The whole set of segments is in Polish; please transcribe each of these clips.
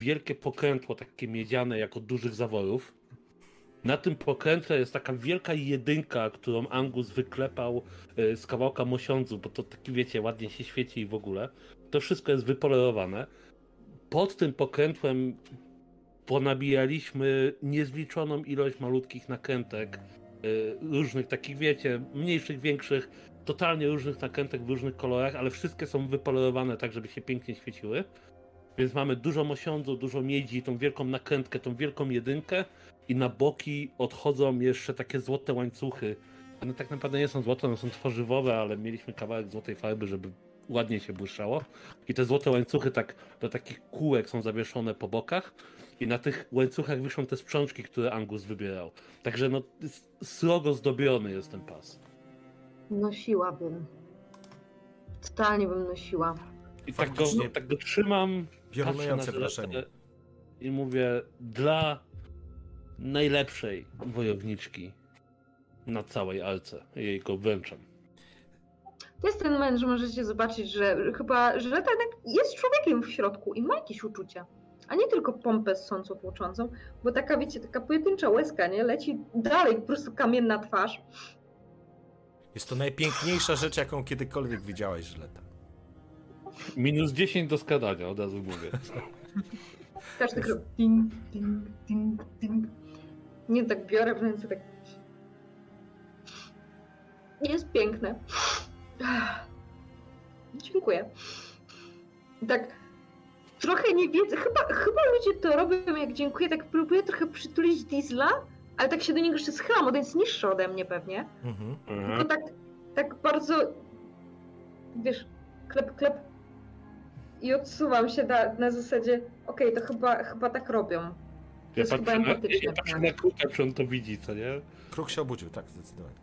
wielkie pokrętło, takie miedziane, jako dużych zaworów. Na tym pokrętle jest taka wielka jedynka, którą Angus wyklepał e, z kawałka mosiądzu, bo to taki, wiecie, ładnie się świeci i w ogóle. To wszystko jest wypolerowane. Pod tym pokrętłem ponabijaliśmy niezliczoną ilość malutkich nakrętek, y, różnych takich, wiecie, mniejszych, większych, totalnie różnych nakrętek w różnych kolorach, ale wszystkie są wypolerowane tak, żeby się pięknie świeciły. Więc mamy dużo mosiądzu, dużo miedzi, tą wielką nakrętkę, tą wielką jedynkę i na boki odchodzą jeszcze takie złote łańcuchy. One tak naprawdę nie są złote, one są tworzywowe, ale mieliśmy kawałek złotej farby, żeby ładnie się błyszczało. I te złote łańcuchy tak do takich kółek są zawieszone po bokach i na tych łańcuchach wiszą te sprzączki, które Angus wybierał. Także no, srogo zdobiony jest ten pas. Nosiłabym. Totalnie bym nosiła. I tak go, tak go trzymam, Piorunujące wrażenie. I mówię, dla najlepszej wojowniczki na całej alce. Jej go wręczam. To jest ten moment, że możecie zobaczyć, że chyba, że tak jest człowiekiem w środku i ma jakieś uczucia a nie tylko pompę ssącą, tłoczącą, bo taka, wiecie, taka pojedyncza łezka, nie? Leci dalej, po prostu kamienna twarz. Jest to najpiękniejsza rzecz, jaką kiedykolwiek widziałeś, Żyleta. Minus 10 do skadania, od razu mówię. Każdy krok. Ding, ding, ding, ding. Nie tak biorę w ręce, tak. Jest piękne. Dziękuję. Tak trochę nie wiedzę, chyba, chyba ludzie to robią jak dziękuję, tak próbuję trochę przytulić Diesla, ale tak się do niego jeszcze schylam, bo to jest niższy ode mnie pewnie. Mhm. Tylko tak, tak bardzo, wiesz, klep, klep i odsuwam się na, na zasadzie, okej, okay, to chyba, chyba tak robią. To ja jest patrzę, chyba empatyczne. Ja patrzę na Kruka, czy on to widzi, co nie? Kruk się obudził, tak, zdecydowanie.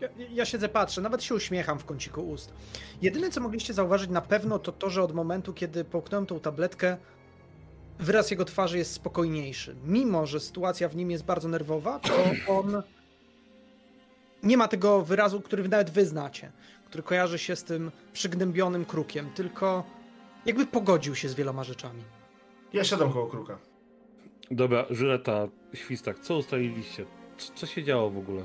Ja, ja, siedzę, patrzę, nawet się uśmiecham w kąciku ust. Jedyne, co mogliście zauważyć na pewno, to to, że od momentu, kiedy połknąłem tą tabletkę, wyraz jego twarzy jest spokojniejszy. Mimo, że sytuacja w nim jest bardzo nerwowa, to on nie ma tego wyrazu, który nawet wy znacie, który kojarzy się z tym przygnębionym krukiem, tylko jakby pogodził się z wieloma rzeczami. Ja siadam koło kruka. Dobra, Żyleta, Świstak, co ustaliliście? Co się działo w ogóle?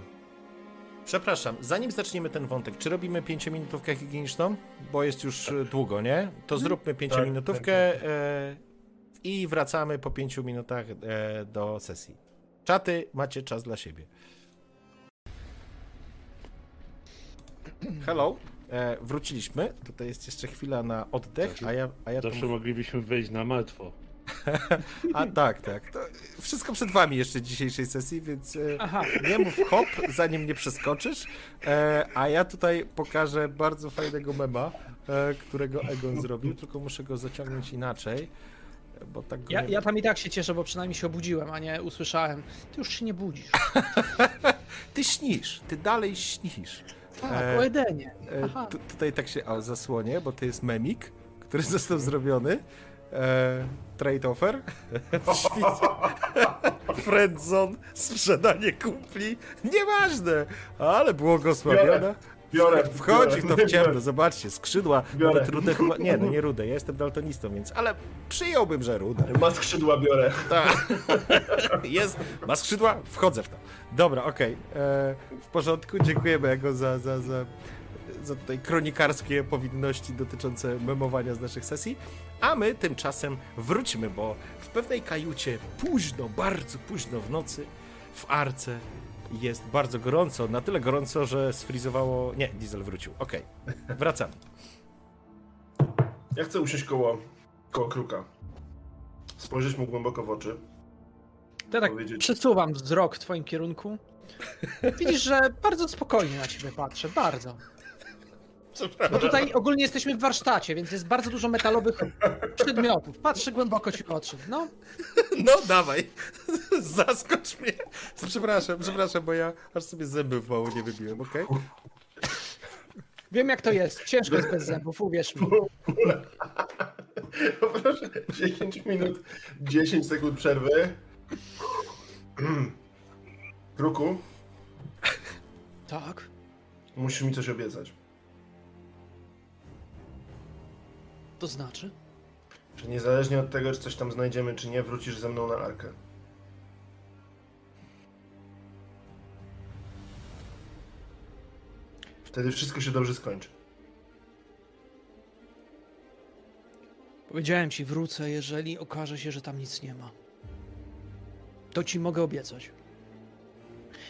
Przepraszam, zanim zaczniemy ten wątek, czy robimy pięciominutówkę higieniczną? Bo jest już tak. długo, nie? To mhm. zróbmy pięciominutówkę tak, e, i wracamy po pięciu minutach e, do sesji. Czaty, macie czas dla siebie. Hello, e, wróciliśmy. Tutaj jest jeszcze chwila na oddech, a ja... A ja Zawsze moglibyśmy wejść na martwo. A tak, tak. To wszystko przed wami jeszcze dzisiejszej sesji, więc e, Aha. nie mów hop, zanim nie przeskoczysz. E, a ja tutaj pokażę bardzo fajnego mema, e, którego Egon zrobił, tylko muszę go zaciągnąć inaczej. Bo tak ja, ja tam i tak się cieszę, bo przynajmniej się obudziłem, a nie usłyszałem. Ty już się nie budzisz. ty śnisz, ty dalej śnisz. Tak, e, o Edenie. E, tutaj tak się o, zasłonię, bo to jest memik, który został zrobiony. E, trade offer. Friendzone, sprzedanie kumpli. Nieważne, ale błogosławione. Biorę, Wchodzi biorę, to w ciemno, zobaczcie, skrzydła, biorę. nawet rude chyba, nie, no nie rude, ja jestem daltonistą, więc, ale przyjąłbym, że rude. Ma skrzydła, biorę. Tak, jest, ma skrzydła, wchodzę w to. Dobra, okej, okay. E, w porządku, dziękujemy Ego za, za, za za tutaj kronikarskie powinności dotyczące memowania z naszych sesji. A my tymczasem wróćmy, bo w pewnej kajucie późno, bardzo późno w nocy w arce jest bardzo gorąco. Na tyle gorąco, że sfrizowało. Nie, diesel wrócił. Okej, okay. wracamy. Ja chcę usiąść koło, koło kruka. Spojrzeć mu głęboko w oczy. Ja tak powiedzieć... przesuwam wzrok w twoim kierunku. Widzisz, że bardzo spokojnie na ciebie patrzę, bardzo. Bo tutaj ogólnie jesteśmy w warsztacie, więc jest bardzo dużo metalowych przedmiotów. Patrzę głęboko ci w oczy. No. No, dawaj. Zaskocz mnie. Przepraszam, przepraszam, bo ja aż sobie zęby w mało nie wybiłem, okej? Okay? Wiem jak to jest. Ciężko jest bez zębów, uwierz mi. Proszę, 10 minut, 10 sekund przerwy. Kruku? Tak? Musisz mi coś obiecać. To znaczy? Że niezależnie od tego, czy coś tam znajdziemy, czy nie, wrócisz ze mną na arkę. Wtedy wszystko się dobrze skończy. Powiedziałem ci, wrócę, jeżeli okaże się, że tam nic nie ma. To ci mogę obiecać.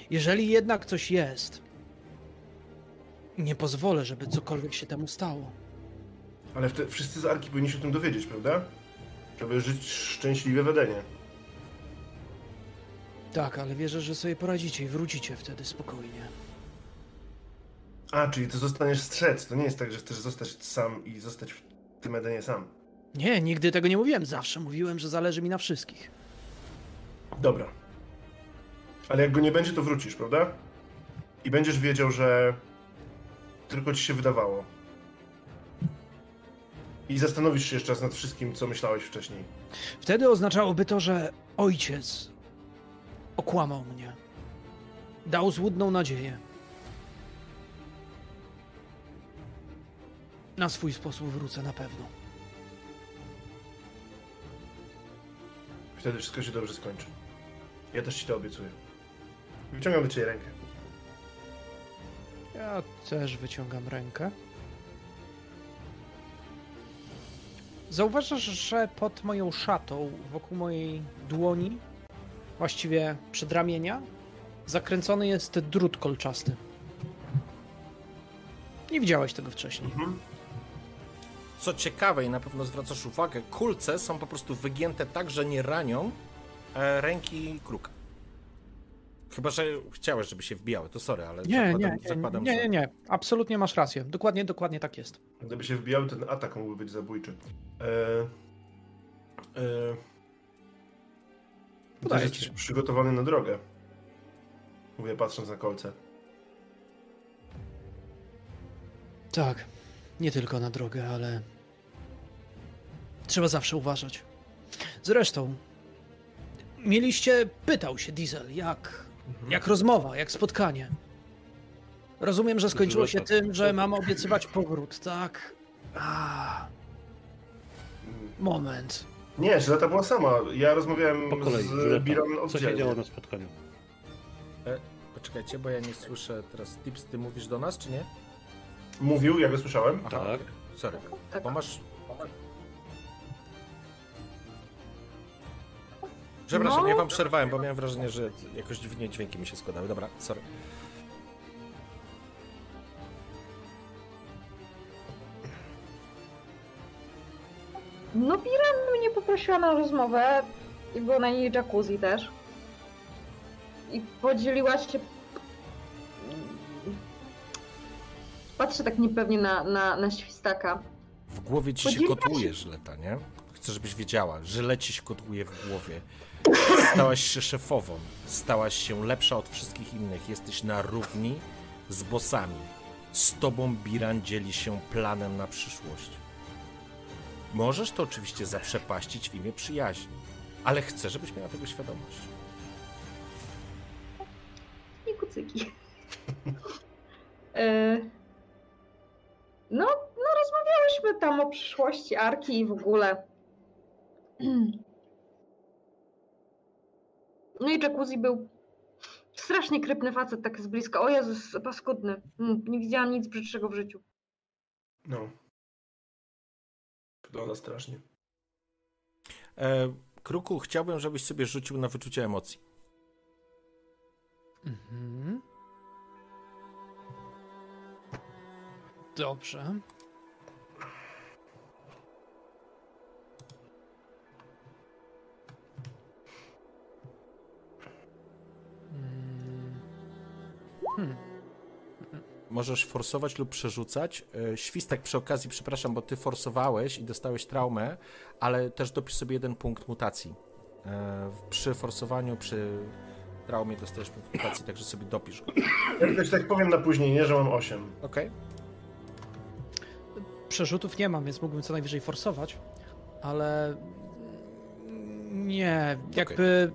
Jeżeli jednak coś jest, nie pozwolę, żeby cokolwiek się temu stało. Ale wszyscy z arki powinni się o tym dowiedzieć, prawda? Żeby żyć szczęśliwie w Edenie. Tak, ale wierzę, że sobie poradzicie i wrócicie wtedy spokojnie. A, czyli ty zostaniesz strzec. To nie jest tak, że chcesz zostać sam i zostać w tym Edenie sam. Nie, nigdy tego nie mówiłem. Zawsze mówiłem, że zależy mi na wszystkich. Dobra. Ale jak go nie będzie, to wrócisz, prawda? I będziesz wiedział, że tylko ci się wydawało. I zastanowisz się jeszcze raz nad wszystkim, co myślałeś wcześniej. Wtedy oznaczałoby to, że ojciec okłamał mnie. Dał złudną nadzieję. Na swój sposób wrócę na pewno. Wtedy wszystko się dobrze skończy. Ja też ci to obiecuję. Wyciągam do ciebie rękę. Ja też wyciągam rękę. Zauważasz, że pod moją szatą, wokół mojej dłoni, właściwie przedramienia, zakręcony jest drut kolczasty. Nie widziałeś tego wcześniej. Co ciekawe i na pewno zwracasz uwagę, kulce są po prostu wygięte tak, że nie ranią e, ręki kruka. Chyba, że chciałeś, żeby się wbijały, to sorry, ale Nie, zakładam, nie, nie, zakładam nie, nie, nie. Absolutnie masz rację. Dokładnie, dokładnie tak jest. Gdyby się wbijał, ten atak mógłby być zabójczy. Eee, eee, ci. jesteś przygotowany na drogę. Mówię, patrząc na kolce. Tak. Nie tylko na drogę, ale trzeba zawsze uważać. Zresztą, mieliście, pytał się Diesel, jak, jak rozmowa, jak spotkanie. Rozumiem, że skończyło się tym, że mam obiecywać powrót, tak? A, moment. Nie, Żyleta była sama. Ja rozmawiałem Po kolei, z. Biron Co się działo na spotkaniu? Poczekajcie, bo ja nie słyszę teraz. Tips, ty mówisz do nas, czy nie? Mówił, ja go słyszałem. Aha, Tak. sorry. Tak. Bo masz... Przepraszam, No. ja wam przerwałem, bo miałem wrażenie, że jakoś dziwnie dźwięki mi się składały. Dobra, sorry. No Biran mnie poprosiła na rozmowę i było na niej jacuzzi też. I podzieliła się... Patrzę tak niepewnie na, na, na świstaka. W głowie ci się kotłuje żyleta, nie? Chcę, żebyś wiedziała, żyle ci się kotłuje w głowie. Stałaś się szefową, stałaś się lepsza od wszystkich innych, jesteś na równi z bossami. Z tobą Biran dzieli się planem na przyszłość. Możesz to oczywiście zaprzepaścić w imię przyjaźni, ale chcę, żebyś miała tego świadomość. I kucyki. E, no, no rozmawiałyśmy tam o przyszłości Arki i w ogóle. No i jacuzzi był strasznie krypny facet, tak z bliska. O Jezus, paskudny. Mm, Nie widziałam nic brzydszego w życiu. No. Wygląda strasznie. E, Kruku, chciałbym, żebyś sobie rzucił na wyczucie emocji. Mhm. Dobrze. Hmm. Możesz forsować lub przerzucać. E, Świstek przy okazji, przepraszam, bo ty forsowałeś i dostałeś traumę, ale też dopisz sobie jeden punkt mutacji. E, Przy forsowaniu, przy traumie dostajesz punkt mutacji, także sobie dopisz go. Ja ci tak powiem na później, nie, że mam 8. Okej? Przerzutów nie mam, więc mógłbym co najwyżej forsować, ale nie, jakby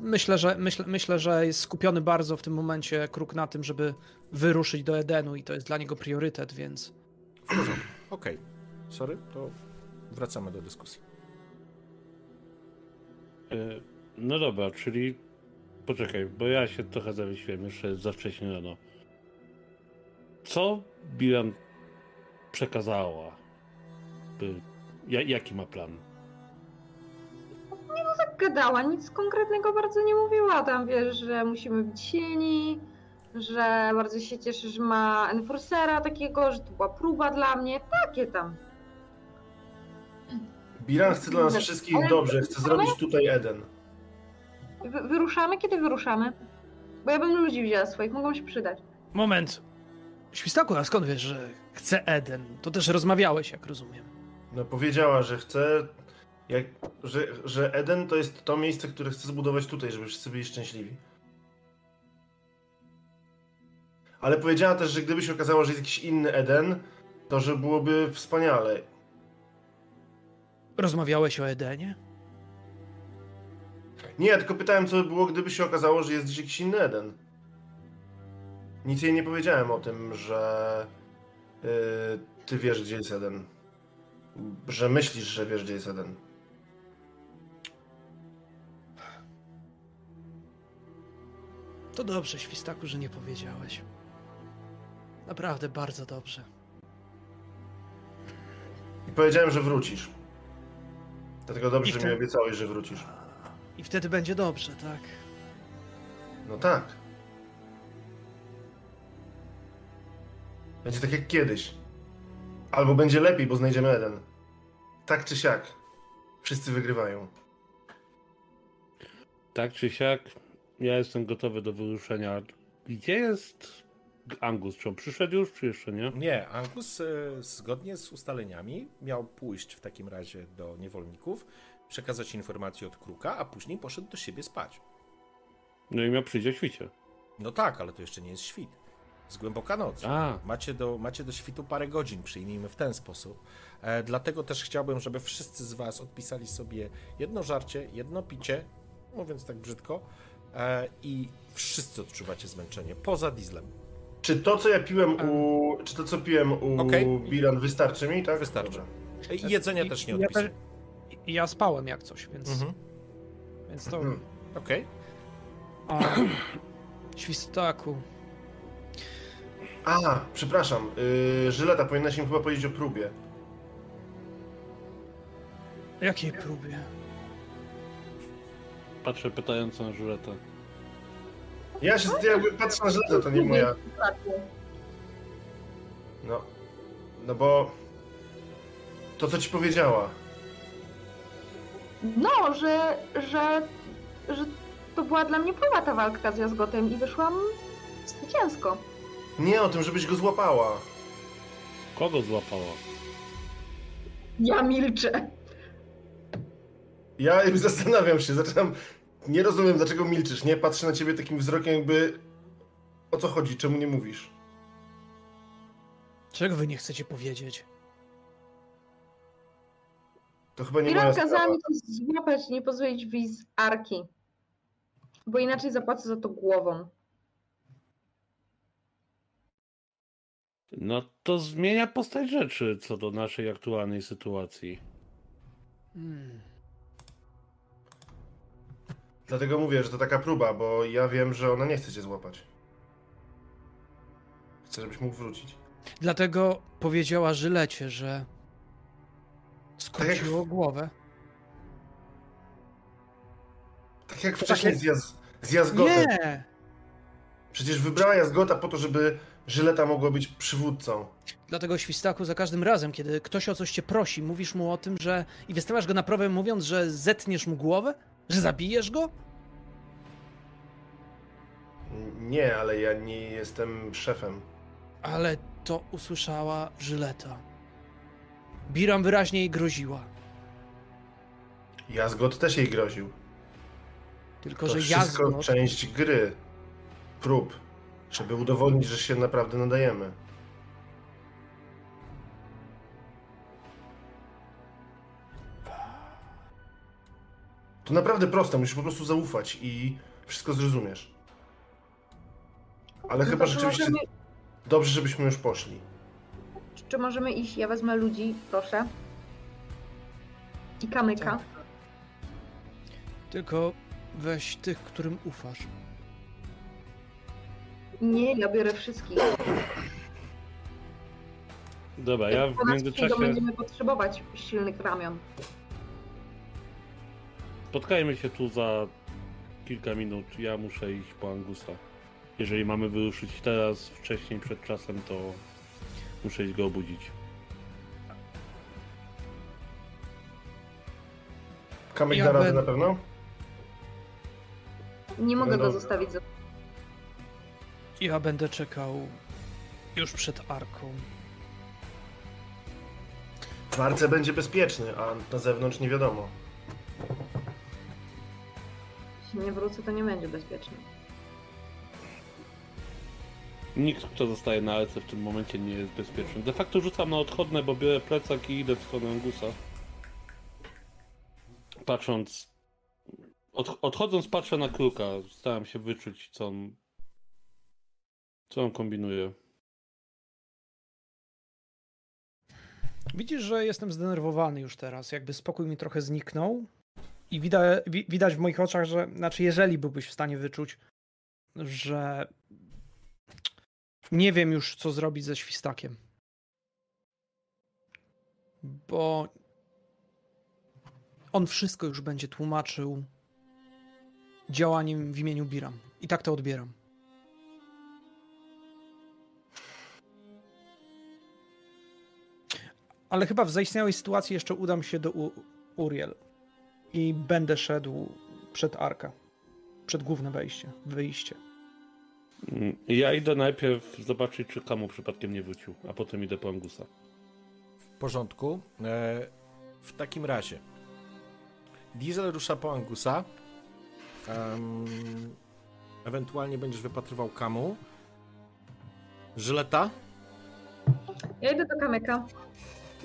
myślę, że myślę, myślę, że jest skupiony bardzo w tym momencie kruk na tym, żeby wyruszyć do Edenu i to jest dla niego priorytet, więc Okej. Sorry, to wracamy do dyskusji. Y, No dobra, czyli poczekaj, bo ja się trochę zawiesiłem, jeszcze jest za wcześnie rano. Co Bilan przekazała? Ja- Jaki ma plan? Gadała, nic konkretnego bardzo nie mówiła. Tam wiesz, że musimy być silni, że bardzo się cieszy, że ma enforcera takiego, że to była próba dla mnie. Takie tam. Biran chce dla nas wszystkich Ale- dobrze, chce zrobić tutaj Eden. Wy, wyruszamy? Kiedy wyruszamy? Bo ja bym ludzi wzięła swoich, mogą się przydać. Moment. Świstaku, a skąd wiesz, że chce Eden? To też rozmawiałeś, jak rozumiem. No powiedziała, że chce, jak, że, że Eden to jest to miejsce, które chce zbudować tutaj, żeby wszyscy byli szczęśliwi. Ale powiedziała też, że gdyby się okazało, że jest jakiś inny Eden, to że byłoby wspaniale. Rozmawiałeś o Edenie? Nie, tylko pytałem, co by było, gdyby się okazało, że jest gdzieś jakiś inny Eden. Nic jej nie powiedziałem o tym, że yy, ty wiesz, gdzie jest Eden. Że myślisz, że wiesz, gdzie jest Eden. To dobrze, Świstaku, że nie powiedziałeś. Naprawdę bardzo dobrze. I powiedziałem, że wrócisz. Dlatego dobrze, I że wtedy- mi obiecałeś, że wrócisz. I wtedy będzie dobrze, tak? No tak. Będzie tak jak kiedyś. Albo będzie lepiej, bo znajdziemy Eden. Tak czy siak. Wszyscy wygrywają. Tak czy siak, ja jestem gotowy do wyruszenia. Gdzie jest Angus? Czy on przyszedł już, czy jeszcze nie? Nie, Angus e, zgodnie z ustaleniami miał pójść w takim razie do niewolników, przekazać informacje od Kruka, a później poszedł do siebie spać. No i miał przyjść o świcie. No tak, ale to jeszcze nie jest świt. Z głęboka noc. A, Macie do, macie do świtu parę godzin, przyjmijmy w ten sposób. E, dlatego też chciałbym, żeby wszyscy z Was odpisali sobie jedno żarcie, jedno picie, mówiąc tak brzydko, i wszyscy odczuwacie zmęczenie, poza dieslem. Czy to, co ja piłem u... Czy to, co piłem u. Bilan wystarczy mi, tak? Wystarczy. Dobra. E, I jedzenia I- też nie ja, odpisuję. i ja spałem jak coś, więc, Mhm. więc to... Mhm. Okej. A, Świstaku, A, przepraszam. Yy, Żyleta, powinnaś im chyba powiedzieć o próbie. jakiej próbie? Patrzę pytająco na Żuletę. Ja się jakby patrzę na Żyletę, to nie moja... No. No bo... To, co ci powiedziała. No, że, że, że to była dla mnie próba ta walka z Jazgotem i wyszłam zwycięsko. Nie o tym, żebyś go złapała. Kogo złapała? Ja milczę. Ja zastanawiam się, zaczynam... Nie rozumiem, dlaczego milczysz, nie? Patrzę na ciebie takim wzrokiem jakby... O co chodzi? Czemu nie mówisz? Czego wy nie chcecie powiedzieć? To chyba nie moja Iran kazała sprawa. mi to złapać i nie pozwolić wyjść z arki. Bo inaczej zapłacę za to głową. No to zmienia postać rzeczy co do naszej aktualnej sytuacji. Hmm. Dlatego mówię, że to taka próba, bo ja wiem, że ona nie chce cię złapać. Chcę, żebyś mógł wrócić. Dlatego powiedziała Żylecie, że skróciło głowę. Tak jak To wcześniej z, jaz... z Jazgotem. Nie! Przecież wybrała Jazgota po to, żeby Żyleta mogła być przywódcą. Dlatego Świstaku za każdym razem, kiedy ktoś o coś cię prosi, mówisz mu o tym, że... i wystawiasz go na próbę mówiąc, że zetniesz mu głowę? Że zabijesz go? Nie, ale ja nie jestem szefem. Ale to usłyszała Żyleta. Biram wyraźnie jej groziła. Jazgot też jej groził. Tylko, To że wszystko Jazgot... część gry. Prób. Żeby udowodnić, że się naprawdę nadajemy. To naprawdę proste, musisz po prostu zaufać i wszystko zrozumiesz. Ale No chyba rzeczywiście Możemy, dobrze, żebyśmy już poszli. czy możemy iść? Ja wezmę ludzi, proszę. I kamyka. Tak. Tylko weź tych, którym ufasz. Nie, ja biorę wszystkich. Dobra, ja w międzyczasie będziemy potrzebować silnych ramion. Spotkajmy się tu za kilka minut. Ja muszę iść po Angusa. Jeżeli mamy wyruszyć teraz, wcześniej, przed czasem, to muszę iść go obudzić. Kamek Ja da radę na pewno? Nie mogę go zostawić za... Ja będę czekał już przed arką. W arce będzie bezpieczny, a na zewnątrz nie wiadomo. Jeśli nie wrócę, to nie będzie bezpieczne. Nikt, kto zostaje na Alce w tym momencie nie jest bezpieczny. De facto rzucam na odchodne, bo biorę plecak i idę w stronę Angusa. Patrząc... Od, odchodząc patrzę na kruka. Staram się wyczuć, co on... Co on kombinuje. Widzisz, że jestem zdenerwowany już teraz. Jakby spokój mi trochę zniknął. I widać, wi- widać w moich oczach, że, znaczy, jeżeli byłbyś w stanie wyczuć, że nie wiem już, co zrobić ze świstakiem. Bo on wszystko już będzie tłumaczył działaniem w imieniu Biram. I tak to odbieram. Ale chyba w zaistniałej sytuacji jeszcze udam się do U- Uriel i będę szedł przed arkę. Przed główne wejście, wyjście. Mm, Ja idę najpierw zobaczyć, czy Kamu przypadkiem nie wrócił, a potem idę po Angusa. W porządku. E, w takim razie Diesel rusza po Angusa. Ewentualnie będziesz wypatrywał Kamu. Żyleta? Ja idę do kamyka.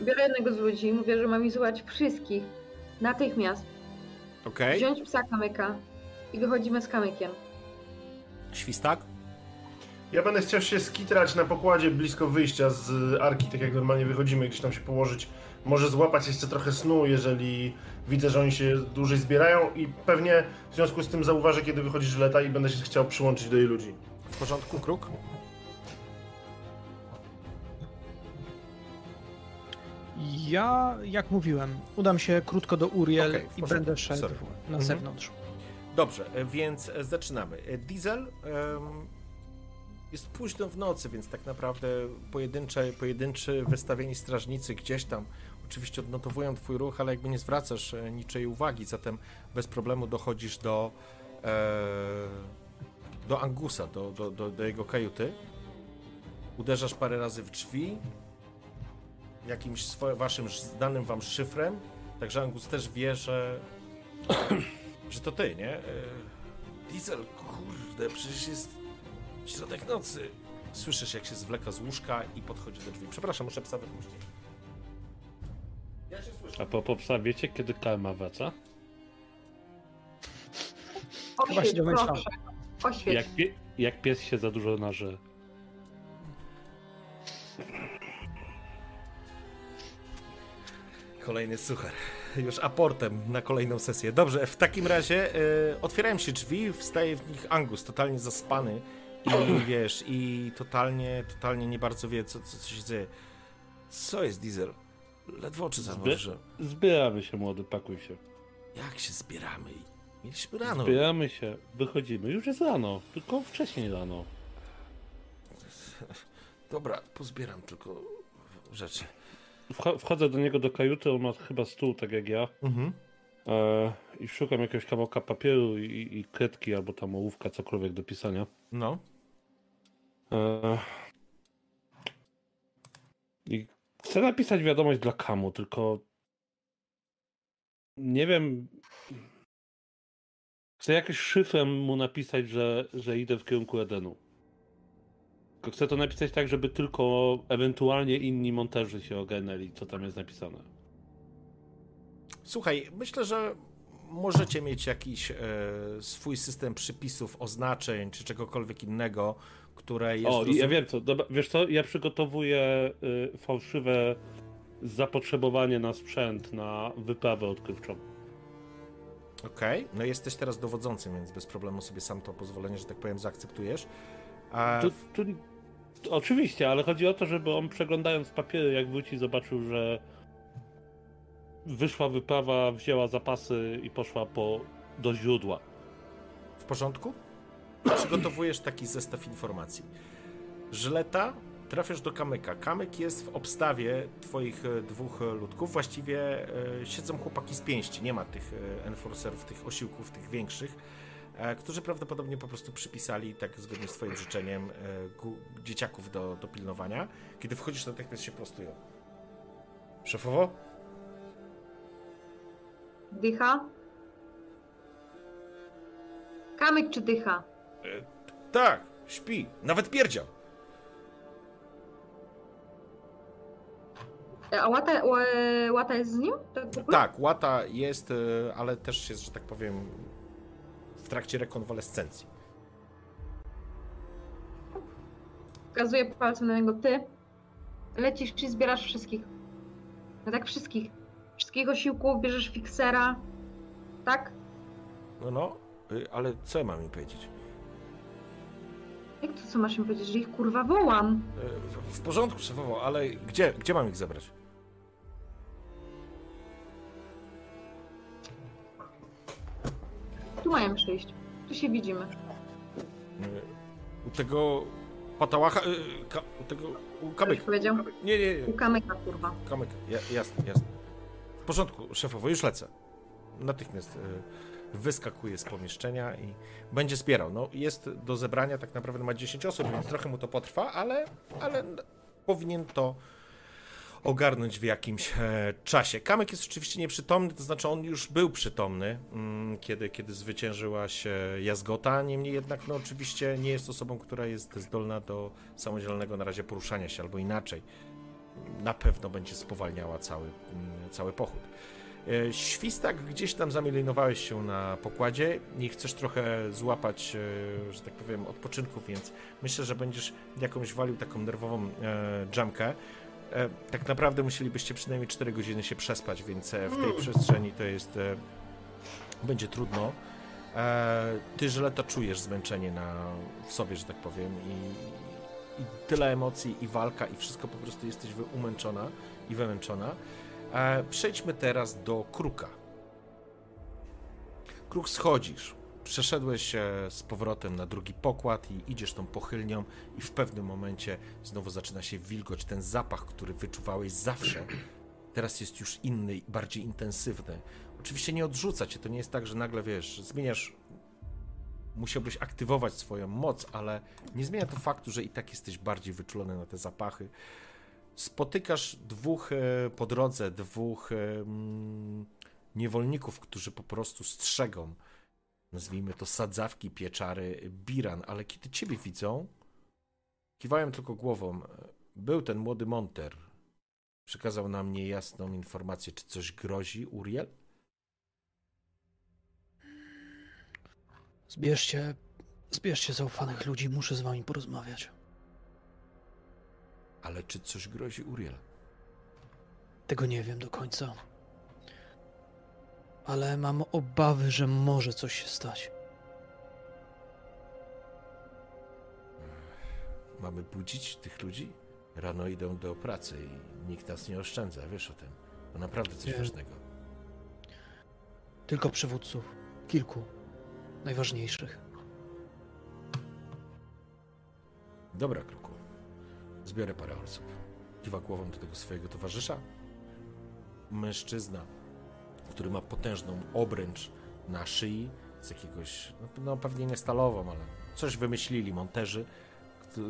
Biorę jednego z ludzi i mówię, że mam izolować wszystkich. Natychmiast. Okej. Wziąć psa kamyka. I wychodzimy z kamykiem. Świstak? Ja będę chciał się skitrać na pokładzie blisko wyjścia z arki, tak jak normalnie wychodzimy, gdzieś tam się położyć. Może złapać jeszcze trochę snu, jeżeli widzę, że oni się dłużej zbierają i pewnie w związku z tym zauważę, kiedy wychodzi żyleta i będę się chciał przyłączyć do jej ludzi. W porządku, Kruk? Ja, jak mówiłem, udam się krótko do Uriel w i będę szedł Sorry. na Mhm. zewnątrz. Dobrze, e, więc e, zaczynamy. E, Diesel em, jest późno w nocy, więc tak naprawdę pojedyncze, pojedynczy wystawieni strażnicy gdzieś tam oczywiście odnotowują twój ruch, ale jakby nie zwracasz niczej uwagi, zatem bez problemu dochodzisz do e, do Angusa, do, do, do, do jego kajuty. Uderzasz parę razy w drzwi jakimś swoim, waszym znanym wam szyfrem, także Angus też wie, że że to ty, nie? E, Diesel, kurde, przecież jest środek nocy. Słyszysz, jak się zwleka z łóżka i podchodzi do drzwi. Przepraszam, muszę psa wypuścić. Ja się słyszę. A po psa wiecie, kiedy karma wraca? Oświeć, domyślam. proszę. Oświeć. Jak, pie, jak pies się za dużo naże. Kolejny suchar. Już aportem na kolejną sesję. Dobrze, w takim razie e, otwierają się drzwi, wstaje w nich Angus, totalnie zaspany i wiesz, i totalnie, totalnie nie bardzo wie, co, co, co się dzieje. Co jest Diesel? Ledwo oczy zamrożę. Zbieramy się, młody, pakuj się. Jak się zbieramy? Mieliśmy rano. Zbieramy się, wychodzimy. Już jest rano, tylko wcześniej rano. Dobra, pozbieram tylko rzeczy. Wcho- Wchodzę do niego do kajuty, on ma chyba stół, tak jak ja. Mhm. E, I szukam jakiegoś kawałka papieru i, i kredki, albo tam ołówka, cokolwiek do pisania. No. E, I chcę napisać wiadomość dla Kamu, tylko nie wiem. Chcę jakoś szyfrem mu napisać, że, że idę w kierunku Edenu. Chcę to napisać tak, żeby tylko ewentualnie inni monterzy się ogarnęli, co tam jest napisane. Słuchaj, myślę, że możecie mieć jakiś e, swój system przypisów, oznaczeń czy czegokolwiek innego, które jest. O, ja wiem co, dobra, wiesz co, ja przygotowuję y, fałszywe zapotrzebowanie na sprzęt, na wyprawę odkrywczą. Okej, okay. no jesteś teraz dowodzącym, więc bez problemu sobie sam to pozwolenie, że tak powiem, zaakceptujesz. A... Tu, tu, oczywiście, ale chodzi o to, żeby on przeglądając papiery, jak wróci, zobaczył, że wyszła wyprawa, wzięła zapasy i poszła po, do źródła. W porządku? Przygotowujesz taki zestaw informacji. Żleta, trafiasz do kamyka. Kamyk jest w obstawie twoich e, dwóch e, ludków. Właściwie e, siedzą chłopaki z pięści. Nie ma tych enforcerów, tych osiłków, tych większych, którzy prawdopodobnie po prostu przypisali, tak zgodnie z twoim życzeniem, dzieciaków do, do pilnowania. Kiedy wchodzisz, natychmiast się prostują. Szefowo? Dycha? Kamyk czy dycha? E, tak, śpi. Nawet pierdział. E, a łata, łata jest z nim? Tak, tak, łata jest, e, ale też jest, że tak powiem, trakcie rekonwalescencji. Wskazuję palcem na niego. Ty lecisz i zbierasz wszystkich. No tak, wszystkich. Wszystkich osiłków, bierzesz fiksera. Tak? No, no. Y, ale co ja mam im powiedzieć? Jak to co masz im powiedzieć, że ich kurwa wołam? Y, w, w porządku, szefowo, ale gdzie, gdzie mam ich zabrać? Tu mają przyjść. Tu się widzimy. Y, u tego patałacha, ka, u tego, u kamyka. powiedział? Nie, nie, nie. U kamyka, kurwa. Kamyka, ja, jasne, jasne. W porządku, szefowo, już lecę. Natychmiast wyskakuje z pomieszczenia i będzie zbierał. No, jest do zebrania, tak naprawdę ma 10 osób, więc trochę mu to potrwa, ale, ale powinien to ogarnąć w jakimś e, czasie. Kamek jest oczywiście nieprzytomny, to znaczy on już był przytomny, mm, kiedy, kiedy zwyciężyła się Jazgota, niemniej jednak no, oczywiście nie jest osobą, która jest zdolna do samodzielnego na razie poruszania się, albo inaczej. Na pewno będzie spowalniała cały, mm, cały pochód. E, świstak gdzieś tam zamielinowałeś się na pokładzie i chcesz trochę złapać, e, że tak powiem, odpoczynku, więc myślę, że będziesz jakąś walił taką nerwową e, jumpkę. Tak naprawdę musielibyście przynajmniej 4 godziny się przespać, więc w tej mm. przestrzeni to jest. będzie trudno. Ty źle to czujesz zmęczenie na, w sobie, że tak powiem, i, i tyle emocji, i walka, i wszystko po prostu jesteś umęczona i wymęczona. E, przejdźmy teraz do kruka. Kruk schodzisz. Przeszedłeś się z powrotem na drugi pokład i idziesz tą pochylnią i w pewnym momencie znowu zaczyna się wilgoć. Ten zapach, który wyczuwałeś zawsze, teraz jest już inny, bardziej intensywny. Oczywiście nie odrzuca cię, to nie jest tak, że nagle, wiesz, zmieniasz musiałbyś aktywować swoją moc, ale nie zmienia to faktu, że i tak jesteś bardziej wyczulony na te zapachy spotykasz dwóch e, po drodze, dwóch e, niewolników, którzy po prostu strzegą, nazwijmy to sadzawki, pieczary, biran, ale kiedy ciebie widzą, kiwają tylko głową. Był ten młody Monter. Przekazał nam niejasną informację, czy coś grozi Uriel? Zbierzcie, zbierzcie zaufanych ludzi, muszę z wami porozmawiać. Ale czy coś grozi Uriel? Tego nie wiem do końca. Ale mam obawy, że może coś się stać. Mamy budzić tych ludzi? Rano idą do pracy i nikt nas nie oszczędza, wiesz o tym. To naprawdę coś nie. ważnego. Tylko przywódców. Kilku. Najważniejszych. Dobra, Kruku. Zbiorę parę osób. Kiwa głową do tego swojego towarzysza. Mężczyzna, który ma potężną obręcz na szyi, z jakiegoś, no, no pewnie nie stalową, ale coś wymyślili monterzy,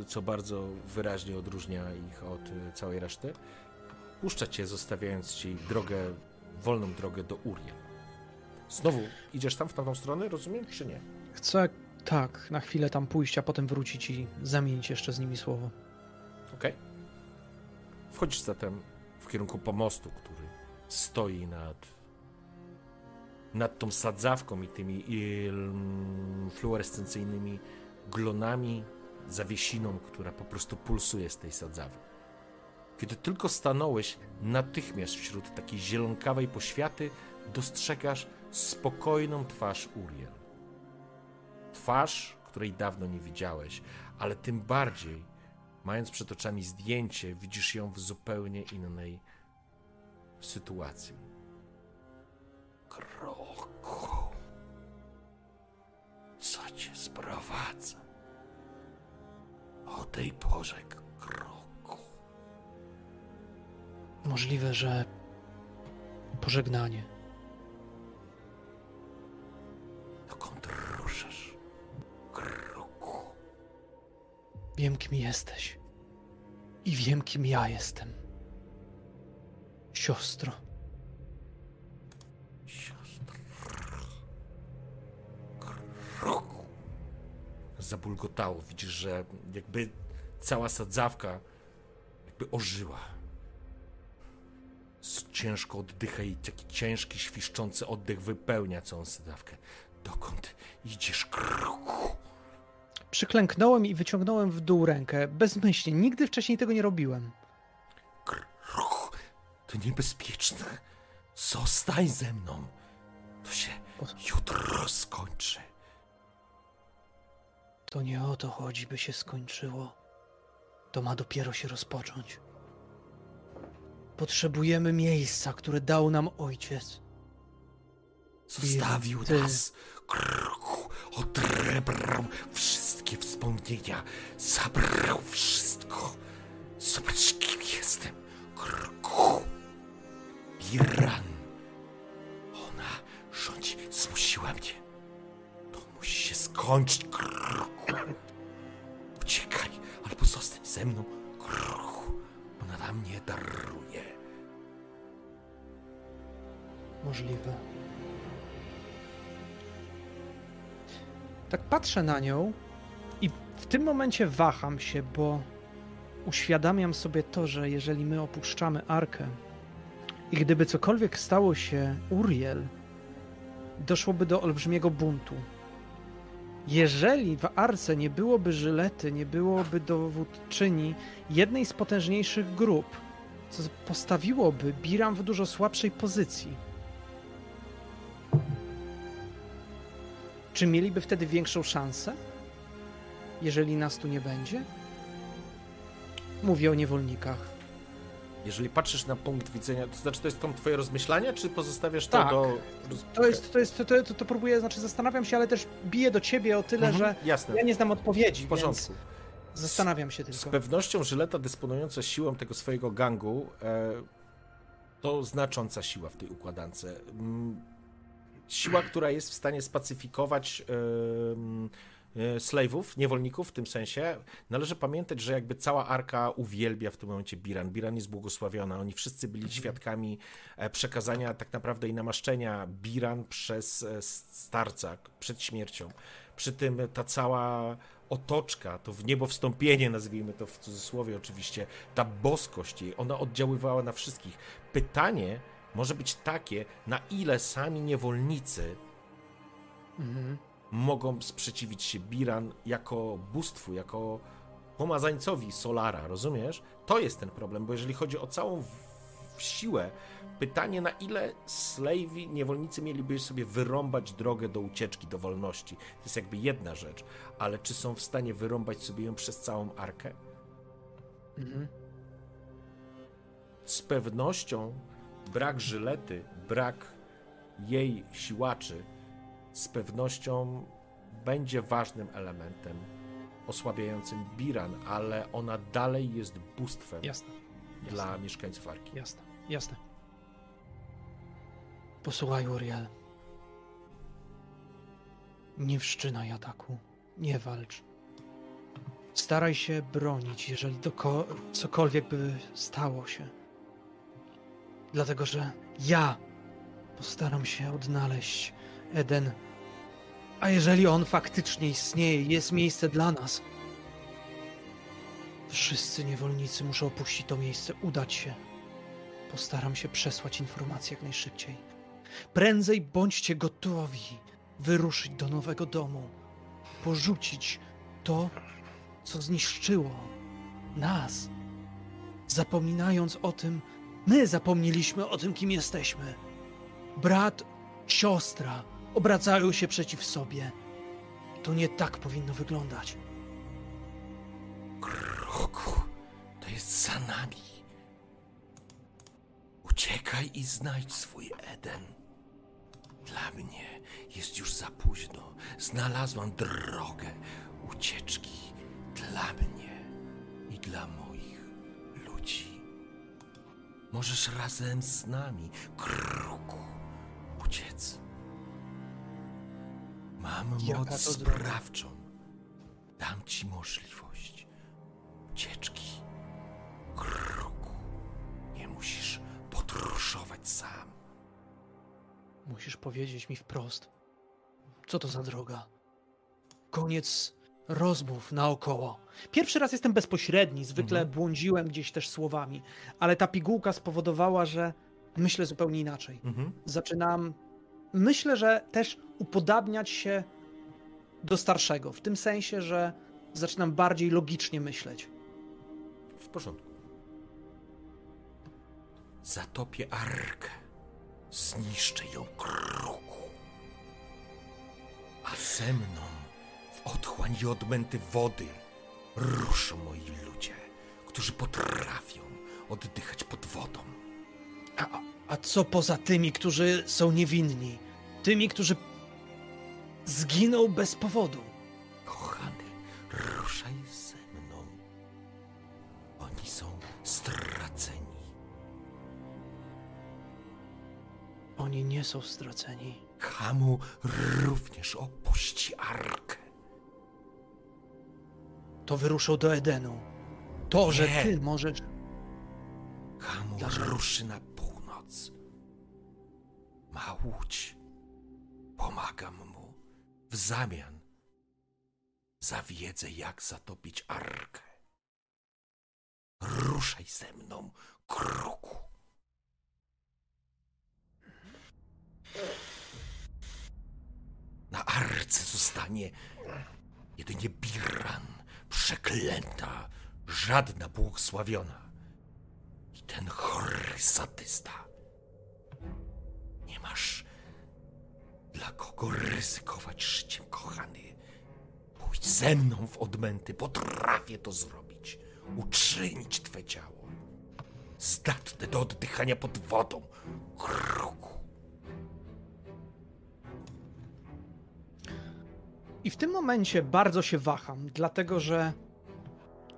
co bardzo wyraźnie odróżnia ich od y, całej reszty. Puszcza cię, zostawiając ci drogę, wolną drogę do Urie. Znowu idziesz tam w tamtą stronę, rozumiem, czy nie? Chcę, tak, na chwilę tam pójść, a potem wrócić i zamienić jeszcze z nimi słowo. Ok. Wchodzisz zatem w kierunku pomostu, który stoi nad, nad tą sadzawką i tymi mm, fluorescencyjnymi glonami, zawiesiną, która po prostu pulsuje z tej sadzawy. Kiedy tylko stanąłeś, natychmiast wśród takiej zielonkawej poświaty dostrzegasz spokojną twarz Uriel. Twarz, której dawno nie widziałeś, ale tym bardziej, mając przed oczami zdjęcie, widzisz ją w zupełnie innej sytuacji. Kroku, co cię sprowadza? O tej porze, kroku. Możliwe, że pożegnanie. Dokąd ruszasz, kroku? Wiem, kim jesteś. I wiem, kim ja jestem. Siostro. Siostro. Zabulgotało. Widzisz, że jakby cała sadzawka jakby ożyła. Ciężko oddycha i taki ciężki, świszczący oddech wypełnia całą sadzawkę. Dokąd idziesz? Przyklęknąłem i wyciągnąłem w dół rękę, bezmyślnie. Nigdy wcześniej tego nie robiłem. To niebezpieczne. Zostań ze mną. To się jutro skończy. To nie o to chodzi, by się skończyło. To ma dopiero się rozpocząć. Potrzebujemy miejsca, które dał nam ojciec. Zostawił Ty. nas. Kroku odebrał wszystkie wspomnienia. Zabrał wszystko. Zobacz, kim jestem. Kroku. Iran. Ona rządzi, zmusiła mnie. Kroku. Uciekaj, albo zostań ze mną. Ona nam nie daruje. Możliwe. Tak patrzę na nią i w tym momencie waham się, bo uświadamiam sobie to, że jeżeli my opuszczamy arkę i gdyby cokolwiek stało się Uriel, doszłoby do olbrzymiego buntu. Jeżeli w arce nie byłoby żylety, nie byłoby dowódczyni jednej z potężniejszych grup, co postawiłoby Biram w dużo słabszej pozycji. Czy mieliby wtedy większą szansę? Jeżeli nas tu nie będzie? Mówię o niewolnikach. Jeżeli patrzysz na punkt widzenia, to znaczy to jest to twoje rozmyślania, czy pozostawiasz Tak. to do... roz- To jest, to jest, to, to, to próbuję, znaczy zastanawiam się, ale też biję do ciebie o tyle, Mhm, że Jasne, ja nie znam odpowiedzi, w porządku. zastanawiam się Z tylko. pewnością Żyleta dysponująca siłą tego swojego gangu e, to znacząca siła w tej układance. Siła, która jest w stanie spacyfikować e, slave'ów, niewolników w tym sensie. Należy pamiętać, że jakby cała arka uwielbia w tym momencie Biran. Biran jest błogosławiona. Oni wszyscy byli świadkami e, przekazania tak naprawdę i namaszczenia Biran przez e, starca przed śmiercią. Przy tym ta cała otoczka, to w niebo wstąpienie, nazwijmy to w cudzysłowie oczywiście, ta boskość jej, ona oddziaływała na wszystkich. Pytanie może być takie, na ile sami niewolnicy Mhm. Mogą sprzeciwić się Biran jako bóstwu, jako pomazańcowi Solara, rozumiesz? To jest ten problem, bo jeżeli chodzi o całą siłę, pytanie na ile slave'i, niewolnicy mieliby sobie wyrąbać drogę do ucieczki, do wolności. To jest jakby jedna rzecz, ale czy są w stanie wyrąbać sobie ją przez całą arkę? Mhm. Z pewnością brak żylety, brak jej siłaczy, z pewnością będzie ważnym elementem osłabiającym Biran, ale ona dalej jest bóstwem Jasne, dla mieszkańców Arki. jasne, jasne. Posłuchaj, Uriel. Nie wszczynaj ataku. Nie walcz. Staraj się bronić, jeżeli doko- cokolwiek by stało się. Dlatego, że ja postaram się odnaleźć Eden. A jeżeli on faktycznie istnieje, jest miejsce dla nas, wszyscy niewolnicy muszą opuścić to miejsce, udać się. Postaram się przesłać informacje jak najszybciej. Prędzej bądźcie gotowi wyruszyć do nowego domu, porzucić to, co zniszczyło nas. zapominając o tym, my zapomnieliśmy o tym, kim jesteśmy. Brat, siostra obracają się przeciw sobie. To nie tak powinno wyglądać. Kroku, to jest za nami. Uciekaj i znajdź swój Eden. Dla mnie jest już za późno. Znalazłam drogę ucieczki dla mnie i dla moich ludzi. Możesz razem z nami, kroku, uciec. Mam moc sprawczą. Dam ci możliwość ucieczki. Kroku, nie musisz podróżować sam. Musisz powiedzieć mi wprost, co to za droga. Koniec rozmów naokoło. Pierwszy raz jestem bezpośredni, zwykle Mhm. błądziłem gdzieś też słowami, ale ta pigułka spowodowała, że myślę zupełnie inaczej. Mhm. Zaczynam, myślę, że też upodabniać się do starszego, w tym sensie, że zaczynam bardziej logicznie myśleć. W porządku. Zatopię arkę. Zniszczę ją kruku. A ze mną w otchłań i odmęty wody ruszą moi ludzie, którzy potrafią oddychać pod wodą. A, a co poza tymi, którzy są niewinni? Tymi, którzy zginą bez powodu? Kochany, ruszaj ze mną. Oni są straceni. Oni nie są straceni. Kamu również opuści arkę. To wyruszą do Edenu. To, że Nie. ty możesz. Kamu Dlaczego? ruszy na północ. Ma łódź. Pomagam mu. W zamian za wiedzę, jak zatopić arkę. Ruszaj ze mną, kruku. Na arce zostanie jedynie Biran, przeklęta, żadna błogosławiona. I ten chory sadysta. Nie masz dla kogo ryzykować życiem, kochany. Pójdź ze mną w odmęty, potrafię to zrobić. Uczynić twe ciało. Zdatne do oddychania pod wodą. Kruku. I w tym momencie bardzo się waham, dlatego że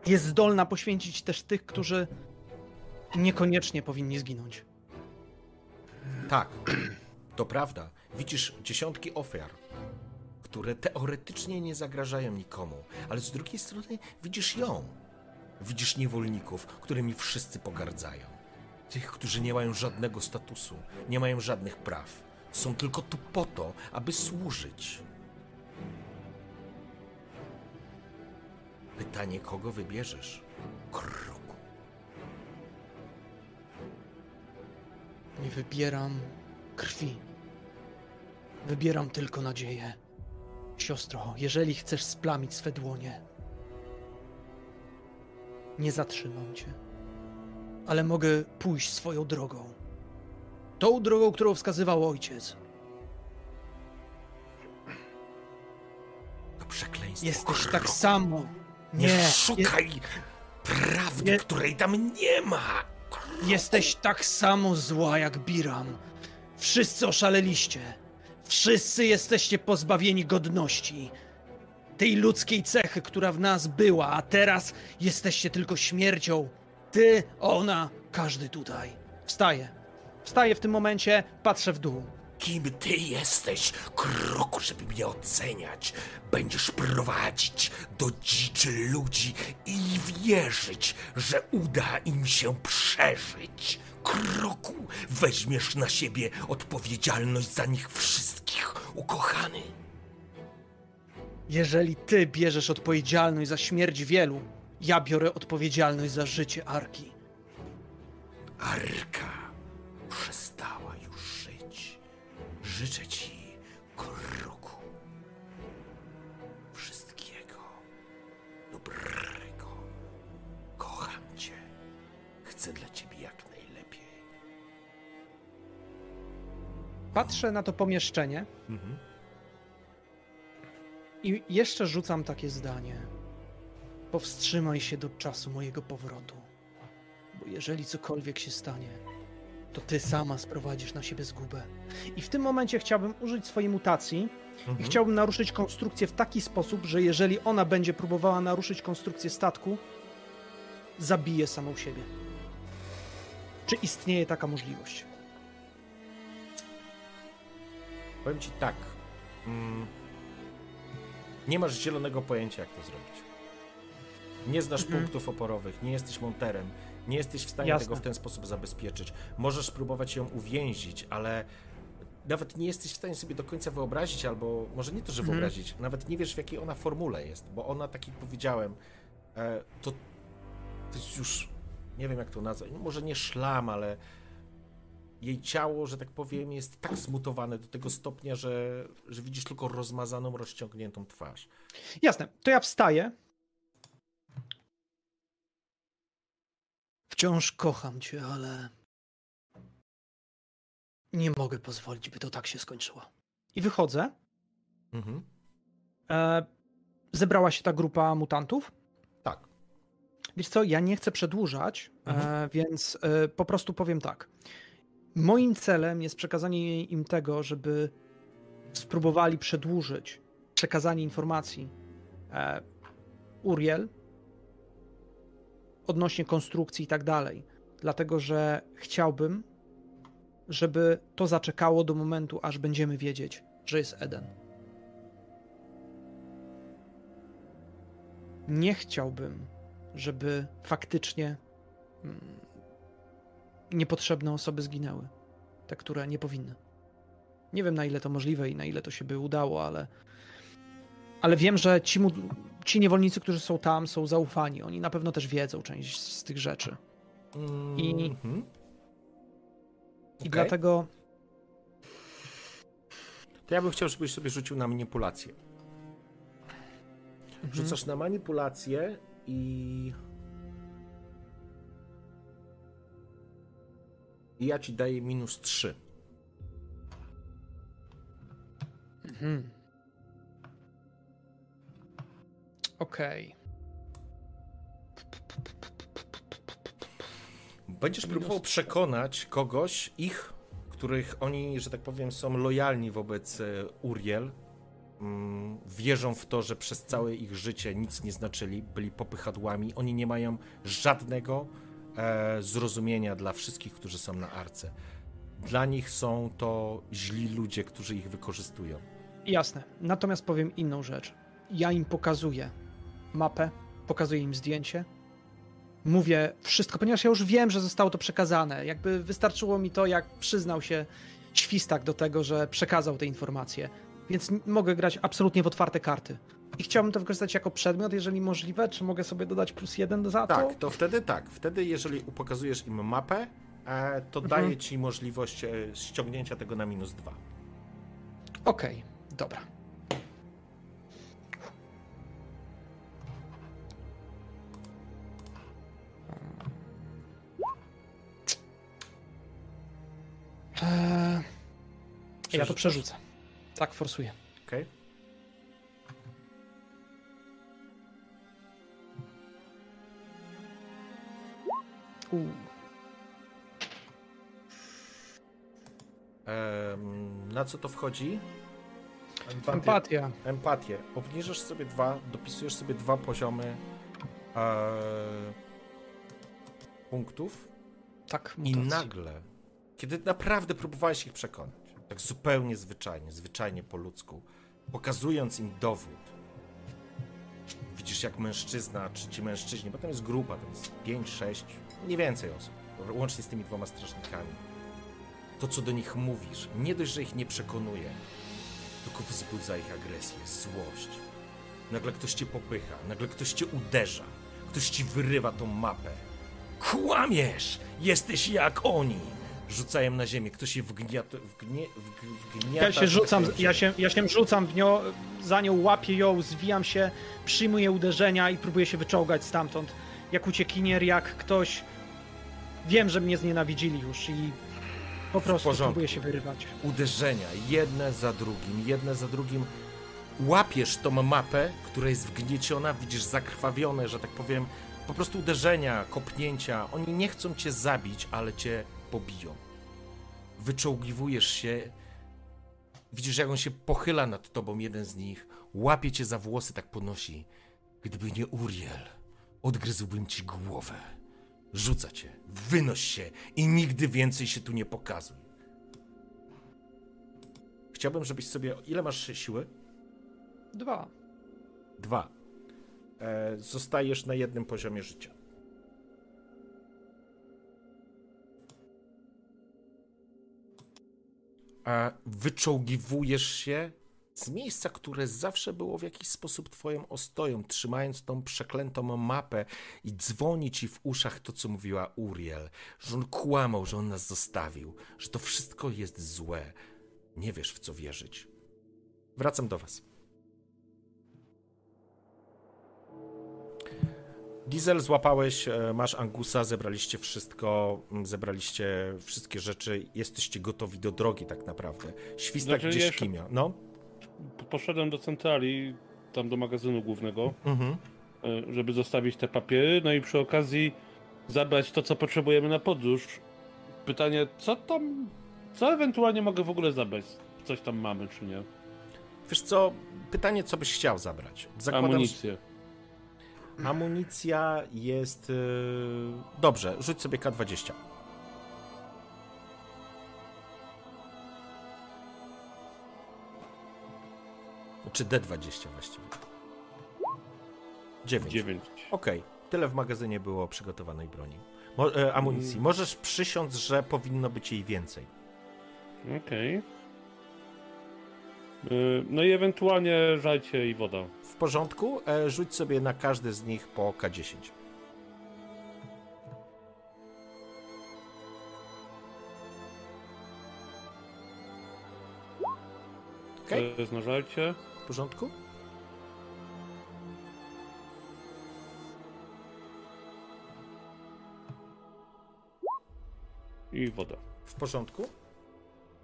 jest zdolna poświęcić też tych, którzy niekoniecznie powinni zginąć. Tak, to prawda. Widzisz dziesiątki ofiar, które teoretycznie nie zagrażają nikomu, ale z drugiej strony widzisz ją. Widzisz niewolników, którymi wszyscy pogardzają. Tych, którzy nie mają żadnego statusu, nie mają żadnych praw. Są tylko tu po to, aby służyć. Pytanie, kogo wybierzesz? Kruku. Nie wybieram krwi. Wybieram tylko nadzieję. Siostro, jeżeli chcesz splamić swe dłonie, nie zatrzymam cię. Ale mogę pójść swoją drogą. Tą drogą, którą wskazywał ojciec. To przekleństwo. Jesteś tak samo. Nie, Nie, szukaj prawdy, nie- której tam nie ma. Jesteś tak samo zła jak Biram. Wszyscy oszaleliście. Wszyscy jesteście pozbawieni godności. Tej ludzkiej cechy, która w nas była, a teraz jesteście tylko śmiercią. Ty, ona, każdy tutaj. Wstaję. Wstaję w tym momencie, patrzę w dół. Kim ty jesteś, kroku, żeby mnie oceniać? Będziesz prowadzić do dziczy ludzi i wierzyć, że uda im się przeżyć. Kroku, weźmiesz na siebie odpowiedzialność za nich wszystkich, ukochany. Jeżeli ty bierzesz odpowiedzialność za śmierć wielu, ja biorę odpowiedzialność za życie Arki. Arka przestała już żyć. Życzę ci, kroku, wszystkiego dobrego. Kocham cię, chcę dla ciebie Patrzę na to pomieszczenie Mhm. i jeszcze rzucam takie zdanie. Powstrzymaj się do czasu mojego powrotu. Bo jeżeli cokolwiek się stanie, to ty sama sprowadzisz na siebie zgubę. I w tym momencie chciałbym użyć swojej mutacji i Mhm. chciałbym naruszyć konstrukcję w taki sposób, że jeżeli ona będzie próbowała naruszyć konstrukcję statku, zabije samą siebie. Czy istnieje taka możliwość? Powiem ci tak. Mm, nie masz zielonego pojęcia, jak to zrobić. Nie znasz Mhm. punktów oporowych, nie jesteś monterem, nie jesteś w stanie Jasne. tego w ten sposób zabezpieczyć. Możesz spróbować ją uwięzić, ale nawet nie jesteś w stanie sobie do końca wyobrazić, albo może nie to, że Mhm. wyobrazić, nawet nie wiesz, w jakiej ona formule jest, bo ona, tak jak powiedziałem, e, to, to jest już, nie wiem jak to nazwać, no może nie szlam, ale jej ciało, że tak powiem, jest tak zmutowane do tego stopnia, że, że widzisz tylko rozmazaną, rozciągniętą twarz. Jasne, to ja wstaję. Wciąż kocham cię, ale nie mogę pozwolić, by to tak się skończyło. I wychodzę. Mhm. E, zebrała się ta grupa mutantów. Tak. Wiesz co, ja nie chcę przedłużać, Mhm. e, więc e, po prostu powiem tak. Moim celem jest przekazanie im tego, żeby spróbowali przedłużyć przekazanie informacji e, Uriel odnośnie konstrukcji i tak dalej. Dlatego, że chciałbym, żeby to zaczekało do momentu, aż będziemy wiedzieć, że jest Eden. Nie chciałbym, żeby faktycznie mm, niepotrzebne osoby zginęły. Te, które nie powinny. Nie wiem, na ile to możliwe i na ile to się by udało, ale. Ale wiem, że ci, mu- ci niewolnicy, którzy są tam, są zaufani. Oni na pewno też wiedzą część z tych rzeczy. I- Mhm. I Okej. dlatego. To ja bym chciał, żebyś sobie rzucił na manipulację. Mhm. Rzucasz na manipulację i... I ja ci daję minus 3. Mhm. Okej. Będziesz Minus próbował przekonać kogoś, ich, których oni, że tak powiem, są lojalni wobec e, Uriel. Mm, Wierzą w to, że przez całe ich życie nic nie znaczyli, byli popychadłami. Oni nie mają żadnego e, zrozumienia dla wszystkich, którzy są na arce. Dla nich są to źli ludzie, którzy ich wykorzystują. Jasne. Natomiast powiem inną rzecz. Ja im pokazuję mapę, pokazuję im zdjęcie. Mówię wszystko, ponieważ ja już wiem, że zostało to przekazane. Jakby wystarczyło mi to, jak przyznał się świstak do tego, że przekazał te informacje. Więc mogę grać absolutnie w otwarte karty. I chciałbym to wykorzystać jako przedmiot, jeżeli możliwe. Czy mogę sobie dodać plus jeden za to? Tak, to wtedy tak. Wtedy, jeżeli pokazujesz im mapę, e, to Mhm. daje ci możliwość e, ściągnięcia tego na minus 2. Okej, dobra. Eee, ja to przerzucę. Tak, forsuję. Na co to wchodzi? Empatię. Empatia. Empatię. Obniżasz sobie dwa, dopisujesz sobie dwa poziomy e, punktów Tak, i mutacji. nagle, kiedy naprawdę próbowałeś ich przekonać, tak zupełnie zwyczajnie, zwyczajnie po ludzku, pokazując im dowód, widzisz jak mężczyzna, czy ci mężczyźni, bo tam jest grupa, tam jest 5, 6, nie więcej osób, łącznie z tymi dwoma strażnikami. To, co do nich mówisz, nie dość, że ich nie przekonuje, tylko wzbudza ich agresję, złość. Nagle ktoś cię popycha, nagle ktoś cię uderza, ktoś ci wyrywa tą mapę. Kłamiesz! Jesteś jak oni! Rzucają na ziemię, ktoś je wgniata, wgnie, wg, wgniata Ja się rzucam, ja się, ja się rzucam w nią, za nią, łapię ją, zwijam się, przyjmuję uderzenia i próbuję się wyczołgać stamtąd. Jak uciekinier, jak ktoś, wiem, że mnie znienawidzili już i po prostu próbuję się wyrywać. Uderzenia, jedne za drugim, jedne za drugim. Łapiesz tą mapę, która jest wgnieciona, widzisz zakrwawione, że tak powiem, po prostu uderzenia, kopnięcia. Oni nie chcą cię zabić, ale cię pobiją. Wyczołgiwujesz się, widzisz, jak on się pochyla nad tobą, jeden z nich, łapie cię za włosy, tak podnosi. Gdyby nie Uriel, odgryzłbym ci głowę. Rzuca cię, wynoś się i nigdy więcej się tu nie pokazuj. Chciałbym, żebyś sobie. Ile masz siły? Dwa. Dwa. E, zostajesz na jednym poziomie życia. A wyczołgiwujesz się z miejsca, które zawsze było w jakiś sposób twoją ostoją, trzymając tą przeklętą mapę i dzwoni ci w uszach to, co mówiła Uriel, że on kłamał, że on nas zostawił, że to wszystko jest złe. Nie wiesz, w co wierzyć. Wracam do was. Diesel złapałeś, e, masz Angusa, zebraliście wszystko, zebraliście wszystkie rzeczy, jesteście gotowi do drogi tak naprawdę. Świstak Znaczy, gdzieś jeszcze- kimia. No. Poszedłem do centrali, tam do magazynu głównego, Mhm. e, żeby zostawić te papiery, no i przy okazji zabrać to, co potrzebujemy na podróż. Pytanie, co tam, co ewentualnie mogę w ogóle zabrać? Coś tam mamy, czy nie? Wiesz co, pytanie, co byś chciał zabrać? Zakładam, Amunicję. Amunicja jest... Yy... Dobrze, rzuć sobie K20. Czy D20 właściwie? 9. Dziewięć. Okej, tyle w magazynie było przygotowanej broni. Mo- e, amunicji. Możesz przysiąc, że powinno być jej więcej. Okej. Y, No i ewentualnie żajcie i woda. W porządku, e, rzuć sobie na każdy z nich po K10. Okej. To jest na żarcie. W porządku? I woda. W porządku?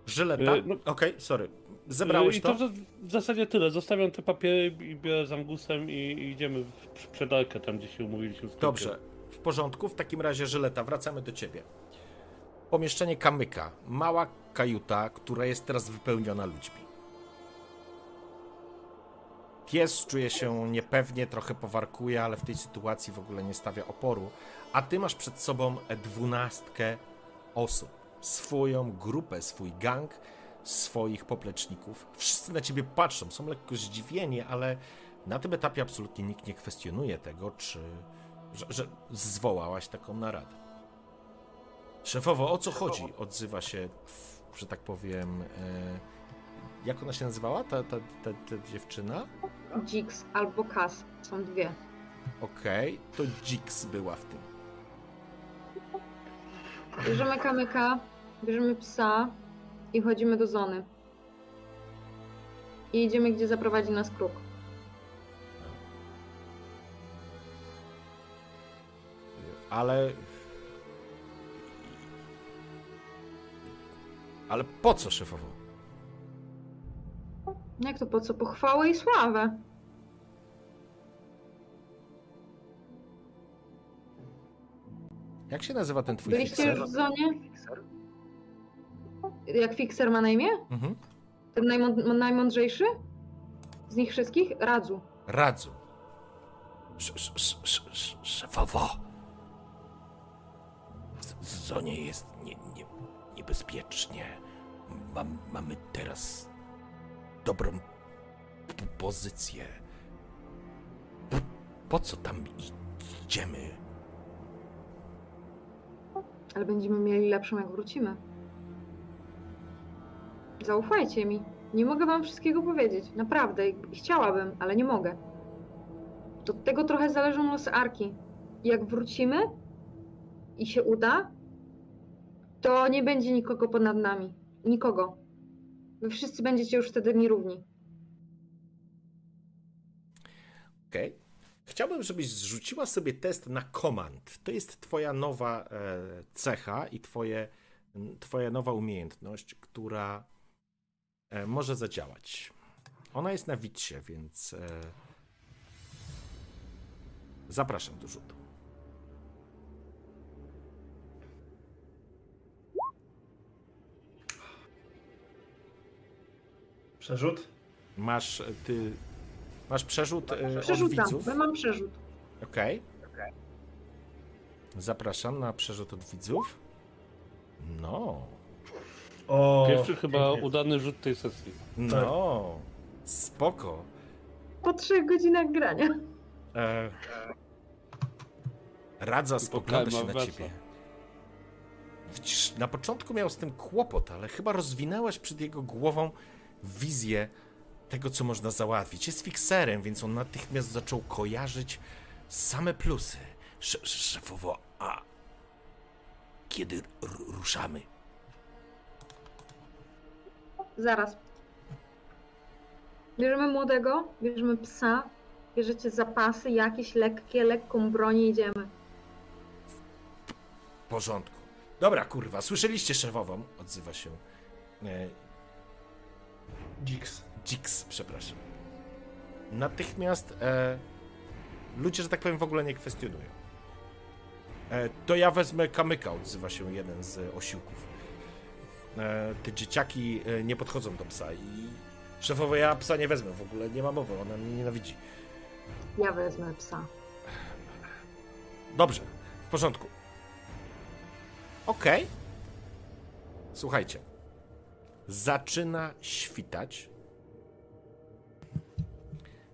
Żyleta? E, no- Okej, sorry. Zebrałeś I to? to w, zasadzie tyle. Zostawiam te papiery i biorę z Angusem i, i idziemy w sprzedarkę tam, gdzie się umówiliśmy. w. Dobrze, w porządku. W takim razie, Żyleta, wracamy do ciebie. Pomieszczenie kamyka. Mała kajuta, która jest teraz wypełniona ludźmi. Pies czuje się niepewnie, trochę powarkuje, ale w tej sytuacji w ogóle nie stawia oporu. A ty masz przed sobą dwunastkę osób. Swoją grupę, swój gang, swoich popleczników. Wszyscy na ciebie patrzą, są lekko zdziwieni, ale na tym etapie absolutnie nikt nie kwestionuje tego, czy że, że zwołałaś taką naradę. Szefowo, o co chodzi? Odzywa się, że tak powiem. E, jak ona się nazywała, ta, ta, ta, ta dziewczyna? Jix albo Kas. Są dwie. Okej, to Jix była w tym. Bierzemy kamyka, bierzemy psa i chodzimy do zony. I idziemy, gdzie zaprowadzi nas kruk. Ale. Ale po co, szefowo? Jak to po co? Pochwałę i sławę. Jak się nazywa ten twój Byliście fixer? już w zonie? Jak Fixer ma na imię? Mhm. Ten najmą- najmądrzejszy? Z nich wszystkich? Radzu. Radzu. Sz, sz, sz, sz, sz, szefowo. W w zonie jest nie, nie, niebezpiecznie. Mam, mamy teraz dobrą pozycję. Po, co tam idziemy? Ale będziemy mieli lepszą, jak wrócimy. Zaufajcie mi. Nie mogę wam wszystkiego powiedzieć. Naprawdę. Chciałabym, ale nie mogę. Od tego trochę zależą losy Arki. Jak wrócimy i się uda, to nie będzie nikogo ponad nami. Nikogo. Wy wszyscy będziecie już wtedy mi równi. Okej. Chciałbym, żebyś zrzuciła sobie test na command. To jest twoja nowa e, cecha i twoje, twoja nowa umiejętność, która e, może zadziałać. Ona jest na witsie, więc e, zapraszam do rzutu. Przerzut? Masz e, ty. Masz przerzut e, od Przerzucam, widzów. mam przerzut. Okej. Zapraszam na przerzut od widzów. No. O, Pierwszy chyba pięknie. udany rzut tej sesji. No. Spoko. Po trzech godzinach grania. E, Radza spogląda się na wraca. ciebie. Widzisz, na początku miał z tym kłopot, ale chyba rozwinęłaś przed jego głową wizję tego, co można załatwić. Jest fikserem, więc on natychmiast zaczął kojarzyć same plusy. Sz- szefowo, a kiedy ruszamy? Zaraz. Bierzemy młodego, bierzemy psa, bierzecie zapasy, jakieś lekkie, lekką broń i idziemy. W porządku. Dobra, kurwa, słyszeliście szefową? Odzywa się e, Dix. Jix, przepraszam. Natychmiast e, ludzie, że tak powiem, w ogóle nie kwestionują. E, to ja wezmę kamyka, odzywa się jeden z osiłków. E, te dzieciaki e, nie podchodzą do psa i szefowo, ja psa nie wezmę w ogóle, nie ma mowy, ona mnie nienawidzi. Ja wezmę psa. Dobrze, w porządku. Okej. Słuchajcie. Zaczyna świtać.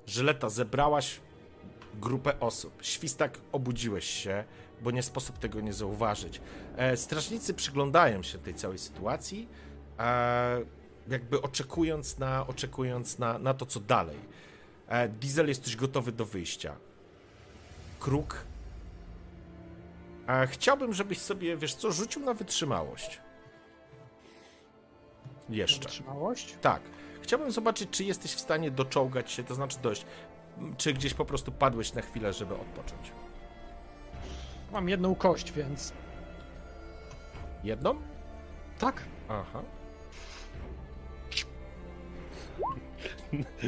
Żyleta, zebrałaś grupę osób. Świstak, obudziłeś się, bo nie sposób tego nie zauważyć. E, strażnicy przyglądają się tej całej sytuacji, e, jakby oczekując na, oczekując na, na to, co dalej. E, Diesel, jesteś gotowy do wyjścia. Kruk a chciałbym, żebyś sobie, wiesz co, rzucił na wytrzymałość. Jeszcze. Wytrzymałość? Tak. Chciałbym zobaczyć, czy jesteś w stanie doczołgać się, to znaczy dość. Czy gdzieś po prostu padłeś na chwilę, żeby odpocząć. Mam jedną kość, więc Jedną? tak. Aha.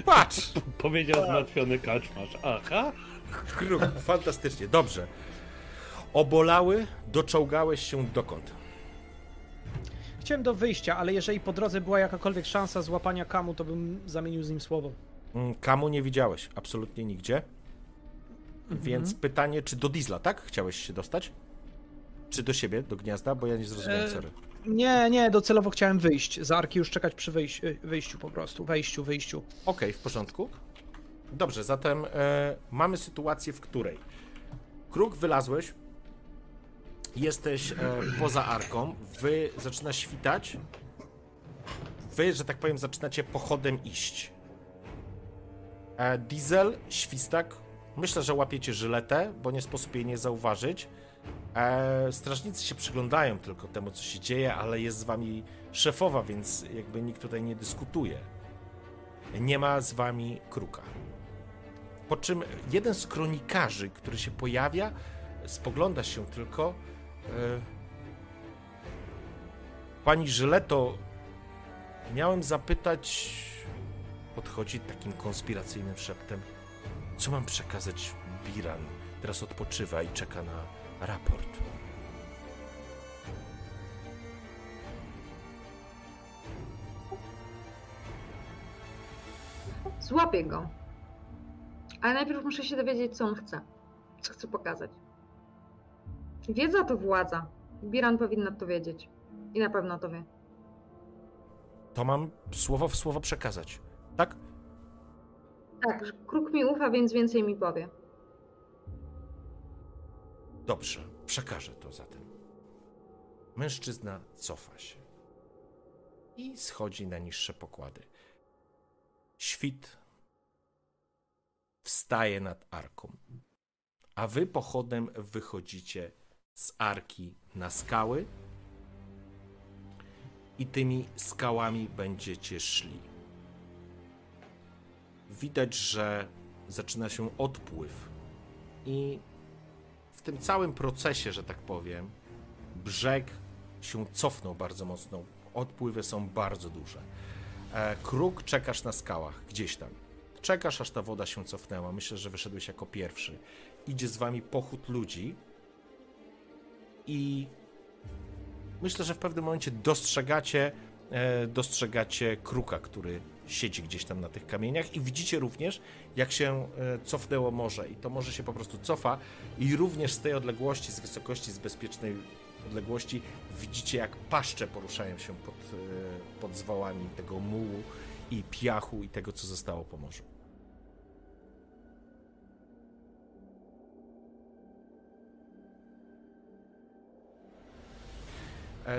Patrz! Powiedział zmartwiony kaczmarz. Aha. Kruk, fantastycznie, dobrze. Obolały, doczołgałeś się dokąd? Chciałem do wyjścia, ale jeżeli po drodze była jakakolwiek szansa złapania kamu, to bym zamienił z nim słowo. Mm, Kamu nie widziałeś, absolutnie nigdzie. Więc pytanie, czy do Diesla, tak? Chciałeś się dostać? Czy do siebie, do gniazda? Bo ja nie zrozumiałem, E, sorry. Nie, nie, docelowo chciałem wyjść. Za Arki już czekać przy wyjś- y, wyjściu po prostu. Wejściu, wyjściu. Okej, w porządku. Dobrze, zatem e, mamy sytuację, w której kruk wylazłeś, jesteś e, poza arką, wy zaczyna świtać, wy, że tak powiem, zaczynacie pochodem iść. E, diesel, świstak, myślę, że łapiecie żyletę, bo nie sposób jej nie zauważyć. E, strażnicy się przyglądają tylko temu, co się dzieje, ale jest z wami szefowa, więc jakby nikt tutaj nie dyskutuje. Nie ma z wami kruka. Po czym jeden z kronikarzy, który się pojawia, spogląda się tylko. E, Pani Żyleto, miałem zapytać. Podchodzi takim konspiracyjnym szeptem. Co mam przekazać Biran? Teraz odpoczywa i czeka na raport. Złapię go. Ale najpierw muszę się dowiedzieć, co on chce. Co chce pokazać. Wiedza to władza. Biran powinna to wiedzieć. I na pewno to wie. To mam słowo w słowo przekazać. Tak? Tak, kruk mi ufa, więc więcej mi powie. Dobrze, przekażę to zatem. Mężczyzna cofa się i schodzi na niższe pokłady. Świt wstaje nad arką, a wy pochodem wychodzicie z arki na skały i tymi skałami będziecie szli. Widać, że zaczyna się odpływ I w tym całym procesie, że tak powiem, brzeg się cofnął bardzo mocno. Odpływy są bardzo duże. E, kruk czekasz na skałach, gdzieś tam. Czekasz, aż ta woda się cofnęła. Myślę, że wyszedłeś jako pierwszy. Idzie z wami pochód ludzi i myślę, że w pewnym momencie dostrzegacie, e, dostrzegacie kruka, który siedzi gdzieś tam na tych kamieniach i widzicie również, jak się e, cofnęło morze i to morze się po prostu cofa i również z tej odległości, z wysokości, z bezpiecznej odległości widzicie, jak paszcze poruszają się pod, e, pod zwałami tego mułu i piachu i tego, co zostało po morzu.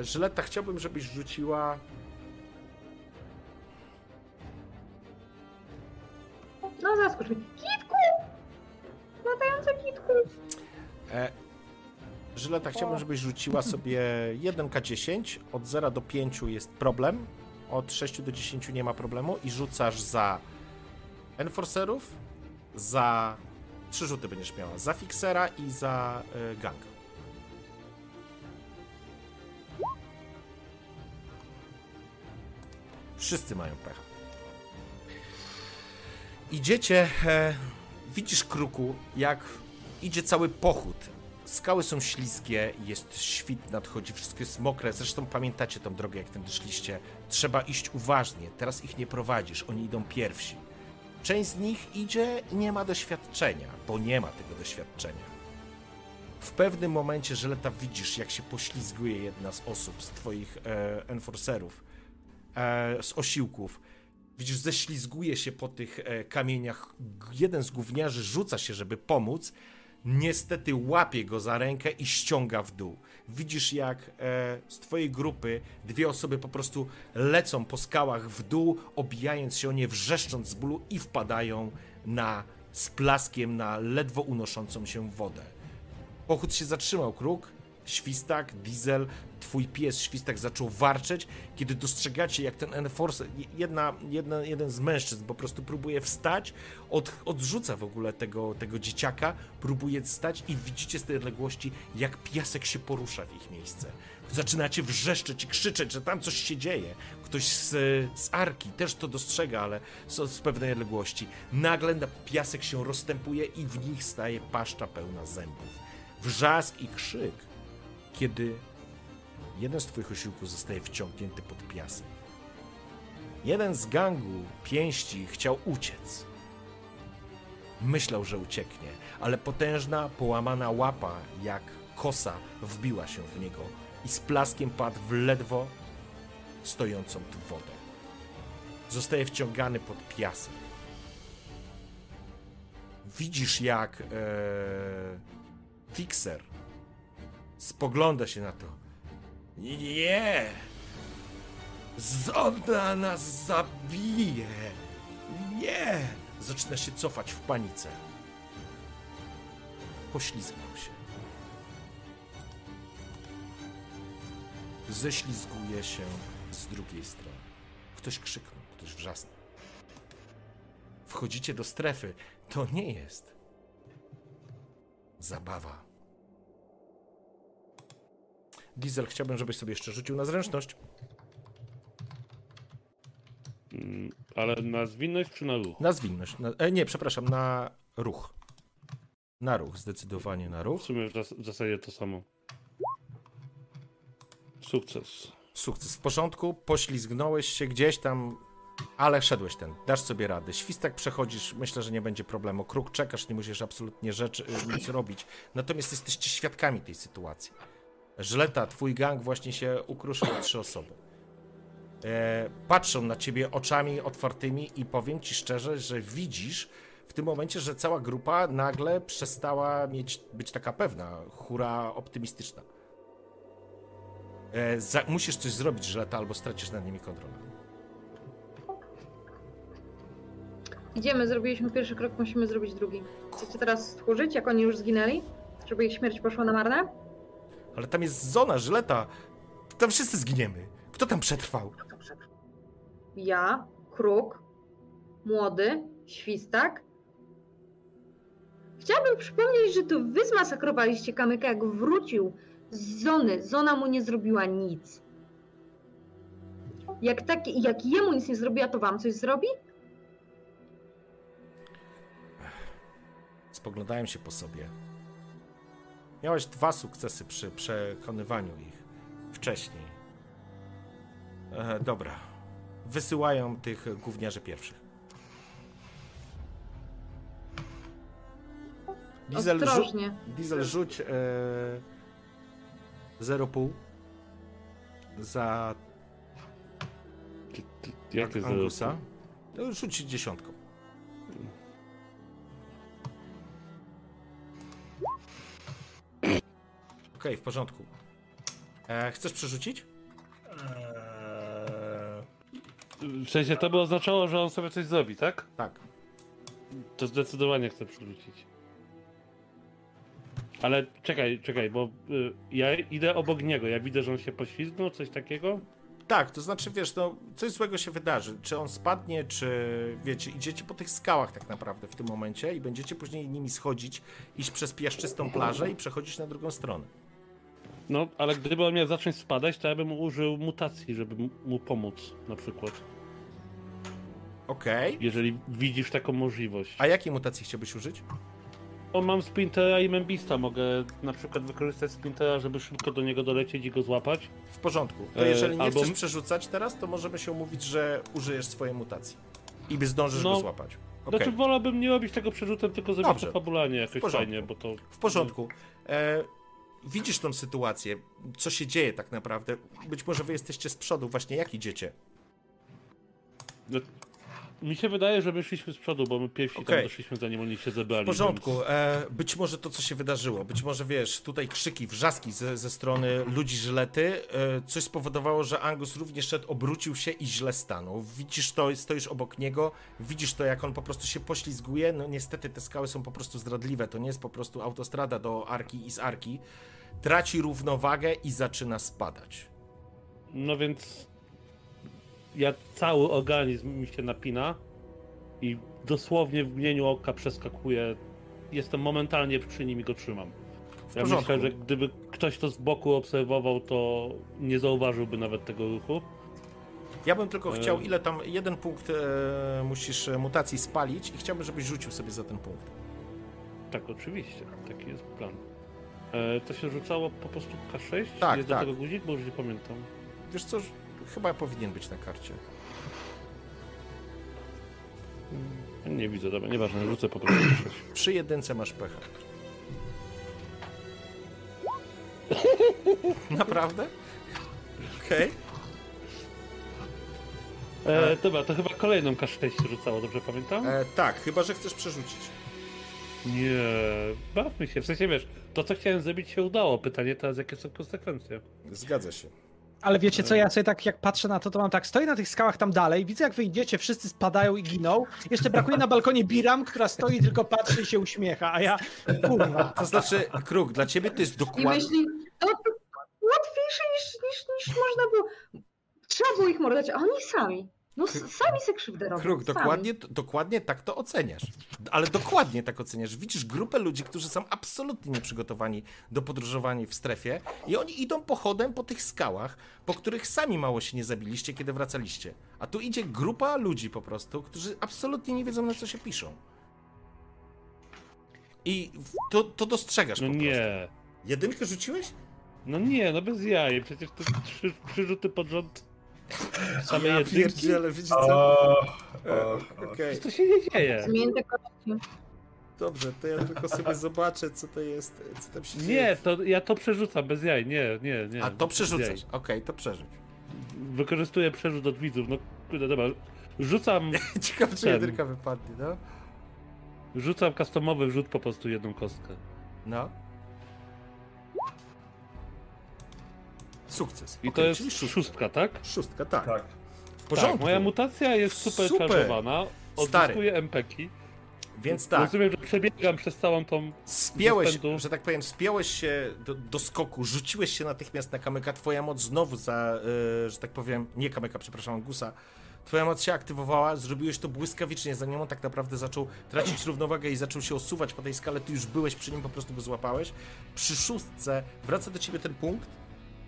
Żyleta, chciałbym, żebyś rzuciła. No zaskocz mnie. Kitku! Latające kitku! E, Żyleta, chciałbym, żebyś rzuciła sobie 1K10. Od 0 do 5 jest problem. Od 6 do 10 nie ma problemu. I rzucasz za Enforcerów, za. Trzy rzuty będziesz miała. Za Fixera i za y, Gang. Wszyscy mają pecha. Idziecie, e, widzisz kruku, jak idzie cały pochód. Skały są śliskie, jest świt, nadchodzi, wszystko jest mokre. Zresztą pamiętacie tą drogę, jak tam szliście. Trzeba iść uważnie, teraz ich nie prowadzisz, oni idą pierwsi. Część z nich idzie i nie ma doświadczenia, bo nie ma tego doświadczenia. W pewnym momencie, Żeleta, widzisz, jak się poślizguje jedna z osób, z twoich e, enforcerów, z osiłków. Widzisz, ześlizguje się po tych e, kamieniach. Jeden z gówniarzy rzuca się, żeby pomóc. Niestety łapie go za rękę i ściąga w dół. Widzisz, jak e, z twojej grupy dwie osoby po prostu lecą po skałach w dół, obijając się o nie, wrzeszcząc z bólu i wpadają na z plaskiem na ledwo unoszącą się wodę. Pochód się zatrzymał, kruk. Świstak, diesel, twój pies Świstak zaczął warczeć, kiedy dostrzegacie, jak ten enforcer, jedna, jedna, jeden z mężczyzn po prostu próbuje wstać, od, odrzuca w ogóle tego, tego dzieciaka, próbuje wstać i widzicie z tej odległości, jak piasek się porusza w ich miejsce. Zaczynacie wrzeszczeć i krzyczeć, że tam coś się dzieje. Ktoś z, z arki też to dostrzega, ale z, z pewnej odległości. Nagle piasek się rozstępuje i w nich staje paszcza pełna zębów. Wrzask i krzyk, kiedy jeden z twoich osiłków zostaje wciągnięty pod piasek. Jeden z gangu pięści chciał uciec. Myślał, że ucieknie, ale potężna, połamana łapa, jak kosa, wbiła się w niego i z plaskiem padł w ledwo stojącą tu wodę. Zostaje wciągany pod piasek. Widzisz, jak e, Fixer spogląda się na to. Nie! Zonda nas zabije! Nie! Zaczyna się cofać w panice. Poślizgnął się. Ześlizguje się z drugiej strony. Ktoś krzyknął, ktoś wrzasnął. Wchodzicie do strefy. To nie jest zabawa. Diesel, chciałbym, żebyś sobie jeszcze rzucił na zręczność. Mm, Ale na zwinność czy na ruch? Na zwinność. Na, e, nie, przepraszam, na ruch. Na ruch, zdecydowanie na ruch. W sumie w zas- w zasadzie to samo. Sukces. Sukces. W porządku, poślizgnąłeś się gdzieś tam, ale szedłeś ten. Dasz sobie radę. Świstak przechodzisz, myślę, że nie będzie problemu. Kruk czekasz, nie musisz absolutnie rzeczy, y, nic robić. Natomiast jesteście świadkami tej sytuacji. Żleta, twój gang właśnie się ukruszył o trzy osoby. E, patrzą na ciebie oczami otwartymi i powiem ci szczerze, że widzisz w tym momencie, że cała grupa nagle przestała mieć, być taka pewna, hura optymistyczna. E, za, musisz coś zrobić, Żleta, albo stracisz nad nimi kontrolę. Idziemy, zrobiliśmy pierwszy krok, musimy zrobić drugi. Chcecie teraz stchórzyć, jak oni już zginęli? Żeby ich śmierć poszła na marne? Ale tam jest zona, Żleta. Tam wszyscy zginiemy. Kto tam przetrwał? Ja, Kruk, Młody, Świstak. Chciałabym przypomnieć, że to wy zmasakrowaliście Kamyka, jak wrócił z Zony. Zona mu nie zrobiła nic. Jak, taki, jak jemu nic nie zrobiła, to wam coś zrobi? Spoglądałem się po sobie. Miałeś dwa sukcesy przy przekonywaniu ich wcześniej. E, dobra. Wysyłają tych gówniarzy pierwszych. Diesel, rzu-. Diesel rzuć e, 0,5 za Jak to jest Angusa. No, Rzuć dziesiątką. Okej, w porządku. E, chcesz przerzucić? W sensie to by oznaczało, że on sobie coś zrobi, tak? Tak. To zdecydowanie chcę przerzucić. Ale czekaj, czekaj, bo y, ja idę obok niego, ja widzę, że on się poślizgnął, coś takiego? Tak, to znaczy, wiesz, no, coś złego się wydarzy. Czy on spadnie, czy, wiecie, idziecie po tych skałach tak naprawdę w tym momencie i będziecie później nimi schodzić, iść przez piaszczystą plażę i przechodzić na drugą stronę. No, ale gdyby on miał zacząć spadać, to ja bym użył mutacji, żeby mu- pomóc, na przykład. Okej. Jeżeli widzisz taką możliwość. A jakiej mutacji chciałbyś użyć? O, mam Splintera i Membista, mogę na przykład wykorzystać Splintera, żeby szybko do niego dolecieć i go złapać. W porządku. To E, jeżeli nie albo- chcesz przerzucać teraz, to możemy się umówić, że użyjesz swojej mutacji. I by zdążysz No, go złapać. Okej. Znaczy wolałbym nie robić tego przerzutem, tylko zrobić to fabularnie jakoś fajnie, bo to... W porządku. E, widzisz tą sytuację, co się dzieje tak naprawdę. Być może wy jesteście z przodu, właśnie jak idziecie. Mi się wydaje, że my szliśmy z przodu, bo my pierwsi Okej. tam doszliśmy, zanim oni się zebrali. W porządku. E, być może to, co się wydarzyło, być może wiesz, tutaj krzyki, wrzaski ze, ze strony ludzi żylety, e, coś spowodowało, że Angus również szedł, obrócił się i źle stanął. Widzisz to, stoisz obok niego, widzisz to, jak on po prostu się poślizguje. No niestety te skały są po prostu zdradliwe, to nie jest po prostu autostrada do Arki i z Arki. Traci równowagę i zaczyna spadać. No więc ja cały organizm mi się napina i dosłownie w mgnieniu oka przeskakuję. Jestem momentalnie przy nim i go trzymam. Ja myślę, że gdyby ktoś to z boku obserwował, to nie zauważyłby nawet tego ruchu. Ja bym tylko E. chciał, ile tam, jeden punkt e, musisz e, mutacji spalić i chciałbym, żebyś rzucił sobie za ten punkt. Tak, oczywiście. Taki jest plan. E, to się rzucało po prostu K6? Tak, jest tak. do tego guzik, bo już nie pamiętam. Wiesz co, chyba powinien być na karcie. Nie widzę, dobra, nieważne, rzucę po prostu K6. Przy jedynce masz pecha. Naprawdę? Okej. E, dobra, to chyba kolejną K6 się rzucało, dobrze pamiętam? E, Tak, chyba, że chcesz przerzucić. Nie, bawmy się. W sensie wiesz, to co chciałem zrobić się udało. Pytanie teraz, jakie są konsekwencje. Zgadza się. Ale wiecie co, ja sobie tak jak patrzę na to, to mam tak, stoję na tych skałach tam dalej, widzę jak wy idziecie, wszyscy spadają i giną. Jeszcze brakuje na balkonie Biram, która stoi tylko patrzy i się uśmiecha, a ja, kurwa. To znaczy, Kruk, dla ciebie to jest I dokładnie... myśli, to łatwiejsze niż, niż, niż można było. Trzeba było ich mordować, a oni sami. No sami se krzywdę robią. Kruk, dokładnie, dokładnie tak to oceniasz. Ale dokładnie tak oceniasz. Widzisz grupę ludzi, którzy są absolutnie nieprzygotowani do podróżowania w strefie i oni idą pochodem po tych skałach, po których sami mało się nie zabiliście, kiedy wracaliście. A tu idzie grupa ludzi po prostu, którzy absolutnie nie wiedzą, na co się piszą. I to, to dostrzegasz No po prostu. nie. Jedynkę rzuciłeś? No nie, no bez jaj. Przecież to trzy, trzy rzuty pod rząd. Same Ja jedynki. co? O, E, Okej, Co się nie dzieje? Zmienię dobrze, to ja tylko sobie zobaczę, co to jest, co tam się dzieje. Nie, to ja to przerzucam bez jaj. Nie, nie, nie. A to przerzucasz. Okej, to przerzuć. Wykorzystuję przerzut od widzów. No kurde, dobra. Rzucam, Ciekawe, czy jedynka wypadnie, no? rzucam customowy wrzut po prostu jedną kostkę. No. Sukces. I to Okej, jest szóstka. szóstka, tak? Szóstka, tak. tak. W porządku. Tak, moja mutacja jest super, Super. charge'owana. Stary. Odzyskuję empeki. Więc tak, Rozumiem, że przebiegam przez całą tą zapędu. że tak powiem, spięłeś się do, do skoku, rzuciłeś się natychmiast na kamyka, twoja moc znowu za, e, że tak powiem, nie kamyka, przepraszam, Gusa, Twoja moc się aktywowała, zrobiłeś to błyskawicznie, zanim on tak naprawdę zaczął tracić równowagę i zaczął się osuwać po tej skale, ty już byłeś przy nim, po prostu go złapałeś. Przy szóstce wraca do ciebie ten punkt.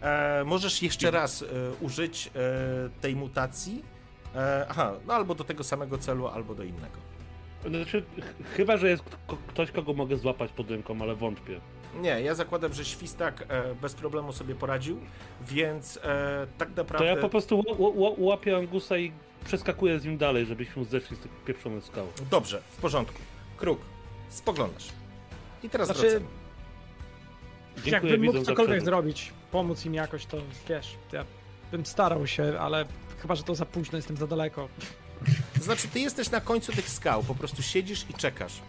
E, możesz jeszcze raz e, użyć e, tej mutacji. E, aha, no albo do tego samego celu, albo do innego. Znaczy, ch- chyba, że jest ktoś, kogo mogę złapać pod ręką, ale wątpię. Nie, ja zakładam, że Świstak e, bez problemu sobie poradził, więc e, tak naprawdę... To ja po prostu łapię Angusa i przeskakuję z nim dalej, żebyśmy zeszli z tych pieprzonych skał. Dobrze, w porządku. Kruk, spoglądasz. I teraz Znaczy, wracamy. Dziękuję Jakbym mógł cokolwiek zrobić, pomóc im jakoś, to wiesz, ja bym starał się, ale chyba, że to za późno, jestem za daleko. To znaczy, ty jesteś na końcu tych skał, po prostu siedzisz i czekasz.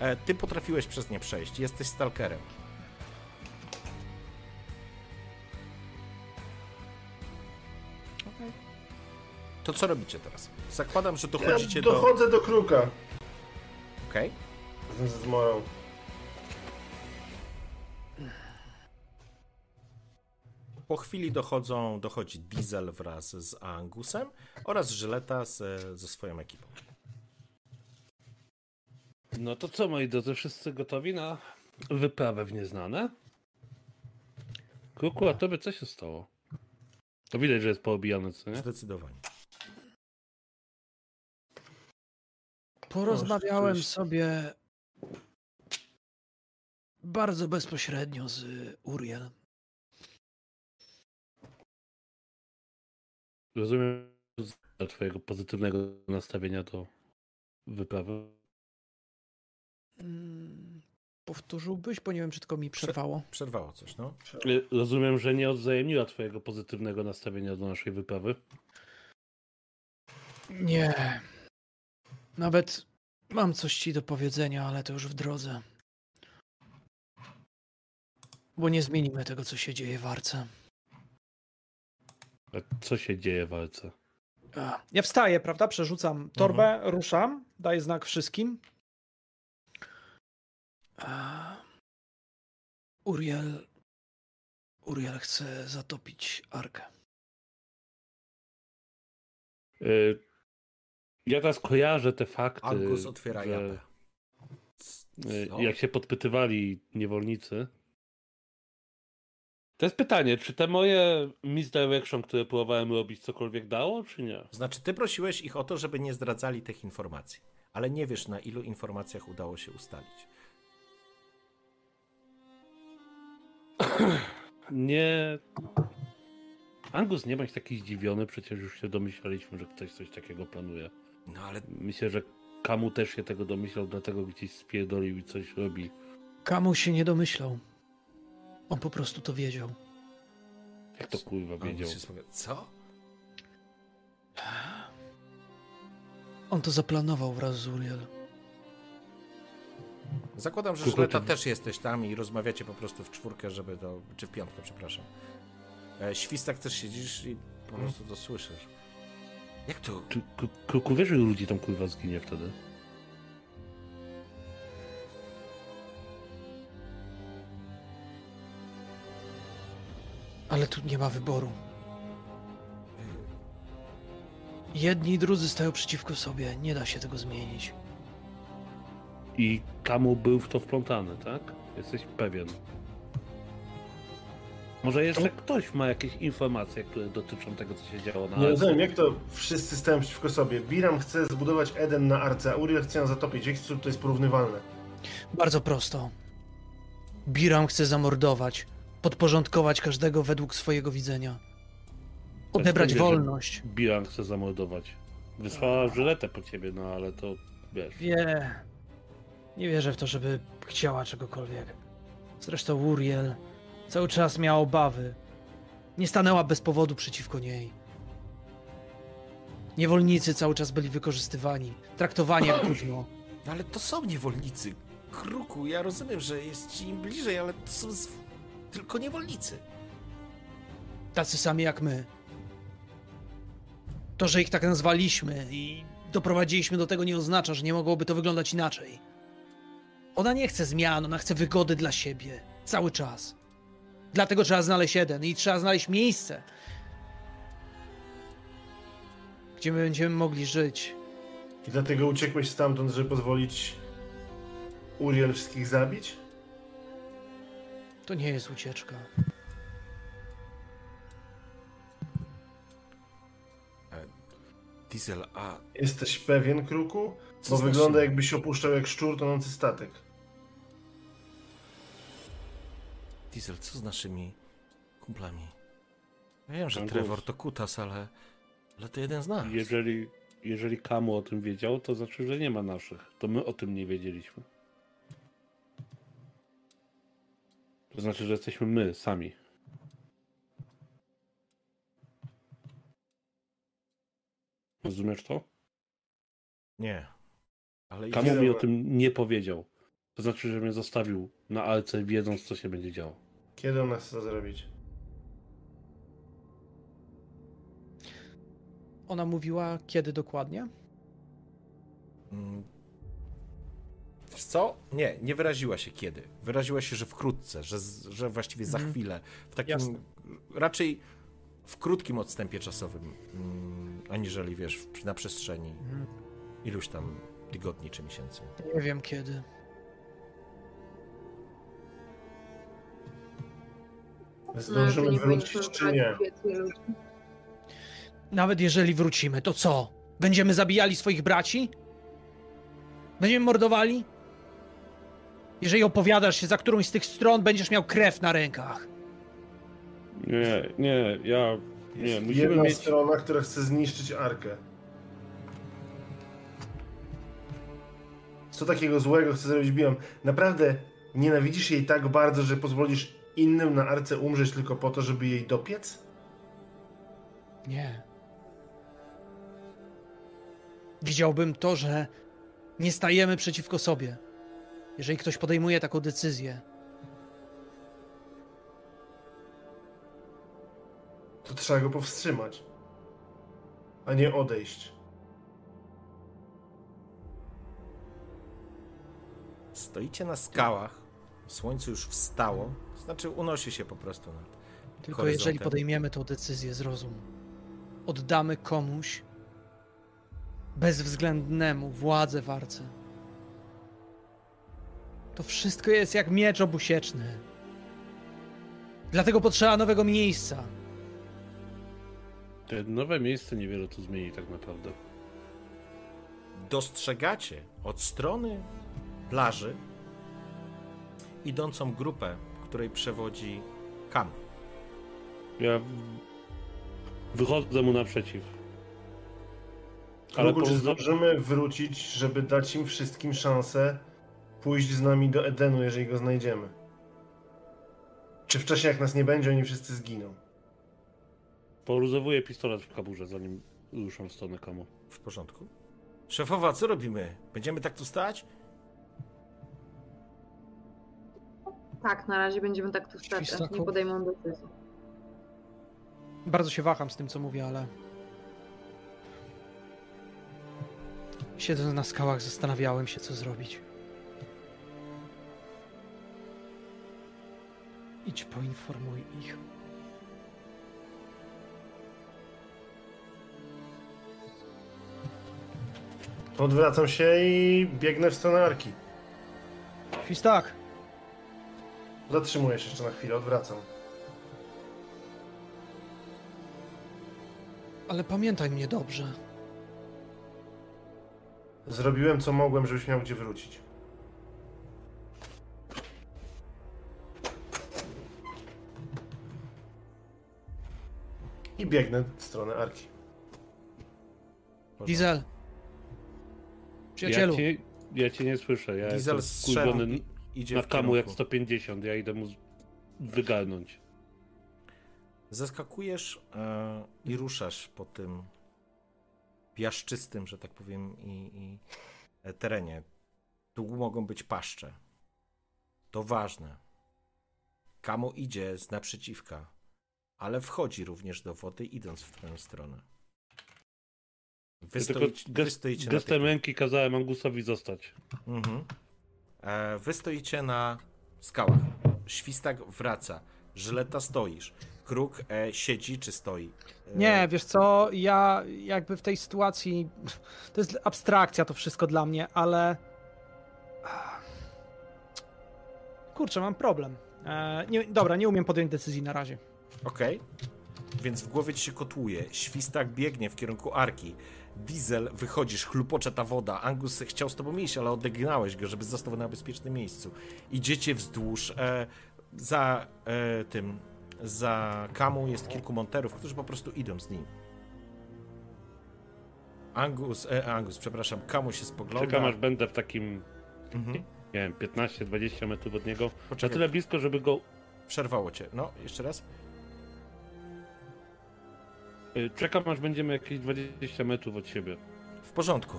E, ty potrafiłeś przez nie przejść, jesteś stalkerem. To co robicie teraz? Zakładam, że dochodzicie Ja do... dochodzę do kruka Okej. z z Morą. Po chwili dochodzą, dochodzi Diesel wraz z Angusem oraz Żyleta ze, ze swoją ekipą. No to co, moi drodzy, wszyscy gotowi na wyprawę w nieznane? Kuku, a tobie co się stało? To widać, że jest poobijany, co nie? Zdecydowanie. Porozmawiałem sobie bardzo bezpośrednio z Uriel. Rozumiem z twojego pozytywnego nastawienia do wyprawy. Mm, Powtórzyłbyś, bo nie wiem, czy tylko mi przerwało. Przerwało coś, no. Y, Rozumiem, że nie odwzajemniła twojego pozytywnego nastawienia do naszej wyprawy. Nie. Nawet mam coś ci do powiedzenia, ale to już w drodze. Bo nie zmienimy tego, co się dzieje w Arce. A co się dzieje w walce? Ja wstaję, prawda? Przerzucam torbę, ruszam, daję znak wszystkim. Uriel. Uriel chce zatopić Arkę. Y, Ja teraz kojarzę te fakty. Angus otwiera że, japę. Co? Jak się podpytywali niewolnicy. To jest pytanie, czy te moje misdirection, które próbowałem robić, cokolwiek dało, czy nie? Znaczy, ty prosiłeś ich o to, żeby nie zdradzali tych informacji, ale nie wiesz, na ilu informacjach udało się ustalić. Nie. Angus, nie bądź taki zdziwiony, przecież już się domyślaliśmy, że ktoś coś takiego planuje. No ale Myślę, że Kamu też się tego domyślał, dlatego gdzieś spierdolił i coś robi. Kamu się nie domyślał. On po prostu to wiedział. Jak to kurwa wiedział? Co? On to zaplanował wraz z Uriel. Zakładam, że ty- też jesteś tam i rozmawiacie po prostu w czwórkę, żeby to... czy w piątkę, przepraszam. E, Świstak też siedzisz i po prostu to słyszysz. Jak to? Czy K- Kruku wiesz, że ludzi tam kurwa zginie wtedy? Ale tu nie ma wyboru. Jedni i drudzy stają przeciwko sobie. Nie da się tego zmienić. I Kamu był w to wplątany, tak? Jesteś pewien. Może jeszcze ktoś ma jakieś informacje, które dotyczą tego, co się działo na Nie rozumiem, jak to wszyscy stają przeciwko sobie. Biram chce zbudować Eden na Arce, a Uriel chce ją zatopić. Sposób to jest porównywalne? Bardzo prosto. Biram chce zamordować, podporządkować każdego według swojego widzenia. Odebrać wiesz, wolność. Biran chce zamordować. Wysłała żyletę po ciebie, no ale to wiesz. Wie. Nie wierzę w to, żeby chciała czegokolwiek. Zresztą Uriel cały czas miała obawy. Nie stanęła bez powodu przeciwko niej. Niewolnicy cały czas byli wykorzystywani, traktowani jak gówno. No ale to są niewolnicy. Kruku, ja rozumiem, że jest ci im bliżej, ale to są z... tylko niewolnicy. Tacy sami jak my. To, że ich tak nazwaliśmy i doprowadziliśmy do tego nie oznacza, że nie mogłoby to wyglądać inaczej. Ona nie chce zmian, ona chce wygody dla siebie. Cały czas. Dlatego trzeba znaleźć jeden i trzeba znaleźć miejsce. gdzie my będziemy mogli żyć. I dlatego uciekłeś stamtąd, żeby pozwolić Uriel wszystkich zabić? To nie jest ucieczka. Diesel, a Jesteś pewien, Kruku? Co Bo znaczy? wygląda jakbyś opuszczał jak szczur tonący statek. Diesel, co z naszymi kumplami? Ja wiem, że Trevor to kutas, ale, ale to jeden z nas. Jeżeli, jeżeli Kamu o tym wiedział, to znaczy, że nie ma naszych. To my o tym nie wiedzieliśmy. To znaczy, że jesteśmy my sami. Rozumiesz to? Nie. Ale Kamu idzie- mi o tym nie powiedział. To znaczy, że mnie zostawił na alce, wiedząc, co się będzie działo. Kiedy on chce to zrobić? Ona mówiła kiedy dokładnie? Wiesz co? Nie, nie wyraziła się kiedy. Wyraziła się, że wkrótce, że, że właściwie za Mhm. chwilę. W takim Jasne. raczej w krótkim odstępie czasowym, mm, aniżeli wiesz, na przestrzeni Mhm. iluś tam tygodni czy miesięcy. Nie wiem kiedy. Zdążymy No, nie wrócić, czy nie? więcej ludzi. Nawet jeżeli wrócimy, to co? Będziemy zabijali swoich braci? Będziemy mordowali? Jeżeli opowiadasz się za którąś z tych stron, będziesz miał krew na rękach. Nie, nie, ja. Nie, Jest musimy jedna mieć. strona, która chce zniszczyć Arkę. Co takiego złego chce zrobić Bion? Naprawdę nienawidzisz jej tak bardzo, że pozwolisz innym na Arce umrzeć tylko po to, żeby jej dopiec? Nie. Widziałbym to, że nie stajemy przeciwko sobie. Jeżeli ktoś podejmuje taką decyzję, To trzeba go powstrzymać, a nie odejść. Stoicie na skałach, słońce już wstało, znaczy unosi się po prostu nad tylko horyzontem. jeżeli podejmiemy tą decyzję, zrozum. Oddamy komuś bezwzględnemu władzę w arce. To wszystko jest jak miecz obusieczny. Dlatego potrzeba nowego miejsca. Te nowe miejsce niewiele tu zmieni tak naprawdę. dostrzegacie od strony plaży idącą grupę, której przewodzi Kam. Ja wychodzę mu naprzeciw. Ale Kruku, czy porozma- zdążymy wrócić, żeby dać im wszystkim szansę pójść z nami do Edenu, jeżeli go znajdziemy? Czy wcześniej, jak nas nie będzie, oni wszyscy zginą? porozowuję pistolet w kaburze, zanim ruszam w stronę Kamu. W porządku? Szefowa, co robimy? Będziemy tak tu stać? Tak, na razie będziemy tak tu stać, aż nie podejmą decyzji. Bardzo się waham z tym, co mówię, ale. Siedząc na skałach, zastanawiałem się, co zrobić. Idź, poinformuj ich. Odwracam się i biegnę w stronę Arki. Świstak! Zatrzymuję się jeszcze na chwilę, odwracam. Ale pamiętaj mnie dobrze. Zrobiłem co mogłem, żebyś miał gdzie wrócić. I biegnę w stronę Arki. Diesel! Przyjacielu! Ja cię, ja cię nie słyszę. Ja Diesel jestem idzie na w Kamu jak kierunku. 150. Ja idę mu wygarnąć. Zaskakujesz e, i ruszasz po tym piaszczystym, że tak powiem, i, i terenie. Tu mogą być paszcze. To ważne. Kamo idzie z naprzeciwka, ale wchodzi również do wody, idąc w twoją stronę. Wy, stoicie, wy gest, stoicie na gestem tych... ręki kazałem Angusowi zostać. Mhm. E, wy stoicie na skałach. Świstak wraca. Żyleta stoisz. Kruk e, siedzi czy stoi? E, Nie, wiesz co, ja jakby w tej sytuacji, to jest abstrakcja to wszystko dla mnie, ale... Kurczę, mam problem. E, nie, dobra, nie umiem podjąć decyzji na razie. Okej. Więc w głowie ci się kotłuje. Świstak biegnie w kierunku arki. Diesel, wychodzisz, chlupocze ta woda. Angus chciał z tobą iść, ale odegnałeś go, żeby został na bezpiecznym miejscu. Idziecie wzdłuż. E, za e, tym, za Kamą jest kilku monterów, którzy po prostu idą z nim. Angus, e, Angus, przepraszam, Kamu się spogląda. Czekam aż będę w takim, Mhm. nie wiem, 15-20 metrów od niego. Na Poczekaj, tyle blisko, żeby go... przerwało cię. No, jeszcze raz. Y, Czekam aż będziemy jakieś 20 metrów od siebie. W porządku.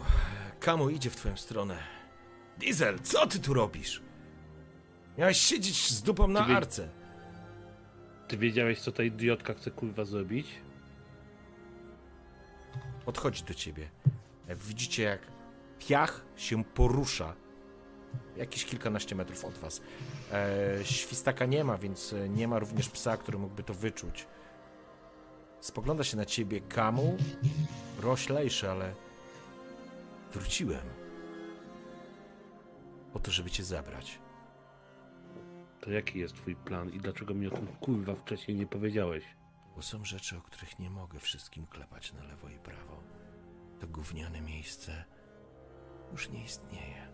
Kamu idzie w twoją stronę. Diesel, co ty tu robisz? Miałeś siedzieć z dupą na Ty wie- arce. Ty wiedziałeś, co ta idiotka chce kurwa zrobić? Podchodzi do ciebie. Widzicie, jak piach się porusza. Jakieś kilkanaście metrów od was. E, świstaka nie ma, więc e, nie ma również psa, który mógłby to wyczuć. Spogląda się na ciebie Kamu. Roślejszy, ale wróciłem. Po to, żeby cię zabrać. To jaki jest twój plan i dlaczego mi o tym kurwa wcześniej nie powiedziałeś? Bo są rzeczy, o których nie mogę wszystkim klepać na lewo i prawo. To gówniane miejsce już nie istnieje.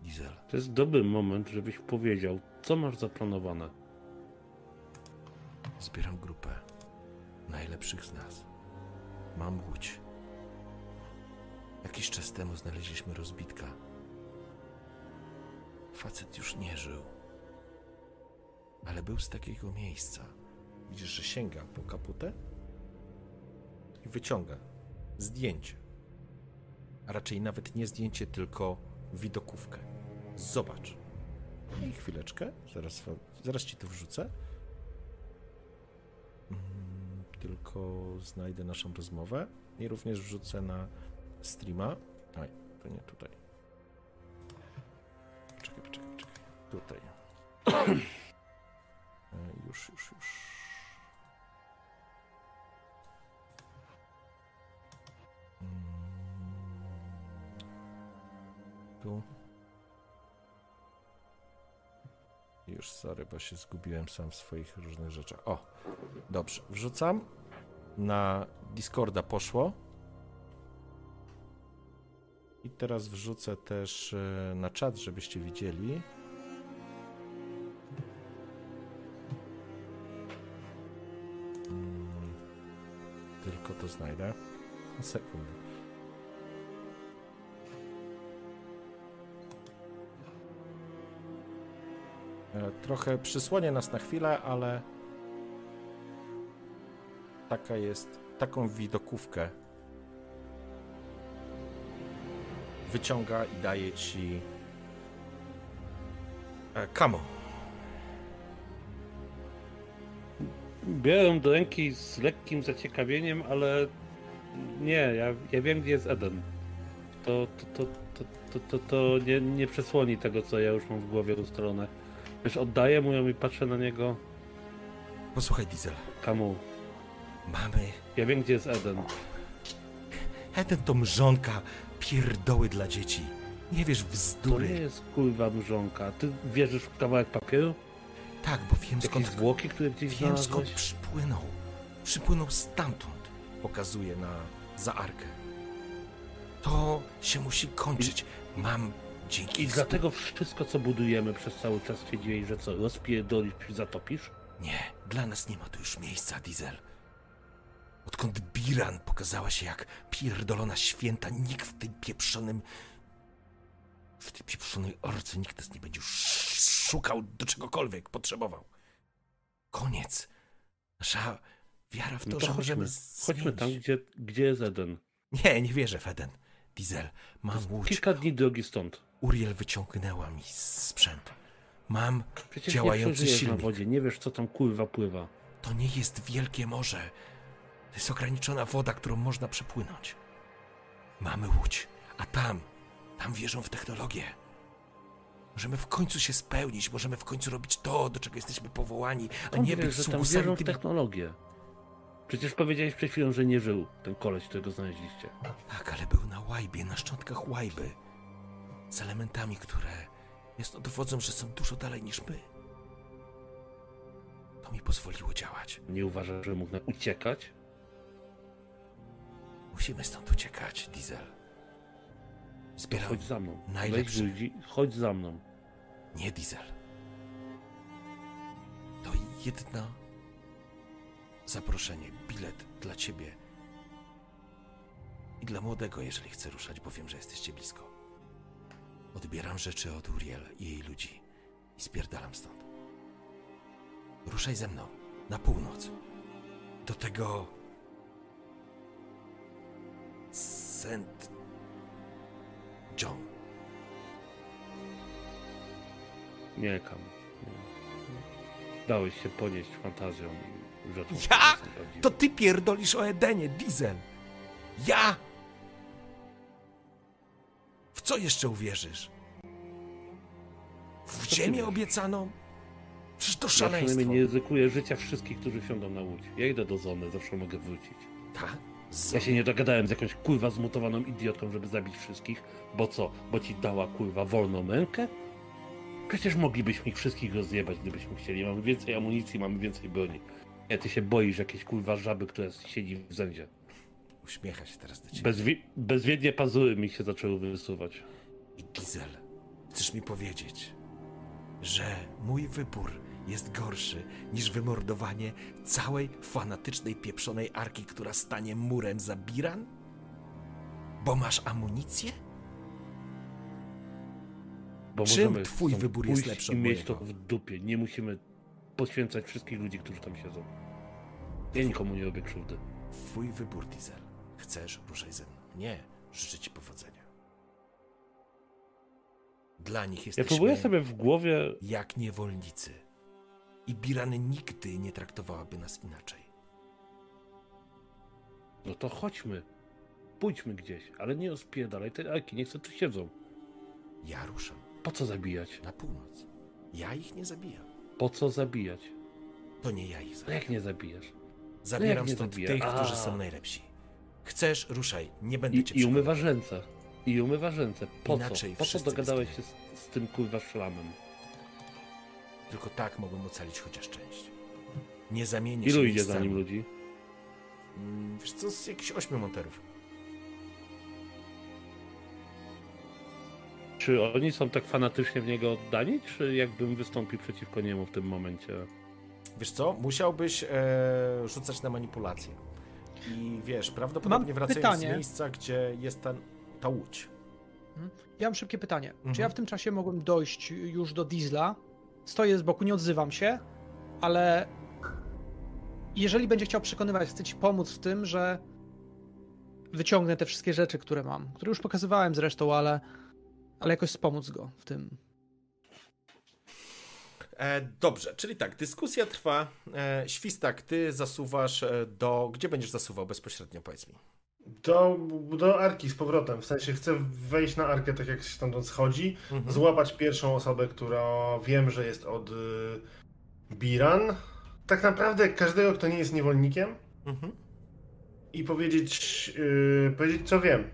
Diesel, To jest dobry moment, żebyś powiedział, co masz zaplanowane. zbieram grupę najlepszych z nas. Mam łódź. Jakiś czas temu znaleźliśmy rozbitka. Facet już nie żył. Ale był z takiego miejsca. Widzisz, że sięga po kaputę i wyciąga zdjęcie. A raczej nawet nie zdjęcie, tylko widokówkę. Zobacz. I chwileczkę, zaraz, zaraz ci to wrzucę. Tylko znajdę naszą rozmowę i również wrzucę na streama. Oj, to nie tutaj. Czekaj, czekaj, czekaj. Tutaj. E, Już, już, już. Mm. Tu. Już, sorry, bo się zgubiłem sam w swoich różnych rzeczach. O, dobrze, wrzucam. Na Discorda poszło. I teraz wrzucę też e, na czat, żebyście widzieli. Mm, Tylko to znajdę. Sekundę. Trochę przysłonię nas na chwilę, ale taka jest, taką widokówkę wyciąga i daje ci e, Kamo. Biorę do ręki z lekkim zaciekawieniem, ale nie, ja, ja wiem, gdzie jest Eden. To, to, to, to, to, to, to nie, nie przesłoni tego, co ja już mam w głowie ustalone. Wiesz, oddaję mu ją i patrzę na niego. Posłuchaj, Diesel. Kamu, Mamy. ja wiem, gdzie jest Eden. Eden to mrzonka pierdoły dla dzieci. Nie wiesz w To nie jest kurwa mrzonka. Ty wierzysz w kawałek papieru? Tak, bo wiem Jakieś skąd, zwłoki, które gdzieś wiem skąd znalazłeś? przypłynął. Przypłynął stamtąd. Pokazuje na za arkę. To się musi kończyć. Mam dzięki... I dlatego wszystko, co budujemy przez cały czas stwierdziłeś, że co, rozpierdolisz zatopisz? Nie, dla nas nie ma tu już miejsca, Diesel. Odkąd Biran pokazała się jak pierdolona święta, nikt w tym pieprzonym... W tej pieprzonej orce nikt nas nie będzie już szukał do czegokolwiek potrzebował. Koniec. Nasza wiara w to, No że to możemy chodźmy, chodźmy zmienić. tam, gdzie, gdzie jest Eden. Nie, nie wierzę w Eden. Diesel, mam łódź. Kilka dni drogi stąd. Uriel wyciągnęła mi sprzęt. Mam Przecież Działający nie silnik. na wodzie, nie wiesz, co tam kurwa pływa. To nie jest wielkie morze. To jest ograniczona woda, którą można przepłynąć. Mamy łódź, a tam, tam wierzą w technologię. Możemy w końcu się spełnić, możemy w końcu robić to, do czego jesteśmy powołani, a nie być że tam wierzą w technologię. Przecież powiedziałeś przed chwilą, że nie żył ten koleś, którego znaleźliście. Tak, ale był na łajbie, na szczątkach łajby. Z elementami, które jest dowodzą, że są dużo dalej niż my. To mi pozwoliło działać. Nie uważasz, że mógł na- uciekać? Musimy stąd uciekać, Diesel. Zbieram... Chodź za mną. Najlepszy. Ludzi, chodź za mną. Nie, Diesel. To jedno zaproszenie, bilet dla ciebie i dla młodego, jeżeli chce ruszać, bo wiem, że jesteście blisko. Odbieram rzeczy od Uriel i jej ludzi i spierdalam stąd. Ruszaj ze mną na północ. Do tego St. John. Nie, Kam. Dałeś się ponieść fantazją i rzeczą. Ja? To ty pierdolisz o Edenie, Diesel. Ja? Co jeszcze uwierzysz? W ziemię obiecaną? Przecież to Ja szaleństwo. przynajmniej nie ryzykuję życia wszystkich, którzy wsiądą na łódź. Ja idę do zony, zawsze mogę wrócić. Tak? Z... Ja się nie dogadałem z jakąś kurwa zmutowaną idiotką, żeby zabić wszystkich. Bo co? Bo ci dała kurwa wolną rękę? Przecież moglibyśmy ich wszystkich rozjebać, gdybyśmy chcieli. Mamy więcej amunicji, mamy więcej broni. Nie, ty się boisz jakiejś kurwa żaby, która siedzi w zędzie. Uśmiecha się teraz do ciebie. Bezwi- bezwiednie pazury mi się zaczęły wysuwać. I Diesel, chcesz mi powiedzieć, że mój wybór jest gorszy niż wymordowanie całej fanatycznej, pieprzonej arki, która stanie murem za Biran? Bo masz amunicję? Bo Czym twój wybór jest lepszy i mieć to w dupie. Nie musimy poświęcać wszystkich ludzi, którzy tam siedzą. Ja nikomu nie robię krzywdy. Twój wybór, Diesel. Chcesz, ruszaj ze mną. Nie, życzę ci powodzenia. Dla nich Ja jesteśmy próbuję sobie w głowie jak niewolnicy. I Biran nigdy nie traktowałaby nas inaczej. No to chodźmy. Pójdźmy gdzieś, ale nie rozpierdalaj te arki, niech tu siedzą. Ja ruszam Po co zabijać? na północ. Ja ich nie zabijam. Po co zabijać? To nie ja ich No zabijam. jak nie zabijasz? Zabieram nie stąd zabija? tych, którzy są najlepsi. Chcesz, ruszaj. Nie będę I, cię i umywa przekonywał. ręce. I umywa ręce. Po Inaczej co? Po co dogadałeś się z, z tym kurwa szlamem? Tylko tak mogą ocalić chociaż część. Nie zamienię Ilu się idzie za nim ludzi? Mm, Wiesz co, z jakichś ośmiu monterów. Czy oni są tak fanatycznie w niego oddani, czy jakbym wystąpił przeciwko niemu w tym momencie? Wiesz co, musiałbyś e, rzucać na manipulację. I wiesz, prawdopodobnie Mam wracając pytanie. z miejsca, gdzie jest ta, ta łódź. Ja mam szybkie pytanie. Mhm. Czy ja w tym czasie mogłem dojść już do Diesla? Stoję z boku, nie odzywam się, ale jeżeli będzie chciał przekonywać, chcę ci pomóc w tym, że wyciągnę te wszystkie rzeczy, które mam, które już pokazywałem zresztą, ale, ale jakoś wspomóc go w tym. E, dobrze, czyli tak, dyskusja trwa. E, Świstak, ty zasuwasz e, do... Gdzie będziesz zasuwał bezpośrednio, powiedz mi? Do, do arki z powrotem. W sensie chcę wejść na arkę, tak jak się stamtąd schodzi, Mhm. złapać pierwszą osobę, która wiem, że jest od y, Biran. Tak naprawdę każdego, kto nie jest niewolnikiem Mhm. i powiedzieć, y, powiedzieć co wiem.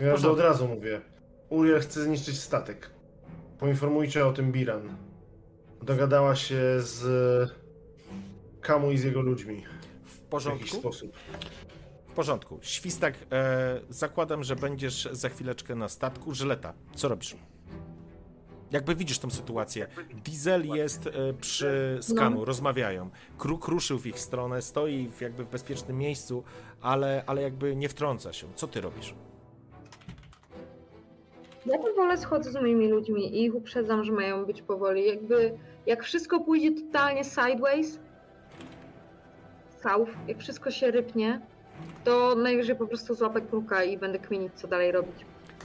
Ja porządku. od razu mówię. Uriel chce zniszczyć statek. Poinformujcie o tym Biran. Dogadała się z Kamu i z jego ludźmi W w jakiś porządku? sposób. W porządku. Świstak, e, zakładam, że będziesz za chwileczkę na statku. Żyleta, co robisz? Jakby widzisz tą sytuację. Diesel jest e, przy skanu, No. rozmawiają. Kruk ruszył w ich stronę, stoi w, jakby w bezpiecznym miejscu, ale, ale jakby nie wtrąca się. Co ty robisz? Ja powolę schodzę z moimi ludźmi i ich uprzedzam, że mają być powoli. Jakby, jak wszystko pójdzie totalnie sideways, south, jak wszystko się rypnie, to najwyżej po prostu złapę kruka i będę kminić, co dalej robić.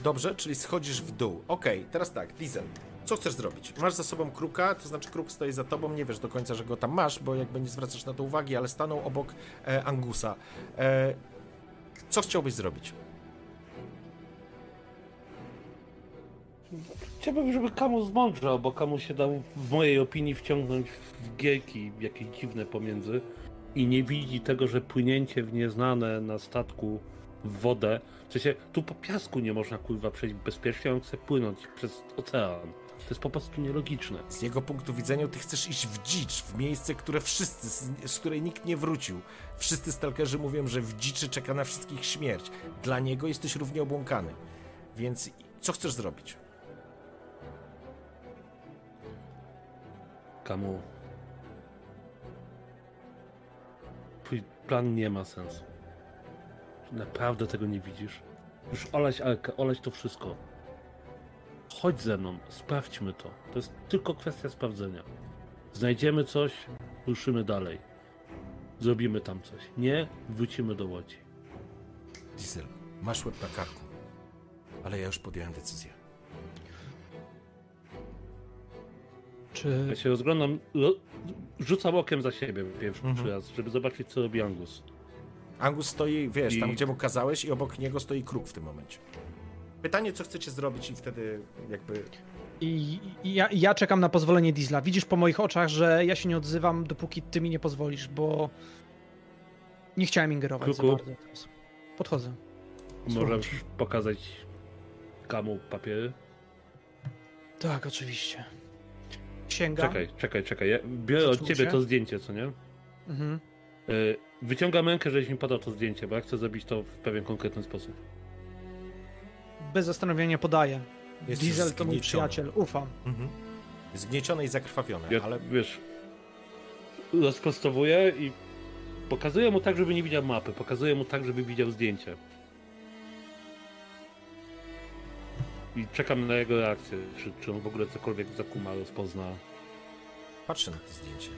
Dobrze, czyli schodzisz w dół. Okej, teraz tak, Diesel. Co chcesz zrobić? Masz za sobą kruka, to znaczy kruk stoi za tobą, nie wiesz do końca, że go tam masz, bo jakby nie zwracasz na to uwagi, ale stanął obok e, Angusa. E, co chciałbyś zrobić? Chciałbym, żeby Kamu zmądrzał, bo Kamu się dał w mojej opinii wciągnąć w gierki jakieś dziwne pomiędzy i nie widzi tego, że płynięcie w nieznane na statku w wodę, w sensie tu po piasku nie można kurwa przejść bezpiecznie, on chce płynąć przez ocean. To jest po prostu nielogiczne. Z jego punktu widzenia ty chcesz iść w dzicz, w miejsce, które wszyscy, z, z której nikt nie wrócił. Wszyscy stalkerzy mówią, że w dziczy czeka na wszystkich śmierć. Dla niego jesteś równie obłąkany. Więc co chcesz zrobić? Kamu. Twój plan nie ma sensu. Naprawdę tego nie widzisz. Już olać Alkę, olać to wszystko. Chodź ze mną, sprawdźmy to. To jest tylko kwestia sprawdzenia. Znajdziemy coś, ruszymy dalej. Zrobimy tam coś. Nie, wrócimy do łodzi. Diesel, masz łeb na karku. Ale ja już podjąłem decyzję. Czy Ja się rozglądam, ro, rzucam okiem za siebie pierwszy Mhm. raz, żeby zobaczyć, co robi Angus. Angus stoi, wiesz, tam I- gdzie mu kazałeś i obok niego stoi kruk w tym momencie. Pytanie, co chcecie zrobić i wtedy jakby... I, i ja, ja czekam na pozwolenie Diesla. Widzisz po moich oczach, że ja się nie odzywam, dopóki ty mi nie pozwolisz, bo nie chciałem ingerować za Kuku. bardzo teraz. Podchodzę. Możesz pokazać Kamu papiery? Tak, oczywiście. Sięgam. Czekaj, czekaj, czekaj. Ja biorę od ciebie się? to zdjęcie, co nie? Mhm. Y, Wyciągam rękę, żebyś mi podał to zdjęcie, bo ja chcę zrobić to w pewien konkretny sposób. Bez zastanowienia podaję. Jesteś Diesel to mój zgnieciony. przyjaciel, ufam. Mhm. Zgniecione i zakrwawione, Ja, ale wiesz, rozprostowuję i pokazuję mu tak, żeby nie widział mapy. Pokazuję mu tak, żeby widział zdjęcie. I czekam na jego reakcję, czy, czy on w ogóle cokolwiek zakuma, rozpozna. Patrzę na to zdjęcie.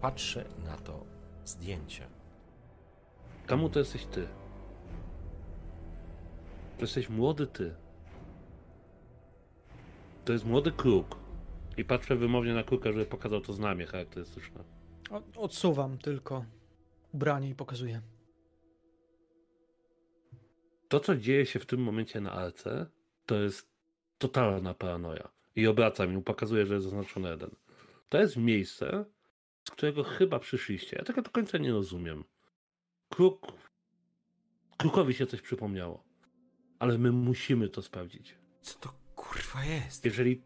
Patrzę na to zdjęcie. Kamu to jesteś ty. To jesteś młody ty. To jest młody kruk. I patrzę wymownie na kruka, żeby pokazał to znamie charakterystyczne. Odsuwam tylko ubranie i pokazuję. To, co dzieje się w tym momencie na ALC, to jest totalna paranoja. I obracam i mu pokazuję, że jest zaznaczony jeden. To jest miejsce, z którego chyba przyszliście. Ja tego do końca nie rozumiem. Kruk... Krukowi się coś przypomniało. Ale my musimy to sprawdzić. Co to kurwa jest? Jeżeli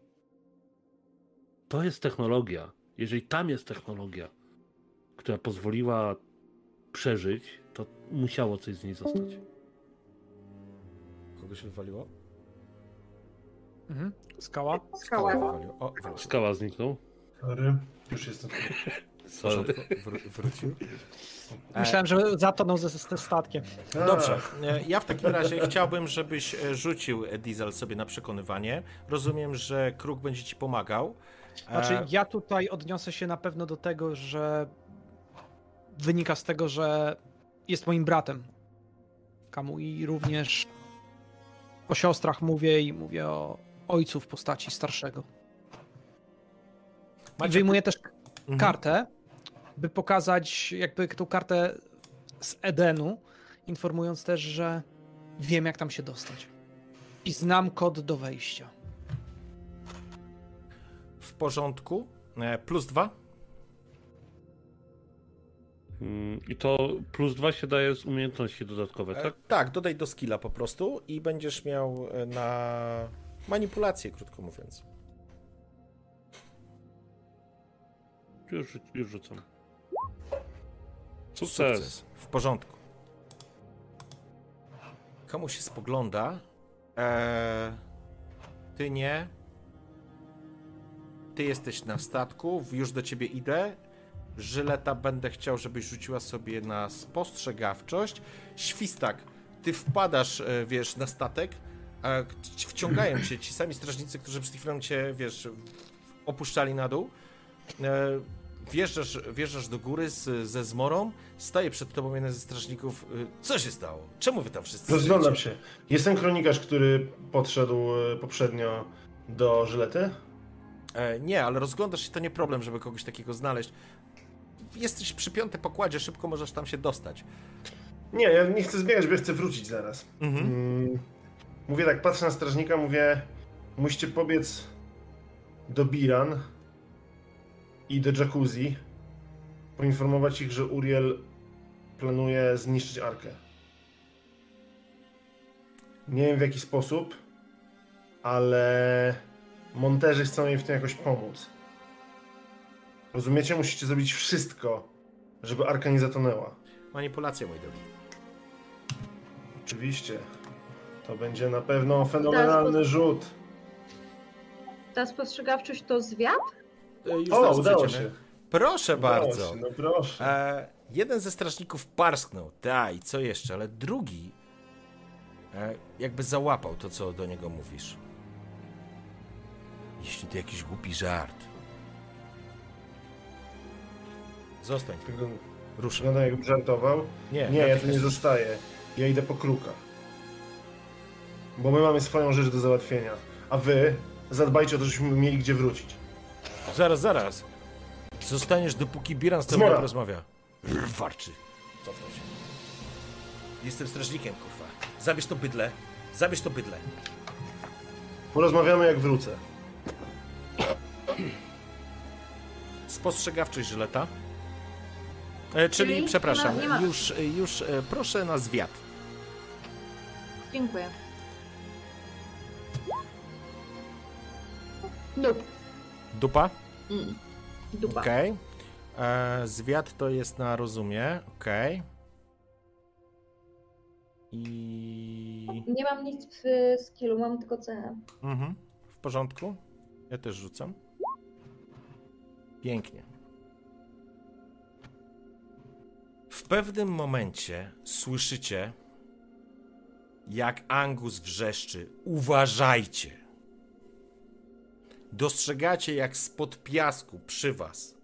to jest technologia, jeżeli tam jest technologia, która pozwoliła przeżyć, to musiało coś z niej zostać. Kogoś wywaliło? Mhm. Skała? Skała. O. Skała zniknął. Sorry, już jestem. W porządku, wró- wrócił. Myślałem, że zatonął ze, ze statkiem. Dobrze, e, ja w takim razie chciałbym, żebyś e, rzucił e, Diesel sobie na przekonywanie. Rozumiem, że Kruk będzie ci pomagał. Znaczy, ja tutaj odniosę się na pewno do tego, że wynika z tego, że jest moim bratem. Kamu i również o siostrach mówię i mówię o ojcu w postaci starszego. I Macie- wyjmuję też mhm. kartę, by pokazać jakby tą kartę z Edenu, informując też, że wiem jak tam się dostać. I znam kod do wejścia. W porządku. E, Plus dwa. Mm, I to plus dwa się daje z umiejętności dodatkowe, E, tak? Tak, dodaj do skilla po prostu i będziesz miał e, na manipulację, krótko mówiąc. Już, już rzucam. Sukces. W porządku. Komu się spogląda? Eee, ty nie. Ty jesteś na statku, już do ciebie idę. Żyleta będę chciał, żebyś rzuciła sobie na spostrzegawczość. Świstak, ty wpadasz, e, wiesz, na statek, a wciągają cię ci sami strażnicy, którzy przed chwilą cię, wiesz, opuszczali na dół. E, Wjeżdżasz, wjeżdżasz do góry z, ze zmorą, staje przed tobą jeden ze strażników. Y, Co się stało? Czemu wy tam wszyscy Rozglądam się. Jestem kronikarz, który podszedł e, poprzednio do Żylety. E, nie, ale rozglądasz się, to nie problem, żeby kogoś takiego znaleźć. Jesteś przy piątej pokładzie, szybko możesz tam się dostać. Nie, ja nie chcę zbiegać, bo ja chcę wrócić zaraz. Mhm. Mm, Mówię tak, patrzę na strażnika, mówię, musicie pobiec do Biran i do Jacuzzi, poinformować ich, że Uriel planuje zniszczyć Arkę. Nie wiem w jaki sposób, ale monterzy chcą jej w tym jakoś pomóc. Rozumiecie? Musicie zrobić wszystko, żeby Arka nie zatonęła. Manipulacja, mój drogi. Oczywiście. To będzie na pewno fenomenalny rzut. Ta spostrzegawczość to zwiat? E, Już O, udało się. Proszę Udało bardzo. się, No proszę. E, jeden ze strażników parsknął, ta i co jeszcze, ale drugi e, jakby załapał to, co do niego mówisz. Jeśli to jakiś głupi żart. Zostań, Wygląda, ruszę. wygląda jakby żartował. Nie, Nie, ja tu nie zostaję. Ja idę po kruka. Bo my mamy swoją rzecz do załatwienia. A wy zadbajcie o to, żebyśmy mieli gdzie wrócić. Zaraz, zaraz. Zostaniesz, dopóki Biran z tobą porozmawia. Warczy. Cofnął się. Jestem strażnikiem, kurwa. Zabierz to bydle. Zabierz to bydle. Porozmawiamy jak wrócę. Spostrzegawczość żyleta. E, czyli, Czyli przepraszam, nie ma- nie ma- już, już e, proszę na zwiat. Dziękuję. Nope. Dupa? Mm. Dupa. Okej. E, Zwiat to jest na rozumie. Okej. I. Nie mam nic w skillu, mam tylko CH. Mhm. W porządku. Ja też rzucam. Pięknie. W pewnym momencie słyszycie, jak Angus wrzeszczy: Uważajcie! Dostrzegacie, jak spod piasku przy was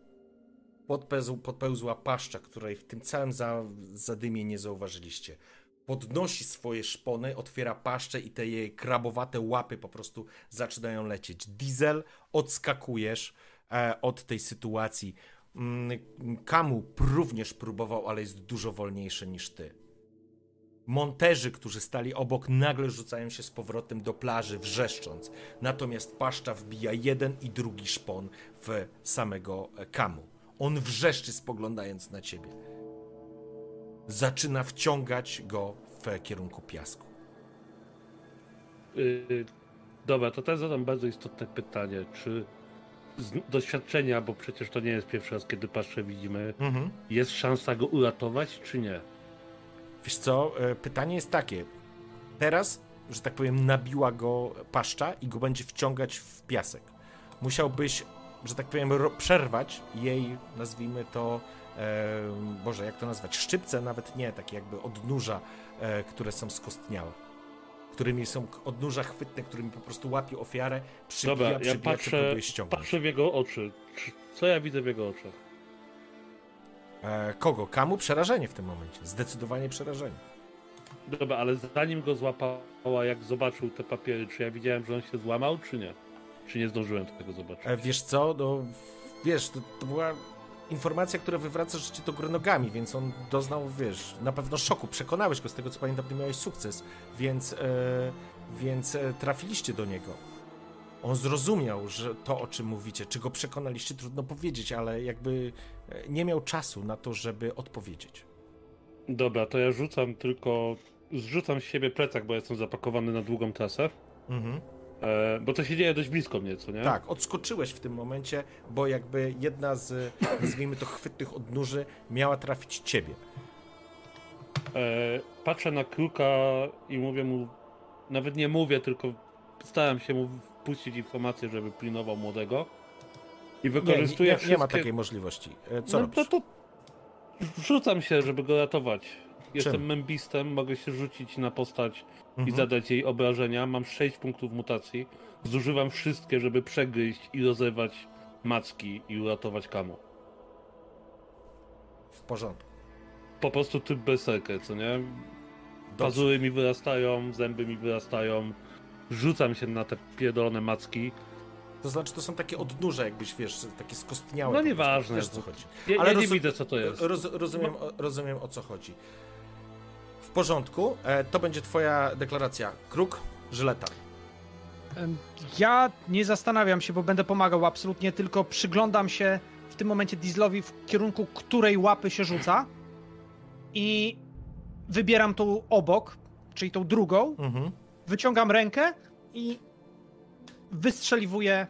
podpełzł, podpełzła paszcza, której w tym całym za, zadymie nie zauważyliście. Podnosi swoje szpony, otwiera paszczę i te jej krabowate łapy po prostu zaczynają lecieć. Diesel, odskakujesz e, od tej sytuacji. Mm, Kamu również próbował, ale jest dużo wolniejszy niż ty. Monterzy, którzy stali obok, nagle rzucają się z powrotem do plaży, wrzeszcząc. Natomiast paszcza wbija jeden i drugi szpon w samego Kamu. On wrzeszczy, spoglądając na ciebie. Zaczyna wciągać go w kierunku piasku. Yy, dobra, to teraz zadam bardzo istotne pytanie. Czy z doświadczenia, bo przecież to nie jest pierwszy raz, kiedy paszczę widzimy, Mhm. jest szansa go uratować, czy nie? Wiesz co, e, pytanie jest takie. Teraz, że tak powiem, nabiła go paszcza i go będzie wciągać w piasek. Musiałbyś, że tak powiem, przerwać jej, nazwijmy to, e, Boże, jak to nazwać, szczypce, nawet nie, takie jakby odnóża, e, które są skostniałe. Którymi są odnóża chwytne, którymi po prostu łapie ofiarę, przybija, Dobra, ja przybija, czy patrzę, patrzę w jego oczy. Czy, co ja widzę w jego oczach? E, kogo? Kamu? Przerażenie w tym momencie. Zdecydowanie przerażenie. Dobra, ale zanim go złapała, jak zobaczył te papiery, czy ja widziałem, że on się złamał, czy nie? Czy nie zdążyłem tego zobaczyć? E, Wiesz co, no, wiesz, to, to była informacja, która wywraca życie do góry nogami, więc on doznał, wiesz, na pewno szoku. Przekonałeś go, z tego co pamiętam, ty miałeś sukces, więc, e, więc e, trafiliście do niego. On zrozumiał, że to, o czym mówicie, czy go przekonaliście, trudno powiedzieć, ale jakby nie miał czasu na to, żeby odpowiedzieć. Dobra, to ja rzucam tylko. Zrzucam z siebie plecak, bo jestem zapakowany na długą trasę. Mhm. E, bo to się dzieje dość blisko mnie, co nie? Tak, odskoczyłeś w tym momencie, bo jakby jedna z, nazwijmy to, chwytnych odnóży miała trafić ciebie. E, patrzę na kruka i mówię mu. Nawet nie mówię, tylko staram się mu wpuścić informację, żeby pilnował młodego. I Nie, wykorzystuję nie, nie, wszystkie... nie ma takiej możliwości. E, Co no, robisz? no to rzucam się, żeby go ratować. Jestem Czym? membistem, mogę się rzucić na postać i Mhm. zadać jej obrażenia. Mam 6 punktów mutacji. Zużywam wszystkie, żeby przegryźć i rozerwać macki i uratować kamu. W porządku. Po prostu typ berserker, co nie? Dobrze. Pazury mi wyrastają, zęby mi wyrastają. Rzucam się na te pierdolone macki. To znaczy, to są takie odnóże, jakbyś, wiesz, takie skostniałe. No nieważne. Wiesz, o co chodzi. Ja, Ale ja nie widzę, co to jest. Roz, rozumiem, o, rozumiem, o co chodzi. porządku, e, to będzie twoja deklaracja. Kruk, żyleta. Ja nie zastanawiam się, bo będę pomagał absolutnie, tylko przyglądam się w tym momencie Dieslowi w kierunku której łapy się rzuca i wybieram tą obok, czyli tą drugą, Mhm. wyciągam rękę i wystrzeliwuję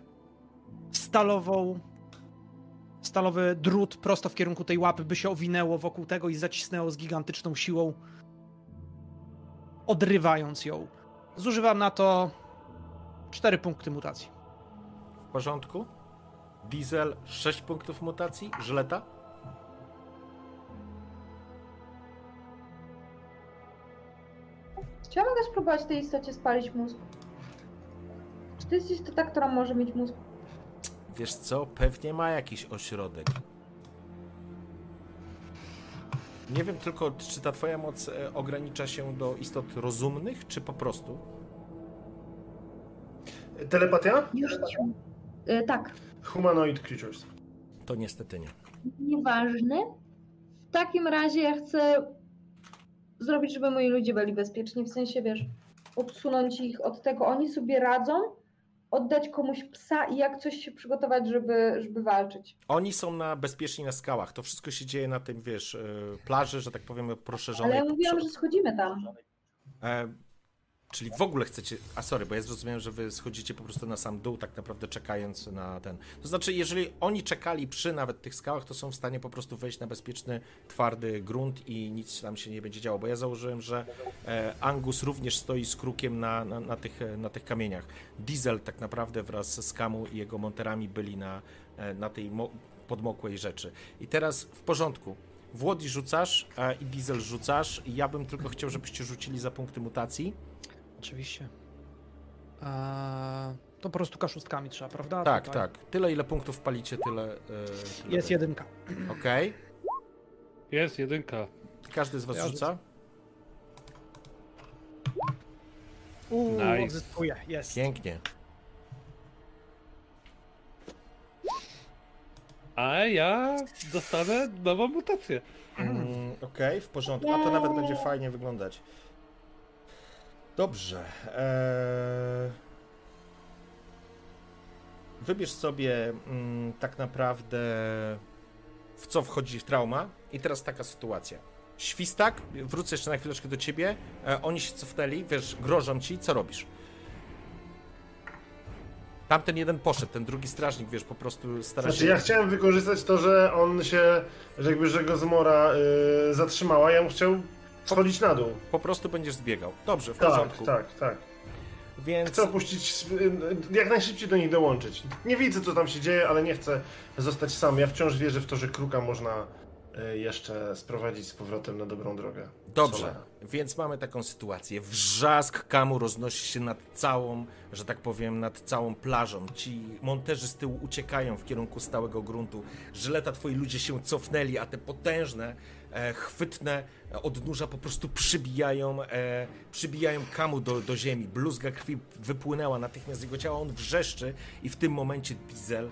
stalową stalowy drut prosto w kierunku tej łapy, by się owinęło wokół tego i zacisnęło z gigantyczną siłą, odrywając ją. Zużywam na to cztery punkty mutacji. W porządku. Diesel 6 punktów mutacji, żyleta. Czy ja mogę spróbować tej istocie spalić mózg? Czy to jest istota, która może mieć mózg? Wiesz co, pewnie ma jakiś ośrodek. Nie wiem tylko, czy ta twoja moc e, ogranicza się do istot rozumnych, czy po prostu? Telepatia? Już. Y, tak. Humanoid creatures. To niestety nie. Nieważne. W takim razie ja chcę zrobić, żeby moi ludzie byli bezpieczni. W sensie, wiesz, odsunąć ich od tego. Oni sobie radzą, oddać komuś psa i jak coś się przygotować, żeby, żeby walczyć. Oni są na bezpieczni na skałach. To wszystko się dzieje na tym, wiesz, e, plaży, że tak powiem, poszerzonej. Ale ja mówiłam, że schodzimy tam. Czyli w ogóle chcecie. A sorry, bo ja zrozumiałem, że wy schodzicie po prostu na sam dół, tak naprawdę czekając na ten. To znaczy, jeżeli oni czekali przy nawet tych skałach, to są w stanie po prostu wejść na bezpieczny, twardy grunt i nic tam się nie będzie działo. Bo ja założyłem, że e, Angus również stoi z krukiem na, na, na, tych, na tych kamieniach. Diesel tak naprawdę wraz z Kamu i jego monterami byli na, e, na tej mo- podmokłej rzeczy. I teraz w porządku. Włodi rzucasz e, i Diesel rzucasz. Ja bym tylko chciał, żebyście rzucili za punkty mutacji. Oczywiście. Eee, to po prostu kaszustkami trzeba, prawda? Tak, Tutaj. tak. Tyle, ile punktów palicie, tyle. e, tyle Jest jedynka. Okej. Jest jedynka. Każdy z was Ja rzuca. Uuu, Nice. odzyskuję, jest. Pięknie. A ja dostanę nową mutację. Mm, Okej, w porządku. A to nawet będzie fajnie wyglądać. Dobrze. Eee... Wybierz sobie mm, tak naprawdę w co wchodzi trauma. I teraz taka sytuacja. Świstak, wrócę jeszcze na chwileczkę do ciebie. E, oni się cofnęli, wiesz, grożą ci, co robisz? Tamten jeden poszedł, ten drugi strażnik, wiesz, po prostu stara Znaczy się... ja chciałem wykorzystać to, że on się, że jakby, że go zmora y, zatrzymała, ja bym chciał schodzić na dół. Po prostu będziesz zbiegał. Dobrze, w Tak, porządku. tak, tak. Więc Chcę opuścić, y, jak najszybciej do nich dołączyć. Nie widzę, co tam się dzieje, ale nie chcę zostać sam. Ja wciąż wierzę w to, że kruka można y, jeszcze sprowadzić z powrotem na dobrą drogę. Dobrze, Solera. więc mamy taką sytuację. Wrzask kamu roznosi się nad całą, że tak powiem, nad całą plażą. Ci monterzy z tyłu uciekają w kierunku stałego gruntu. Żyleta, twoi ludzie się cofnęli, a te potężne, chwytne e, odnóża po prostu przybijają, e, przybijają kamu do, do ziemi. Bluzga krwi wypłynęła natychmiast z jego ciała, on wrzeszczy i w tym momencie Diesel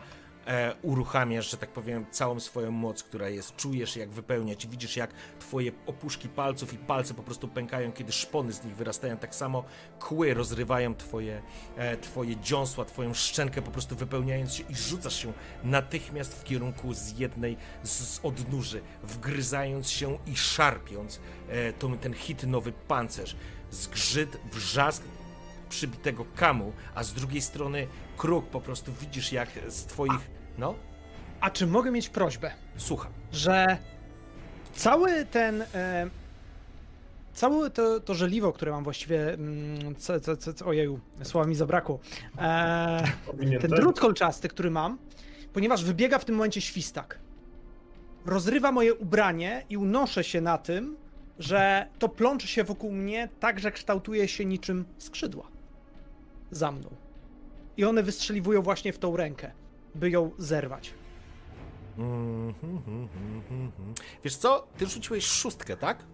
e, uruchamiasz, że tak powiem, całą swoją moc, która jest. Czujesz, jak wypełniać, widzisz, jak twoje opuszki palców i palce po prostu pękają, kiedy szpony z nich wyrastają. Tak samo kły rozrywają twoje, e, twoje dziąsła, twoją szczękę, po prostu wypełniając się i rzucasz się natychmiast w kierunku z jednej z, z odnóży, wgryzając się i szarpiąc e, to, ten hitynowy pancerz. Zgrzyt, wrzask, przybitego kamu, a z drugiej strony kruk po prostu widzisz jak z twoich... No, A czy mogę mieć prośbę, słucham. że cały ten. E, całe to, to żeliwo, które mam właściwie. Mm, ojeju, słowa mi zabrakło. E, ten drut kolczasty, który mam, ponieważ wybiega w tym momencie świstak. Rozrywa moje ubranie i unoszę się na tym, że to plącze się wokół mnie tak, że kształtuje się niczym skrzydła. Za mną. I one wystrzeliwują właśnie w tą rękę, by ją zerwać. Wiesz co, ty rzuciłeś szóstkę, tak?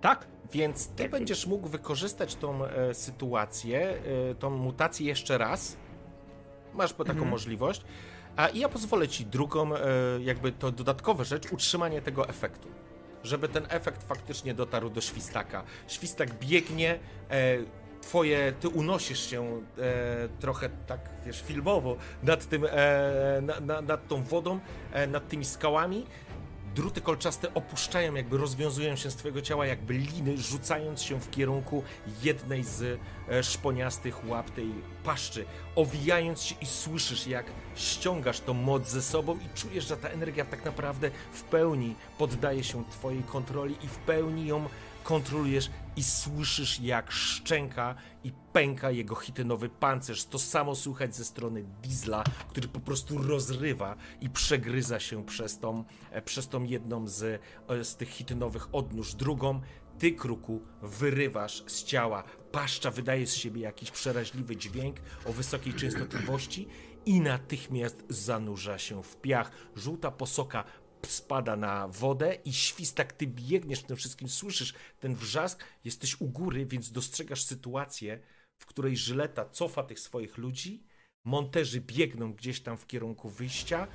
Tak? Więc ty będziesz mógł wykorzystać tą e, sytuację, e, tą mutację jeszcze raz. Masz po taką Mhm. możliwość. A ja pozwolę ci drugą, e, jakby to dodatkowa rzecz, utrzymanie tego efektu. żeby ten efekt faktycznie dotarł do świstaka. Świstak biegnie, e, twoje, ty unosisz się e, trochę tak, wiesz, filmowo nad tym, e, na, na, nad tą wodą, e, nad tymi skałami. Druty kolczaste opuszczają, jakby rozwiązują się z twojego ciała, jakby liny, rzucając się w kierunku jednej z e, szponiastych łap tej paszczy, owijając się i słyszysz, jak ściągasz tą moc ze sobą i czujesz, że ta energia tak naprawdę w pełni poddaje się twojej kontroli i w pełni ją kontrolujesz i słyszysz jak szczęka i pęka jego chitynowy pancerz. To samo słychać ze strony Diesla, który po prostu rozrywa i przegryza się przez tą, e, przez tą jedną z, e, z tych chitynowych odnóż. Drugą ty, kruku, wyrywasz z ciała. Paszcza wydaje z siebie jakiś przeraźliwy dźwięk o wysokiej częstotliwości i natychmiast zanurza się w piach. Żółta posoka spada na wodę i świstak, ty biegniesz w tym wszystkim, słyszysz ten wrzask, jesteś u góry, więc dostrzegasz sytuację, w której Żyleta cofa tych swoich ludzi, monterzy biegną gdzieś tam w kierunku wyjścia,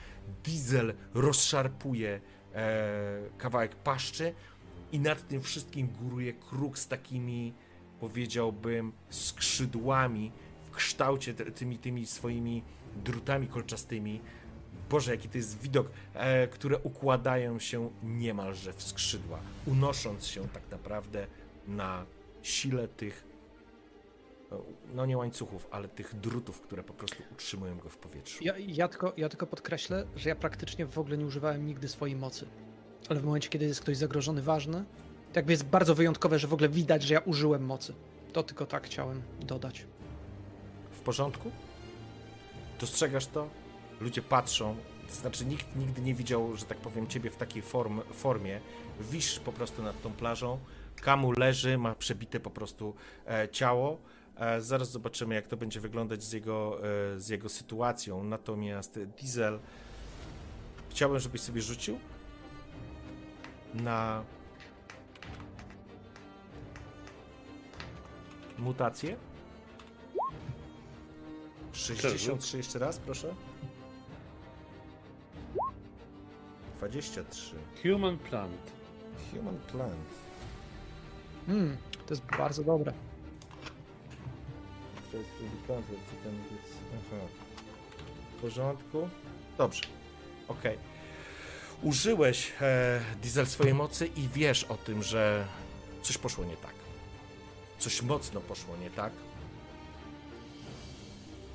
Diesel rozszarpuje e, kawałek paszczy i nad tym wszystkim góruje kruk z takimi, powiedziałbym, skrzydłami w kształcie tymi, tymi swoimi drutami kolczastymi, Boże, jaki to jest widok, e, które układają się niemalże w skrzydła, unosząc się tak naprawdę na sile tych, no nie łańcuchów, ale tych drutów, które po prostu utrzymują go w powietrzu. Ja, ja, tylko, ja tylko podkreślę, że ja praktycznie w ogóle nie używałem nigdy swojej mocy. Ale w momencie, kiedy jest ktoś zagrożony ważny, to jakby jest bardzo wyjątkowe, że w ogóle widać, że ja użyłem mocy. To tylko tak chciałem dodać. W porządku? Dostrzegasz to? Ludzie patrzą, to znaczy nikt nigdy nie widział, że tak powiem, ciebie w takiej form, formie. Wisz po prostu nad tą plażą, Kamu leży, ma przebite po prostu e, ciało. E, zaraz zobaczymy, jak to będzie wyglądać z jego, e, z jego sytuacją. Natomiast Diesel, chciałbym, żebyś sobie rzucił na mutację. 63 jeszcze raz, proszę. 23. Human Plant. Human Plant. Hmm, to jest bardzo dobre. To jest plant, ten jest... Aha. W porządku? Dobrze. Okej. Okay. Użyłeś e, diesel swojej mocy i wiesz o tym, że coś poszło nie tak. Coś mocno poszło nie tak.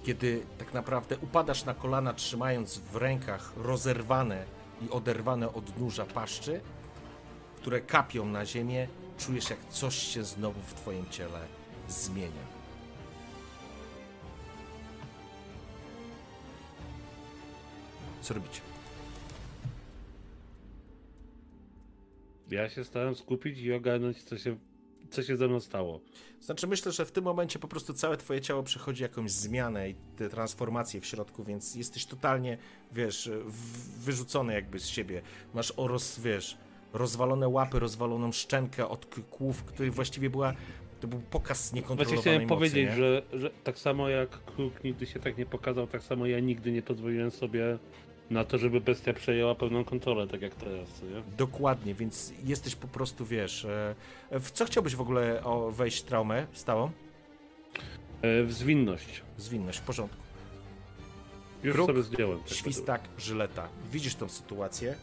Kiedy tak naprawdę upadasz na kolana, trzymając w rękach rozerwane i oderwane od nóża paszczy, które kapią na ziemię, czujesz jak coś się znowu w twoim ciele zmienia. Co robicie? Ja się starałem skupić i ogarnąć, co się, co się ze mną stało. Znaczy, myślę, że w tym momencie po prostu całe twoje ciało przechodzi jakąś zmianę i te transformacje w środku, więc jesteś totalnie, wiesz, wyrzucony jakby z siebie. Masz roz, wiesz, rozwalone łapy, rozwaloną szczękę od kłów, której właściwie była to był pokaz niekontrolowanej Właśnie chciałem mocy, powiedzieć, nie? że, że tak samo jak Kruk nigdy się tak nie pokazał, tak samo ja nigdy nie pozwoliłem sobie na to, żeby bestia przejęła pełną kontrolę, tak jak teraz, nie? Dokładnie, więc jesteś po prostu, wiesz... E, w co chciałbyś w ogóle wejść traumę stałą? E, w zwinność. Zwinność, w porządku. Już Kruk, sobie zdjąłem. Tak świstak, żyleta. Widzisz tą sytuację.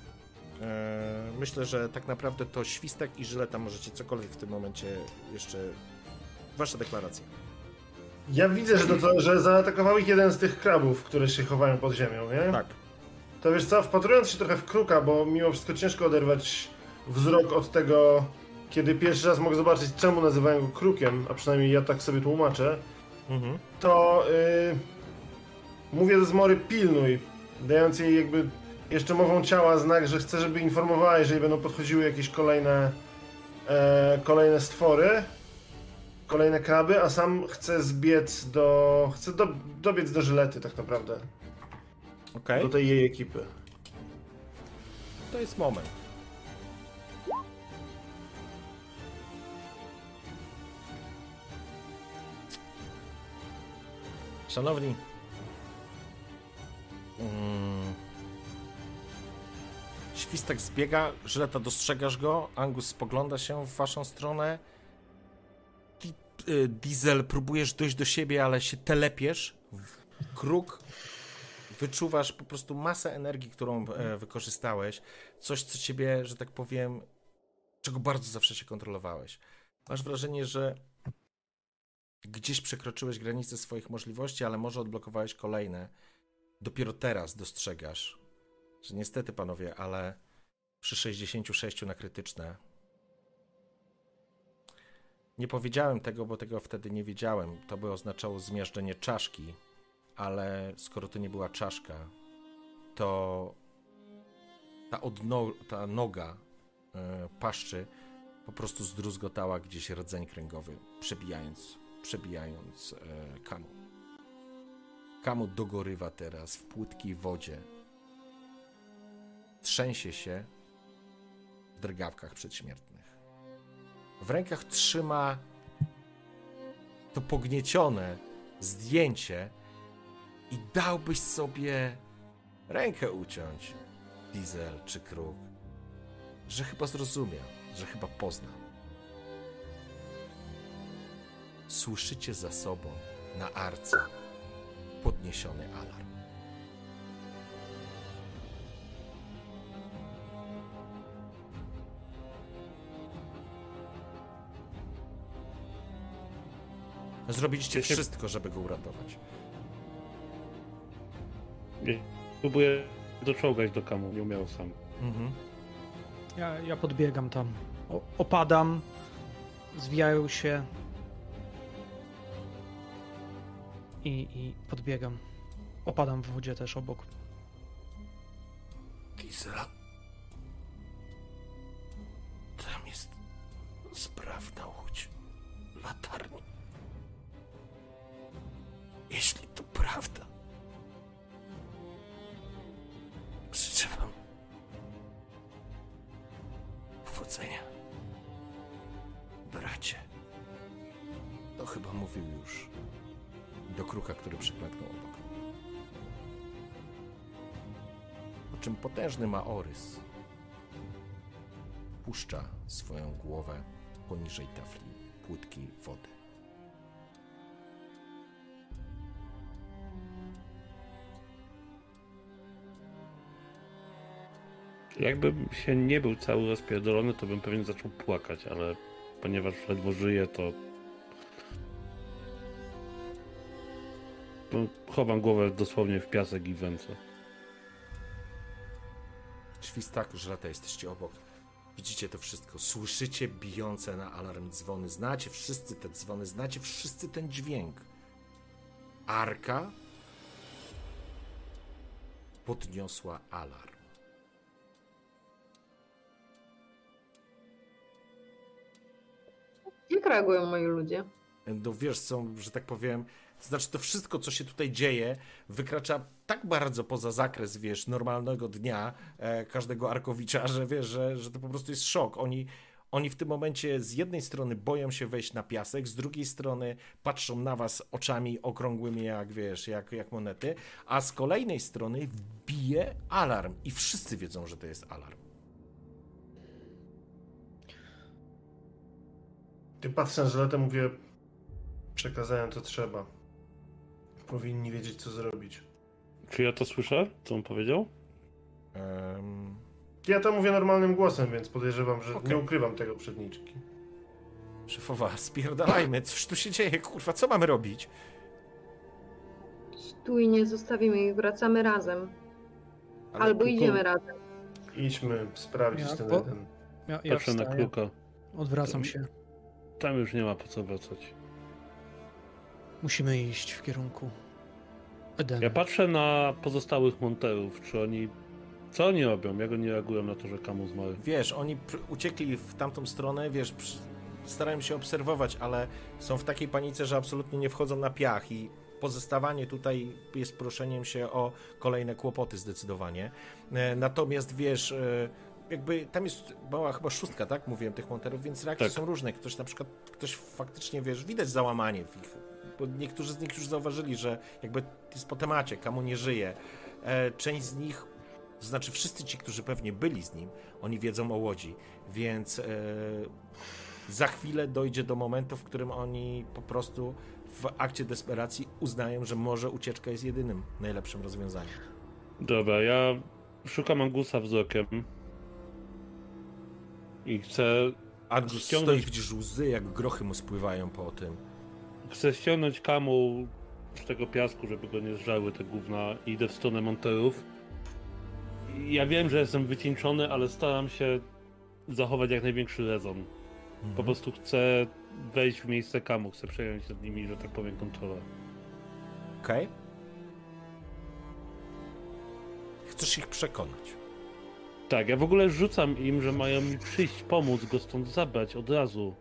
E, myślę, że tak naprawdę to świstak i żyleta możecie cokolwiek w tym momencie jeszcze... Wasza deklaracja. Ja widzę, że, to, że zaatakował ich jeden z tych krabów, które się chowają pod ziemią, nie? Tak. To wiesz co, wpatrując się trochę w kruka, bo mimo wszystko ciężko oderwać wzrok od tego, kiedy pierwszy raz mogę zobaczyć, czemu nazywają go krukiem, a przynajmniej ja tak sobie tłumaczę, mhm. to yy, mówię do Zmory pilnuj, dając jej jakby jeszcze mową ciała znak, że chcę, żeby informowała, jeżeli będą podchodziły jakieś kolejne, e, kolejne stwory, kolejne kraby, a sam chcę zbiec do... chcę do, dobiec do żylety tak naprawdę. Okay. Do tej jej ekipy. To jest moment. Szanowni. Mm, tak zbiega, Żyleta dostrzegasz go, Angus spogląda się w waszą stronę. Y, Diesel, próbujesz dojść do siebie, ale się telepiesz. Kruk, wyczuwasz po prostu masę energii, którą e, wykorzystałeś. Coś, co ciebie, że tak powiem, czego bardzo zawsze się kontrolowałeś. Masz wrażenie, że gdzieś przekroczyłeś granice swoich możliwości, ale może odblokowałeś kolejne. Dopiero teraz dostrzegasz, że niestety, panowie, ale przy 66 na krytyczne. Nie powiedziałem tego, bo tego wtedy nie wiedziałem. To by oznaczało zmiażdżenie czaszki, ale skoro to nie była czaszka, to ta, odno, ta noga yy, paszczy po prostu zdruzgotała gdzieś rdzeń kręgowy, przebijając, przebijając yy, kamu. Kamu dogorywa teraz w płytkiej wodzie. Trzęsie się w drgawkach przedśmiertnych. W rękach trzyma to pogniecione zdjęcie i dałbyś sobie rękę uciąć, Diesel czy Kruk, że chyba zrozumiał, że chyba poznał. Słyszycie za sobą na arce podniesiony alarm. Zrobiliście wszystko, żeby go uratować. Próbuję doczołgać do kamu, nie umiał sam. Mhm. Ja, ja podbiegam tam. O, opadam, zwijają się i, i podbiegam. Opadam w wodzie też obok. Gisela. Tam jest sprawna łódź latarni. Jeśli to prawda, kruka, który przyklęknął obok. Po czym potężny Maorys puszcza swoją głowę poniżej tafli płytkiej wody. Jakbym się nie był cały rozpierdolony, to bym pewnie zaczął płakać, ale ponieważ ledwo żyję, to chowam głowę dosłownie w piasek i węce. Świstak, żrata, jesteście obok. Widzicie to wszystko, słyszycie bijące na alarm dzwony, znacie wszyscy te dzwony, znacie wszyscy ten dźwięk. Arka podniosła alarm. Jak reagują moi ludzie? No wiesz, są, że tak powiem, znaczy to wszystko, co się tutaj dzieje, wykracza tak bardzo poza zakres, wiesz, normalnego dnia e, każdego Arkowicza, że wiesz, że, że to po prostu jest szok. Oni, oni w tym momencie z jednej strony boją się wejść na piasek, z drugiej strony patrzą na was oczami okrągłymi jak, wiesz, jak, jak monety, a z kolejnej strony bije alarm i wszyscy wiedzą, że to jest alarm. Ty patrzę na żeletę, mówię, przekazałem co trzeba. Powinni wiedzieć, co zrobić. Czy ja to słyszę, co on powiedział? Um... Ja to mówię normalnym głosem, więc podejrzewam, że okay. nie ukrywam tego przed niczkim. Szefowa, spierdalajmy, coś tu się dzieje, kurwa, co mamy robić? Stój, nie zostawimy ich, wracamy razem. Ale Albo idziemy razem. Idźmy sprawdzić ja, ten jeden. Ja, ja Patrzę na kruka. Odwracam się. Tam już nie ma po co wracać. Musimy iść w kierunku Edenu. Ja patrzę na pozostałych monterów, czy oni... Co oni robią? Jak oni reagują na to, że Kamu zmarł? Wiesz, oni uciekli w tamtą stronę, wiesz, starają się obserwować, ale są w takiej panice, że absolutnie nie wchodzą na piach i pozostawanie tutaj jest proszeniem się o kolejne kłopoty zdecydowanie. E, natomiast wiesz, e, jakby tam jest mała chyba szóstka, tak? Mówiłem tych monterów, więc reakcje tak. są różne. Ktoś na przykład, ktoś faktycznie, wiesz, widać załamanie w ich, bo niektórzy z nich już zauważyli, że jakby jest po temacie, kamu nie żyje. E, część z nich To znaczy, wszyscy ci, którzy pewnie byli z nim, oni wiedzą o łodzi, więc e, za chwilę dojdzie do momentu, w którym oni po prostu w akcie desperacji uznają, że może ucieczka jest jedynym najlepszym rozwiązaniem. Dobra, ja szukam Angusa wzrokiem. I chcę. Angus ściągnąć... stoi, widzisz łzy, jak grochy mu spływają po tym. Chcę ściągnąć kamu z tego piasku, żeby go nie zżały te gówna i idę w stronę monterów. Ja wiem, że jestem wycieńczony, ale staram się zachować jak największy rezon. Mhm. Po prostu chcę wejść w miejsce kamu, chcę przejąć nad nimi, że tak powiem, kontrolę. Okej. Okay. Chcesz ich przekonać. Tak, ja w ogóle rzucam im, że mają mi przyjść, pomóc go stąd zabrać od razu.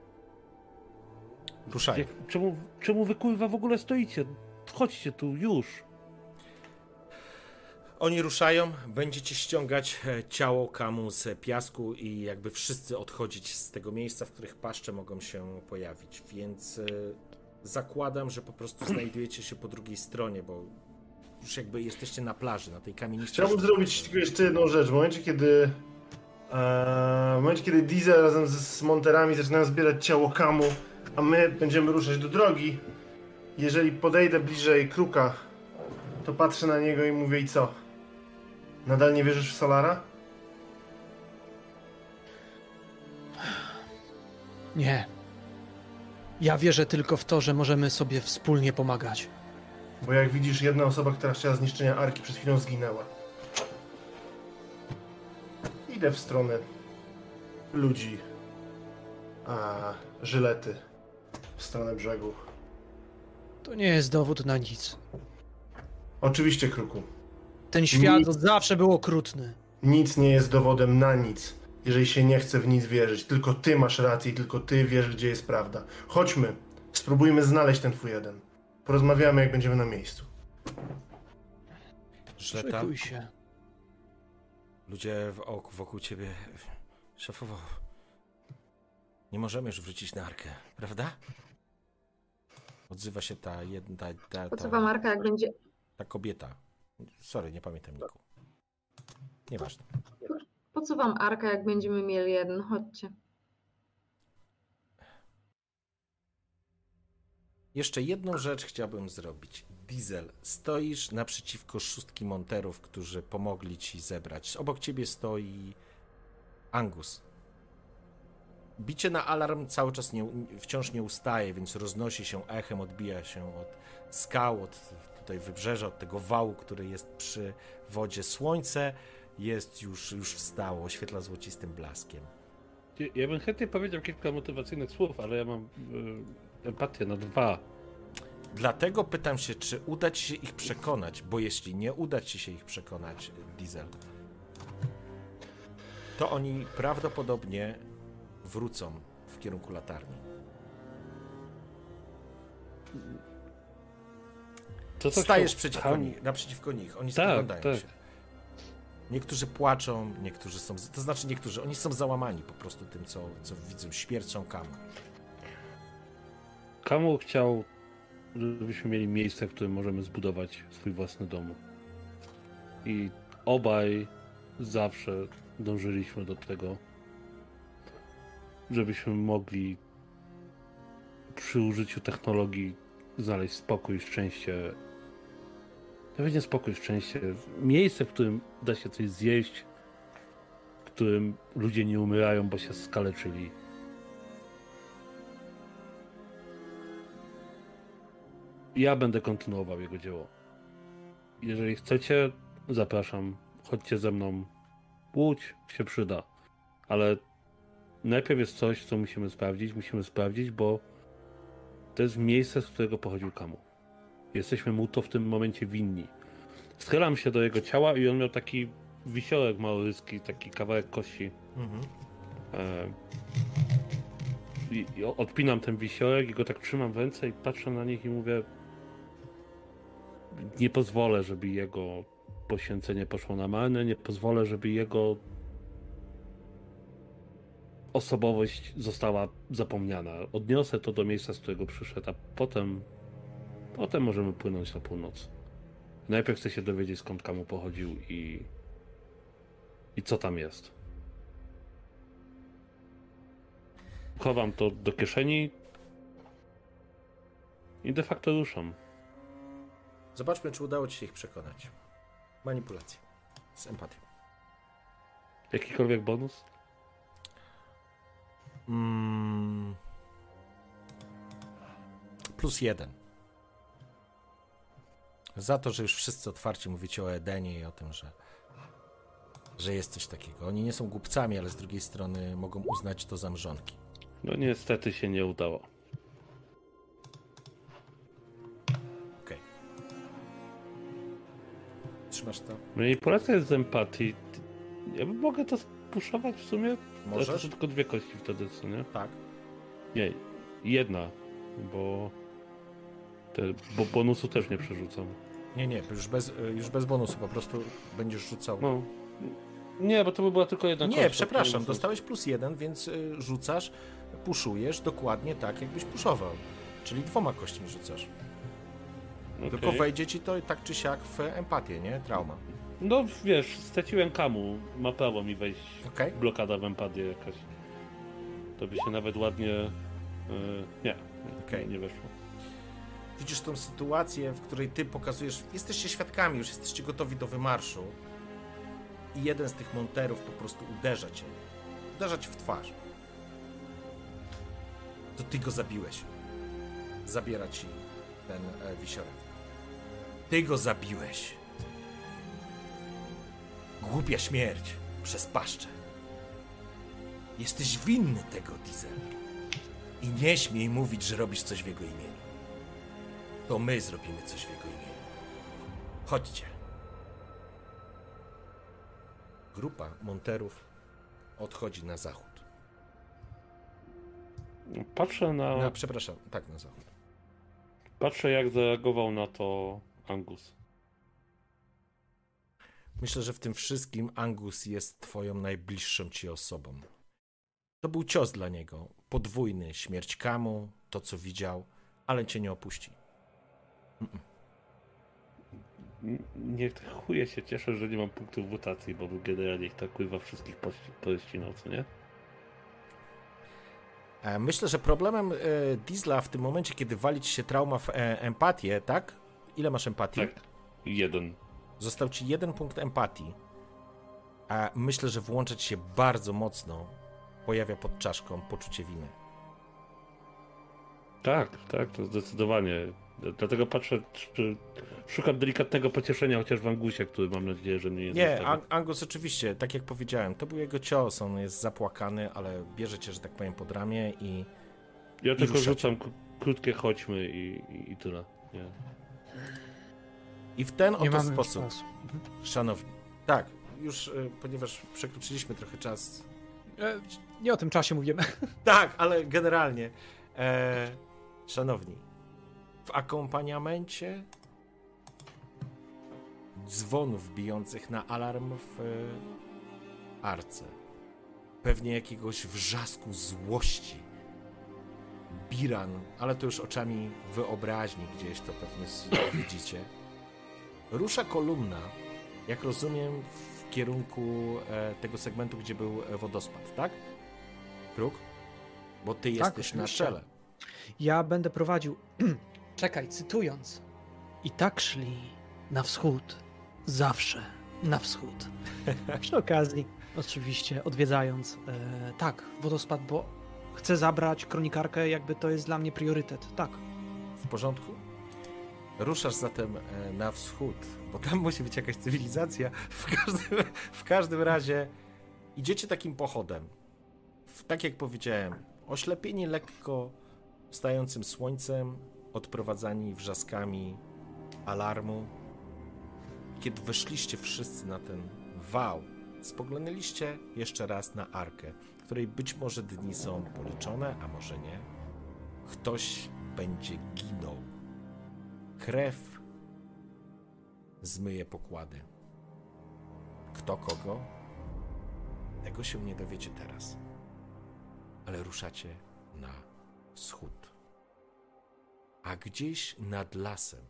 Ruszaj. czemu, czemu wy kurwa w ogóle stoicie? Chodźcie tu już. Oni ruszają, będziecie ściągać e, ciało kamu z piasku i jakby wszyscy odchodzić z tego miejsca, w których paszcze mogą się pojawić. Więc e, zakładam, że po prostu znajdujecie się po drugiej stronie, bo już jakby jesteście na plaży, na tej kamienicy. Chciałbym zrobić tylko jeszcze jedną rzecz. W momencie, kiedy e, w momencie, kiedy Diesel razem z, z Monterami zaczynają zbierać ciało Kamu, a my będziemy ruszać do drogi, jeżeli podejdę bliżej Kruka, to patrzę na niego i mówię i co? Nadal nie wierzysz w Solara? Nie. Ja wierzę tylko w to, że możemy sobie wspólnie pomagać. Bo jak widzisz, jedna osoba, która chciała zniszczenia Arki, przed chwilą zginęła. Idę w stronę ludzi, a żylety w stronę brzegu. To nie jest dowód na nic. Oczywiście, Kruku. Ten świat nic, zawsze był okrutny. Nic nie jest dowodem na nic, jeżeli się nie chce w nic wierzyć. Tylko ty masz rację i tylko ty wiesz, gdzie jest prawda. Chodźmy, spróbujmy znaleźć ten twój jeden. Porozmawiamy, jak będziemy na miejscu. Żleta. się. Ludzie wokół, wokół ciebie. Szefowo. Nie możemy już wrócić na arkę, prawda? Odzywa się ta jedna. Ta, ta, po co wam arka, jak będzie. Ta kobieta. Sorry, nie pamiętam Niku. Nieważne. Po co wam arka, jak będziemy mieli jeden? Chodźcie. Jeszcze jedną rzecz chciałbym zrobić. Diesel, stoisz naprzeciwko szóstki monterów, którzy pomogli ci zebrać. Obok ciebie stoi Angus. Bicie na alarm cały czas nie, wciąż nie ustaje, więc roznosi się echem, odbija się od skał, od tutaj wybrzeża, od tego wału, który jest przy wodzie. Słońce jest już, już wstało, oświetla złocistym blaskiem. Ja bym chętnie powiedział kilka motywacyjnych słów, ale ja mam yy, empatię na dwa. Dlatego pytam się, czy uda ci się ich przekonać, bo jeśli nie uda ci się ich przekonać, Diesel, to oni prawdopodobnie wrócą w kierunku latarni. To Stajesz przeciwko nich, naprzeciwko nich, oni tak, spoglądają tak. się. Niektórzy płaczą, niektórzy są, to znaczy niektórzy, oni są załamani po prostu tym, co, co widzą, śmiercią Kamu. Kamu chciał, żebyśmy mieli miejsce, w którym możemy zbudować swój własny dom. I obaj zawsze dążyliśmy do tego, żebyśmy mogli przy użyciu technologii znaleźć spokój, szczęście. Nawet nie spokój, szczęście. Miejsce, w którym da się coś zjeść, w którym ludzie nie umierają, bo się skaleczyli. Ja będę kontynuował jego dzieło. Jeżeli chcecie, zapraszam. Chodźcie ze mną. Łódź się przyda. Ale najpierw jest coś, co musimy sprawdzić. Musimy sprawdzić, bo to jest miejsce, z którego pochodził Kamu. Jesteśmy mu to w tym momencie winni. Schylam się do jego ciała i on miał taki wisiołek małoryski, taki kawałek kości. Mhm. E... I, I odpinam ten wisiołek i go tak trzymam w ręce i patrzę na nich i mówię nie pozwolę, żeby jego poświęcenie poszło na marne, nie pozwolę, żeby jego osobowość została zapomniana. Odniosę to do miejsca, z którego przyszedł, a potem, potem możemy płynąć na północ. Najpierw chcę się dowiedzieć, skąd kamu pochodził i I co tam jest? Chowam to do kieszeni i de facto ruszam. Zobaczmy, czy udało ci się ich przekonać. Manipulacja. Z empatią. Jakikolwiek bonus? Mm. Plus jeden. Za to, że już wszyscy otwarcie mówicie o Edenie i o tym, że, że jest coś takiego. Oni nie są głupcami, ale z drugiej strony mogą uznać to za mrzonki. No niestety się nie udało. Okej. Trzymasz to? Manipulacja jest z empatii. Ja mogę to spuszować w sumie? Ale to Możesz? są tylko dwie kości wtedy, co nie? Tak. Nie, jedna, bo te, bo bonusu też nie przerzucam. Nie, nie, już bez, już bez bonusu, po prostu będziesz rzucał. No. Nie, bo to by była tylko jedna kość. Nie, to przepraszam, dostałeś plus jeden, więc y, rzucasz, puszujesz dokładnie tak, jakbyś puszował. Czyli dwoma kośćmi rzucasz. Okej. Tylko wejdzie ci to tak czy siak w empatię, nie? Trauma. No wiesz, straciłem kamu. Ma prawo mi wejść Okej? blokada w empatię jakaś. To by się nawet ładnie... Yy, nie, nie, nie weszło. Widzisz tą sytuację, w której ty pokazujesz, jesteście świadkami, już jesteście gotowi do wymarszu i jeden z tych monterów po prostu uderza cię. Uderza cię w twarz. To ty go zabiłeś. Zabiera ci ten e, wisiorek. Ty go zabiłeś. Głupia śmierć przez paszczę. Jesteś winny tego, Diesel. I nie śmiej mówić, że robisz coś w jego imieniu to my zrobimy coś w jego imieniu. Chodźcie. Grupa monterów odchodzi na zachód. Patrzę na... Na, przepraszam, tak, na zachód. Patrzę jak zareagował na to Angus. Myślę, że w tym wszystkim Angus jest twoją najbliższą ci osobą. To był cios dla niego. Podwójny. Śmierć Kamu, to co widział, ale cię nie opuści. N- Niech chuje się cieszę, że nie mam punktów mutacji, bo generalnie ich tak kurwa wszystkich pości- pościnał, co nie? E, Myślę, że problemem e, Diesla w tym momencie, kiedy wali ci się trauma w e, empatię, tak? Ile masz empatii? Tak. Jeden. Został ci jeden punkt empatii. A myślę, że włączać się bardzo mocno pojawia pod czaszką poczucie winy. Tak, tak, to zdecydowanie. Dlatego patrzę, czy szukam delikatnego pocieszenia chociaż w Angusie, który mam nadzieję, że mnie nie Nie, zostawi. Angus oczywiście, tak jak powiedziałem, to był jego cios, on jest zapłakany, ale bierze cię, że tak powiem, pod ramię i Ja tylko ruszacie. rzucam krótkie chodźmy i, i, i tyle. Nie. I w ten oto sposób, czasu. szanowni, tak, już y, ponieważ przekroczyliśmy trochę czas. E, Nie o tym czasie mówimy. Tak, ale generalnie, e, szanowni, w akompaniamencie dzwonów bijących na alarm w e, arce, pewnie jakiegoś wrzasku złości, Biran, ale to już oczami wyobraźni gdzieś to pewnie widzicie, rusza kolumna, jak rozumiem, w kierunku e, tego segmentu, gdzie był e, wodospad, tak? Kruk? Bo ty Tak, jesteś na czele. Ja będę prowadził. Czekaj, cytując. I tak szli na wschód. Zawsze na wschód. Przy okazji, oczywiście, odwiedzając. E, tak, wodospad, bo chcę zabrać kronikarkę, jakby to jest dla mnie priorytet. Tak. W porządku? Ruszasz zatem e, na wschód, bo tam musi być jakaś cywilizacja. W każdym, w każdym razie idziecie takim pochodem. Tak jak powiedziałem, oślepieni lekko wstającym słońcem, odprowadzani wrzaskami alarmu. Kiedy weszliście wszyscy na ten wał, spoglądaliście jeszcze raz na arkę, której być może dni są policzone, a może nie. Ktoś będzie ginął. Krew zmyje pokłady. Kto kogo? Tego się nie dowiecie teraz. Ale ruszacie na wschód. A gdzieś nad lasem,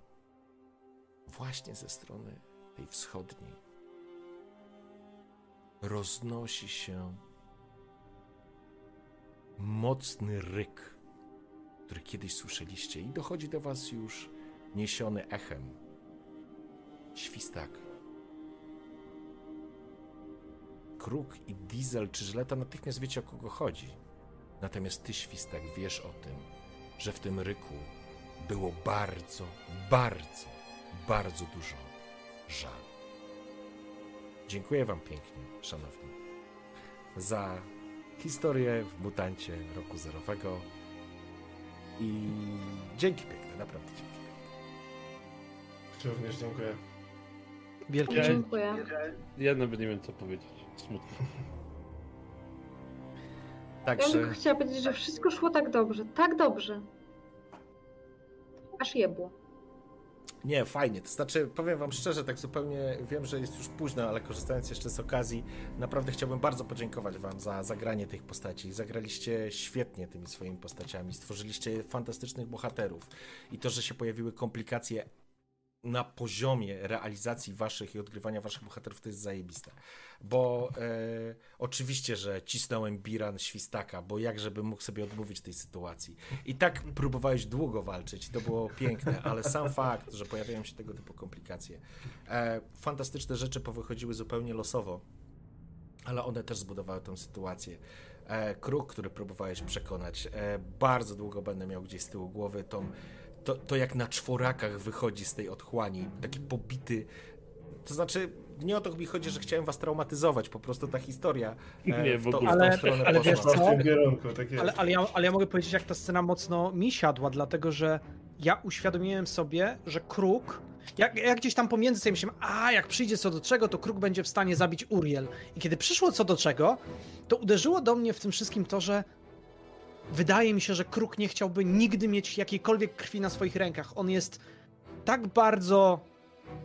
właśnie ze strony tej wschodniej, roznosi się mocny ryk, który kiedyś słyszeliście i dochodzi do was już niesiony echem. Świstak. Kruk i Diesel czy Żleta natychmiast wiecie o kogo chodzi. Natomiast ty, Świstak, wiesz o tym, że w tym ryku było bardzo, bardzo, bardzo dużo żalu. Dziękuję wam pięknie, szanowni, za historię w Mutancie roku zerowego i dzięki piękne, naprawdę dzięki. Również dziękuję. Wielkie Ja- dzięki. Dziękuję. Ja nawet nie wiem co powiedzieć. Smutno. Ja Także tylko chciała powiedzieć, że wszystko szło tak dobrze. Tak dobrze. Aż jebło. Nie, fajnie. To znaczy, powiem Wam szczerze, tak zupełnie wiem, że jest już późno, ale korzystając jeszcze z okazji, naprawdę chciałbym bardzo podziękować Wam za zagranie tych postaci. Zagraliście świetnie tymi swoimi postaciami, stworzyliście fantastycznych bohaterów i to, że się pojawiły komplikacje na poziomie realizacji waszych i odgrywania waszych bohaterów to jest zajebiste. Bo e, oczywiście, że cisnąłem Biran Świstaka, bo jak żeby mógł sobie odmówić tej sytuacji. I tak próbowałeś długo walczyć, to było piękne, ale sam fakt, że pojawiają się tego typu komplikacje. E, fantastyczne rzeczy powychodziły zupełnie losowo, ale one też zbudowały tę sytuację. E, kruk, który próbowałeś przekonać, e, bardzo długo będę miał gdzieś z tyłu głowy tą to, to jak na czworakach wychodzi z tej otchłani, taki pobity. To znaczy, nie o to mi chodzi, że chciałem was traumatyzować, po prostu ta historia e, Nie, w, to, ogóle. w tą Ale- ale wiesz co? tym kierunku, tak jest. Ale, ale, ja, ale ja mogę powiedzieć, jak ta scena mocno mi siadła, dlatego że ja uświadomiłem sobie, że kruk. Ja, ja gdzieś tam pomiędzy sobie myślałem, a jak przyjdzie co do czego, to kruk będzie w stanie zabić Uriel. I kiedy przyszło co do czego, to uderzyło do mnie w tym wszystkim to, że wydaje mi się, że kruk nie chciałby nigdy mieć jakiejkolwiek krwi na swoich rękach. On jest tak bardzo.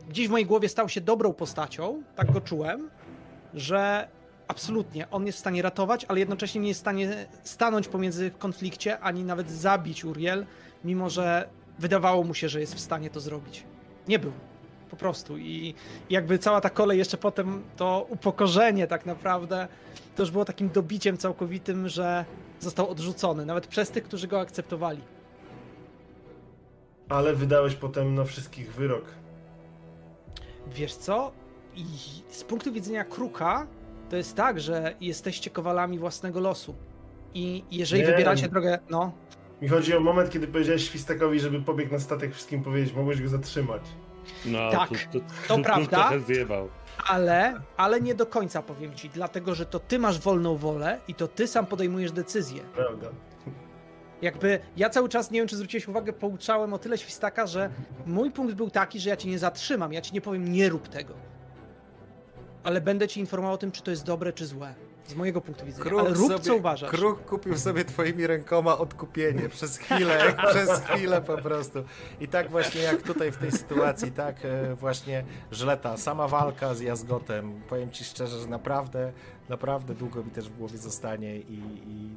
Gdzieś w mojej głowie stał się dobrą postacią, tak go czułem, że absolutnie on jest w stanie ratować, ale jednocześnie nie jest w stanie stanąć pomiędzy konflikcie, ani nawet zabić Uriel, mimo że wydawało mu się, że jest w stanie to zrobić. Nie był. Po prostu. I jakby cała ta kolej jeszcze potem, to upokorzenie tak naprawdę, to już było takim dobiciem całkowitym, że został odrzucony, nawet przez tych, którzy go akceptowali. Ale wydałeś potem na wszystkich wyrok. Wiesz co? I z punktu widzenia Kruka, to jest tak, że jesteście kowalami własnego losu. I jeżeli Nie. wybieracie drogę, no, Mi chodzi o moment, kiedy powiedziałeś Świstakowi, żeby pobiegł na statek wszystkim powiedzieć, mogłeś go zatrzymać. No, Tak, to, to, to Kruk prawda. trochę zjebał. Ale, ale nie do końca powiem ci, dlatego że to ty masz wolną wolę i to ty sam podejmujesz decyzję. Prawda. Jakby ja cały czas, nie wiem czy zwróciłeś uwagę, pouczałem o tyle świstaka, że mój punkt był taki, że ja cię nie zatrzymam, ja ci nie powiem nie rób tego. Ale będę ci informował o tym, czy to jest dobre, czy złe. Z mojego punktu widzenia. Kruk Ale rób sobie, co uważasz. Kruk kupił sobie twoimi rękoma odkupienie przez chwilę, przez chwilę po prostu. I tak właśnie jak tutaj w tej sytuacji, tak e, właśnie Żleta, sama walka z Jazgotem, powiem ci szczerze, że naprawdę, naprawdę długo mi też w głowie zostanie i, i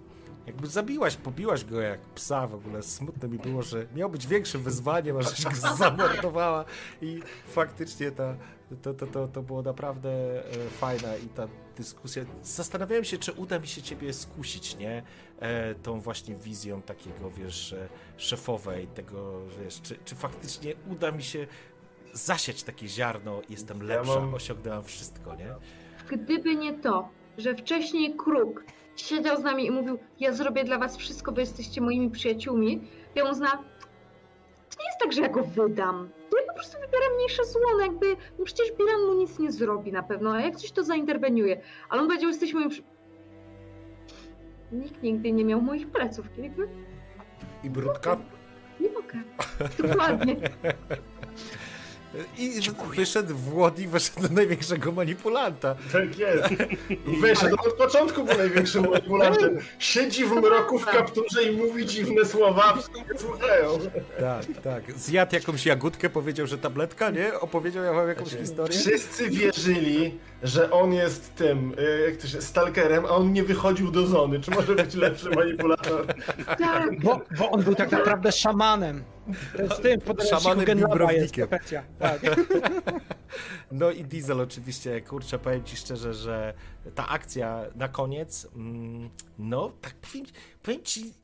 jakby zabiłaś, pobiłaś go jak psa w ogóle. Smutno mi było, że miał być większym wyzwaniem, a żeś go zamordowała i faktycznie ta, to, to, to, to było naprawdę e, fajna i ta dyskusja. Zastanawiałem się, czy uda mi się ciebie skusić, nie? E, tą właśnie wizją takiego, wiesz, e, szefowej, tego, wiesz, czy, czy faktycznie uda mi się zasiać takie ziarno, jestem Ja lepsza, mam- osiągnęłam wszystko, nie? Gdyby nie to, że wcześniej Kruk siedział z nami i mówił, ja zrobię dla was wszystko, bo jesteście moimi przyjaciółmi, ja uznałam, to nie jest tak, że ja go wydam. To ja po prostu wybieram mniejsze zło, no jakby, no przecież Biran mu nic nie zrobi na pewno, a jak coś to zainterweniuje. Ale on powiedział, jesteś moim przy... Nikt nigdy nie miał moich pleców, jakby I brudka. nie mogę. Dokładnie. I wyszedł w Łodzi, wyszedł do największego manipulanta. Tak jest. Wyszedł od początku był największym manipulantem. Siedzi w mroku w kapturze i mówi dziwne słowa, a wszyscy nie słuchają. Tak, tak. Zjadł jakąś jagódkę, powiedział, że tabletka, nie? Opowiedział ja wam jakąś historię? Wszyscy wierzyli, że on jest tym, y, jak to się, stalkerem, a on nie wychodził do zony. Czy może być lepszy manipulator? Tak. Bo, bo on był tak naprawdę szamanem. Z tym Szamanem perfekcja. Tak. No i Diesel oczywiście, kurczę, powiem ci szczerze, że ta akcja na koniec, mm, no tak powiem, powiem ci,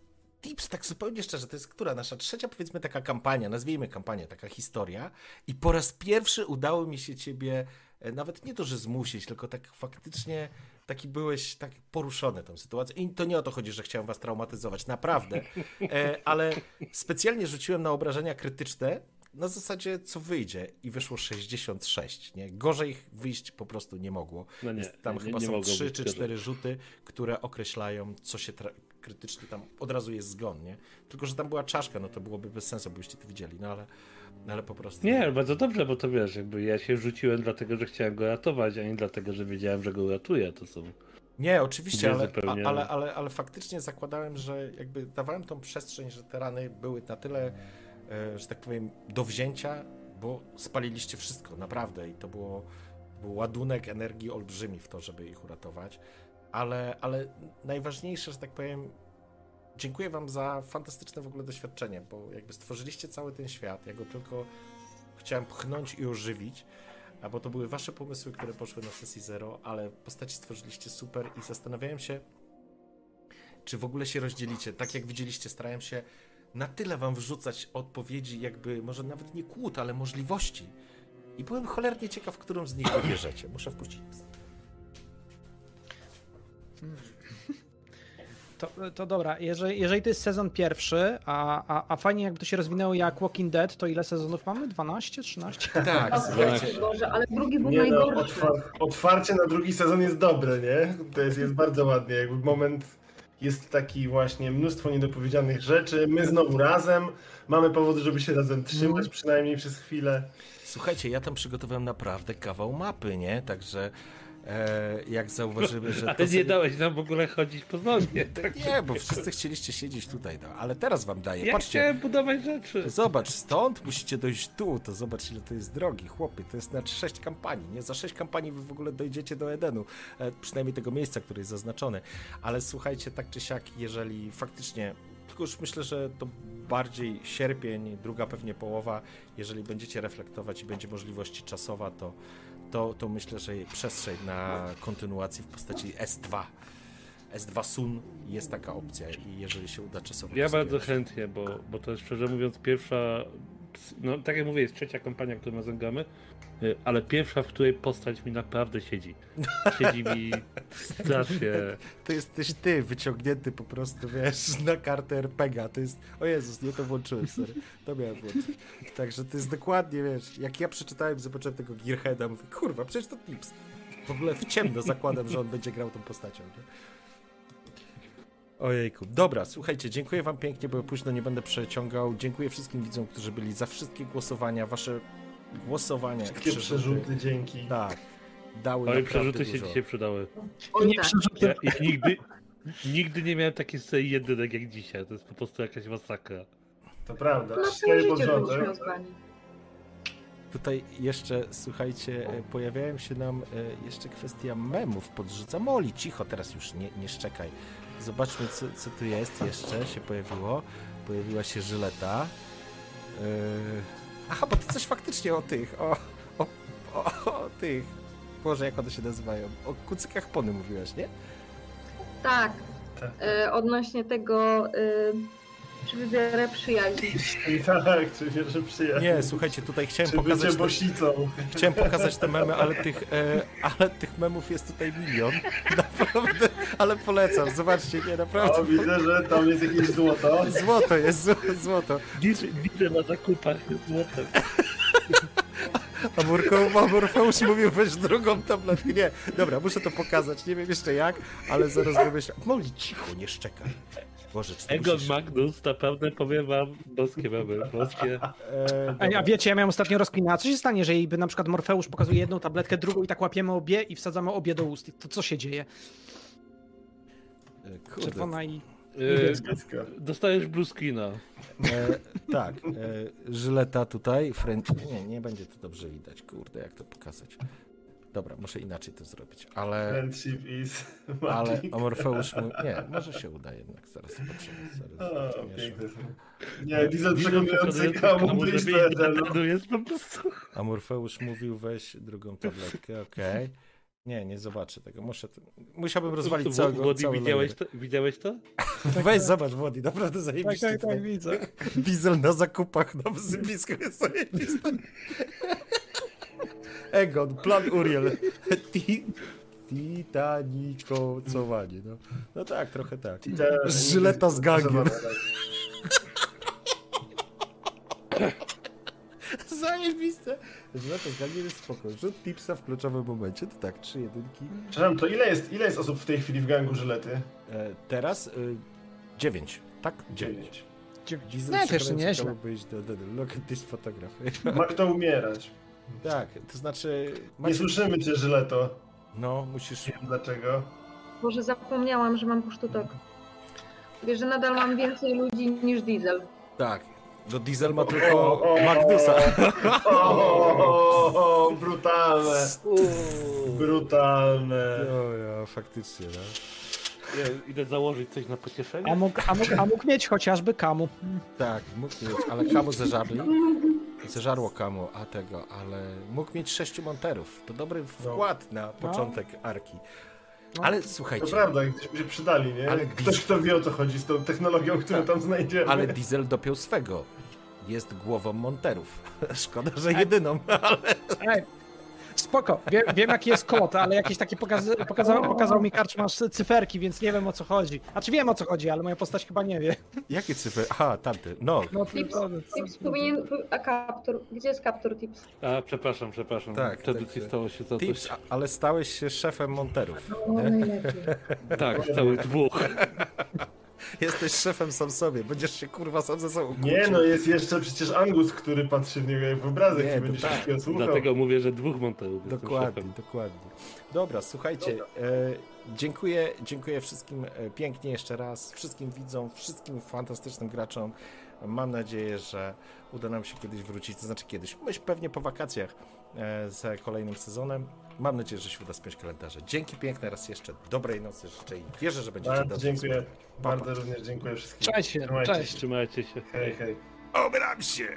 Tips, tak zupełnie szczerze, to jest która nasza trzecia, powiedzmy, taka kampania, nazwijmy kampanię, taka historia i po raz pierwszy udało mi się ciebie nawet nie to, że zmusić, tylko tak faktycznie taki byłeś tak poruszony tą sytuacją. I to nie o to chodzi, że chciałem was traumatyzować, naprawdę, e, ale specjalnie rzuciłem na obrażenia krytyczne, na zasadzie co wyjdzie i wyszło 66, nie? Gorzej wyjść po prostu nie mogło. No nie, Jest tam nie- chyba nie są mogło 3 być czy. 4 rzuty, które określają, co się tra- krytycznie tam od razu jest zgon, nie? Tylko, że tam była czaszka, no to byłoby bez sensu, byście to widzieli, no ale, ale po prostu. Nie, bardzo dobrze, bo to wiesz, jakby ja się rzuciłem dlatego, że chciałem go ratować, a nie dlatego, że wiedziałem, że go uratuję. To są. Nie, oczywiście, ale, a, ale, ale, ale faktycznie zakładałem, że jakby dawałem tą przestrzeń, że te rany były na tyle, e, że tak powiem, do wzięcia, bo spaliliście wszystko, naprawdę. I to było, był ładunek energii olbrzymi w to, żeby ich uratować. Ale, ale najważniejsze, że tak powiem, dziękuję wam za fantastyczne w ogóle doświadczenie, bo jakby stworzyliście cały ten świat. Ja go tylko chciałem pchnąć i ożywić. Bo to były wasze pomysły, które poszły na sesji zero, ale postaci stworzyliście super i zastanawiałem się, czy w ogóle się rozdzielicie. Tak jak widzieliście, starałem się na tyle wam wrzucać odpowiedzi, jakby może nawet nie kłód, ale możliwości. I byłem cholernie ciekaw, którą z nich wybierzecie. Muszę wpuścić. To, to dobra, jeżeli, jeżeli to jest sezon pierwszy, a, a, a fajnie jakby to się rozwinęło jak Walking Dead, to ile sezonów mamy? 12, 13? Tak, słuchajcie. Boże, ale drugi był Nie no, najgorszy. otwar otwarcie na drugi sezon jest dobre, nie? To jest, jest bardzo ładnie, jakby moment jest taki właśnie mnóstwo niedopowiedzianych rzeczy, my znowu razem, mamy powód, żeby się razem trzymać przynajmniej przez chwilę. Słuchajcie, ja tam przygotowałem naprawdę kawał mapy, nie? Także e, jak zauważymy, że Ale nie dałeś nam w ogóle chodzić po zonie. Tak. Nie, bo wszyscy chcieliście siedzieć tutaj, no. ale teraz wam daję. Ja Patrzcie, chciałem budować rzeczy. Zobacz, stąd musicie dojść tu, to zobacz ile to jest drogi, chłopie, to jest na 6 kampanii, nie? Za 6 kampanii wy w ogóle dojdziecie do Edenu, e, przynajmniej tego miejsca, które jest zaznaczone. Ale słuchajcie, tak czy siak, jeżeli faktycznie, tylko już myślę, że to bardziej sierpień, druga pewnie połowa, jeżeli będziecie reflektować i będzie możliwość czasowa, to, to, to myślę, że przestrzeń na kontynuację w postaci S2. S2 Sun jest taka opcja i jeżeli się uda czasowo Ja bardzo chętnie, bo, bo to jest szczerze mówiąc pierwsza. No tak jak mówię, jest trzecia kampania, którą razem gramy, ale pierwsza, w której postać mi naprawdę siedzi. Siedzi mi strasznie. To jesteś ty, wyciągnięty po prostu, wiesz, na kartę RPGa. To jest. O Jezus, nie to włączyłem, sorry. To miałem włączyć. Także to jest dokładnie, wiesz, jak ja przeczytałem, zobaczyłem tego Gearheada, mówię, kurwa, przecież to Tips. W ogóle w ciemno zakładam, że on będzie grał tą postacią. Nie? Ojejku. Dobra, słuchajcie, dziękuję wam pięknie, bo późno nie będę przeciągał. Dziękuję wszystkim widzom, którzy byli za wszystkie głosowania, wasze głosowania. Wszystkie przerzuty, dzięki. Tak. Dały Ale naprawdę przerzuty się dużo. dzisiaj przydały. Oj, Nie przerzuty. Ja, ja nigdy, nigdy nie miałem takiej sceny jedynek jak dzisiaj. To jest po prostu jakaś masakra. To prawda. Na Cztery. Tutaj jeszcze, słuchajcie, e, pojawiają się nam e, jeszcze kwestia memów. Podrzuca Moli. Cicho, teraz już nie, nie szczekaj. Zobaczmy, co, co tu jest jeszcze. Się pojawiło. Pojawiła się żyleta. Yy... Aha, bo to coś faktycznie o tych, o, o, o, o tych. Boże, jak one się nazywają? O kucykach pony mówiłaś, nie? Tak. Tak. E, odnośnie tego, e, czy wybierę przyjaźń. Tak, czy wiesz, że przyjaciół. Nie, słuchajcie, tutaj chciałem Czy pokazać... bosicą. Chciałem pokazać te memy, ale tych, e, ale tych memów jest tutaj milion. Naprawdę, ale polecam. Zobaczcie, nie, naprawdę. O, widzę, że tam jest jakieś złoto. Złoto jest, zł- złoto. Widzę, na zakupach jest złotem. A Murko, a Morfeusz mówił, weź drugą tabletkę. Nie, dobra, muszę to pokazać. Nie wiem jeszcze jak, ale zaraz wymyślę. Moli, cicho, nie szczekaj. Boże, czy Egon musisz... Magnus, naprawdę powiem wam, boskie mamy, boskie. E, A, wiecie, ja miałem ostatnio rozkminę, a co się stanie, jeżeli by na przykład Morfeusz pokazuje jedną tabletkę, drugą i tak łapiemy obie i wsadzamy obie do ust? To co się dzieje? E, kurde. Czerwona i... E, dostajesz blue screena. E, tak, e, żyleta tutaj, French... Nie, nie będzie to dobrze widać, kurde, jak to pokazać. Dobra, muszę inaczej to zrobić, ale... Friendship is Ale magic. Amorfeusz mu... Nie, może się uda jednak, zaraz zobaczymy. Zaraz O, zobaczymy. Nie, Diesel Widzę, przekonujący no. terenu jest po prostu... Amorfeusz mówił, weź drugą tabletkę, okej. Nie, nie zobaczę tego. Muszę to... Musiałbym rozwalić cały, Włody, cały widziałeś to? Widziałeś to? Weź zobacz, Włody, naprawdę Tak, zajebiście. tak, tak, widzę. Diesel na zakupach na wysypisku jest zajebiste. Egon, plan Uriel. Ti... Titanikocowanie, no. No tak, trochę tak. Żyleta z gangiem. Zajebiste. Żyleta z gangiem jest spoko. Rzut tipsa w kluczowym momencie, to tak, trzy jedynki. Przepraszam, to ile jest, ile jest osób w tej chwili w gangu Żylety? E, teraz y, dziewięć, tak? Dziewięć. Dziewięć. No, też nieźle. look at this photograph. Ma kto umierać. Tak, to znaczy... Nie Macie, słyszymy cię, Żyleto. no, musisz... Nie wiem dlaczego. Boże, zapomniałam, że mam pusztutok. Wiesz, że nadal mam więcej ludzi niż Diesel. Tak, do Diesel ma tylko o, Magnusa. O, o, o, brutalne. Brutalne. No ja, faktycznie, no. Ja idę założyć coś na pocieszenie. A mógł, a, mógł, a mógł mieć chociażby kamu. Tak, mógł mieć, ale Kamu zeżarli. Zeżarło Kamu, a tego, ale mógł mieć sześciu monterów. To dobry wkład na początek Arki. Ale To słuchajcie, prawda, gdzieś by się przydali, nie? Ale- Ktoś, kto wie o co chodzi z tą technologią, którą tam znajdziemy. ale Diesel dopiął swego. Jest głową monterów. Szkoda, że jedyną, ale... Spoko, wiem, wiem jaki jest kod, ale jakieś takie pokazy, pokazał, pokazał mi karczmasz cyferki, więc nie wiem o co chodzi. Znaczy wiem o co chodzi, ale moja postać chyba nie wie. Jakie cyfry? Aha, tamty. No, No, Tips, to, tips powinien... A Captur? Gdzie jest Captur Tips? A, przepraszam, przepraszam. Tak, Wtedy tak, ci tak. stało się to tips, coś... a- ale stałeś się szefem monterów. O, najlepiej. Tak, całych dwóch. Jesteś szefem sam sobie, będziesz się kurwa sam ze sobą Nie kłócił. no, jest jeszcze przecież Angus, który patrzy w niego jak w obrazek Nie, i będzie tak. wszystkiego słuchał. Dlatego mówię, że dwóch monterów Dokładnie, dokładnie. Dobra, słuchajcie, E, dziękuję, dziękuję wszystkim e, pięknie jeszcze raz, wszystkim widzom, wszystkim fantastycznym graczom. Mam nadzieję, że uda nam się kiedyś wrócić, to znaczy kiedyś, myślę pewnie po wakacjach e, z kolejnym sezonem. Mam nadzieję, że się uda spiąć kalendarze. Dzięki piękne raz jeszcze, dobrej nocy życzę i wierzę, że będziecie Bardzo dobrze dziękuję. spać. Pa, pa. Bardzo również dziękuję wszystkim. Cześć się, Trzymajcie cześć. Trzymajcie się. Hej, hej. Obram się!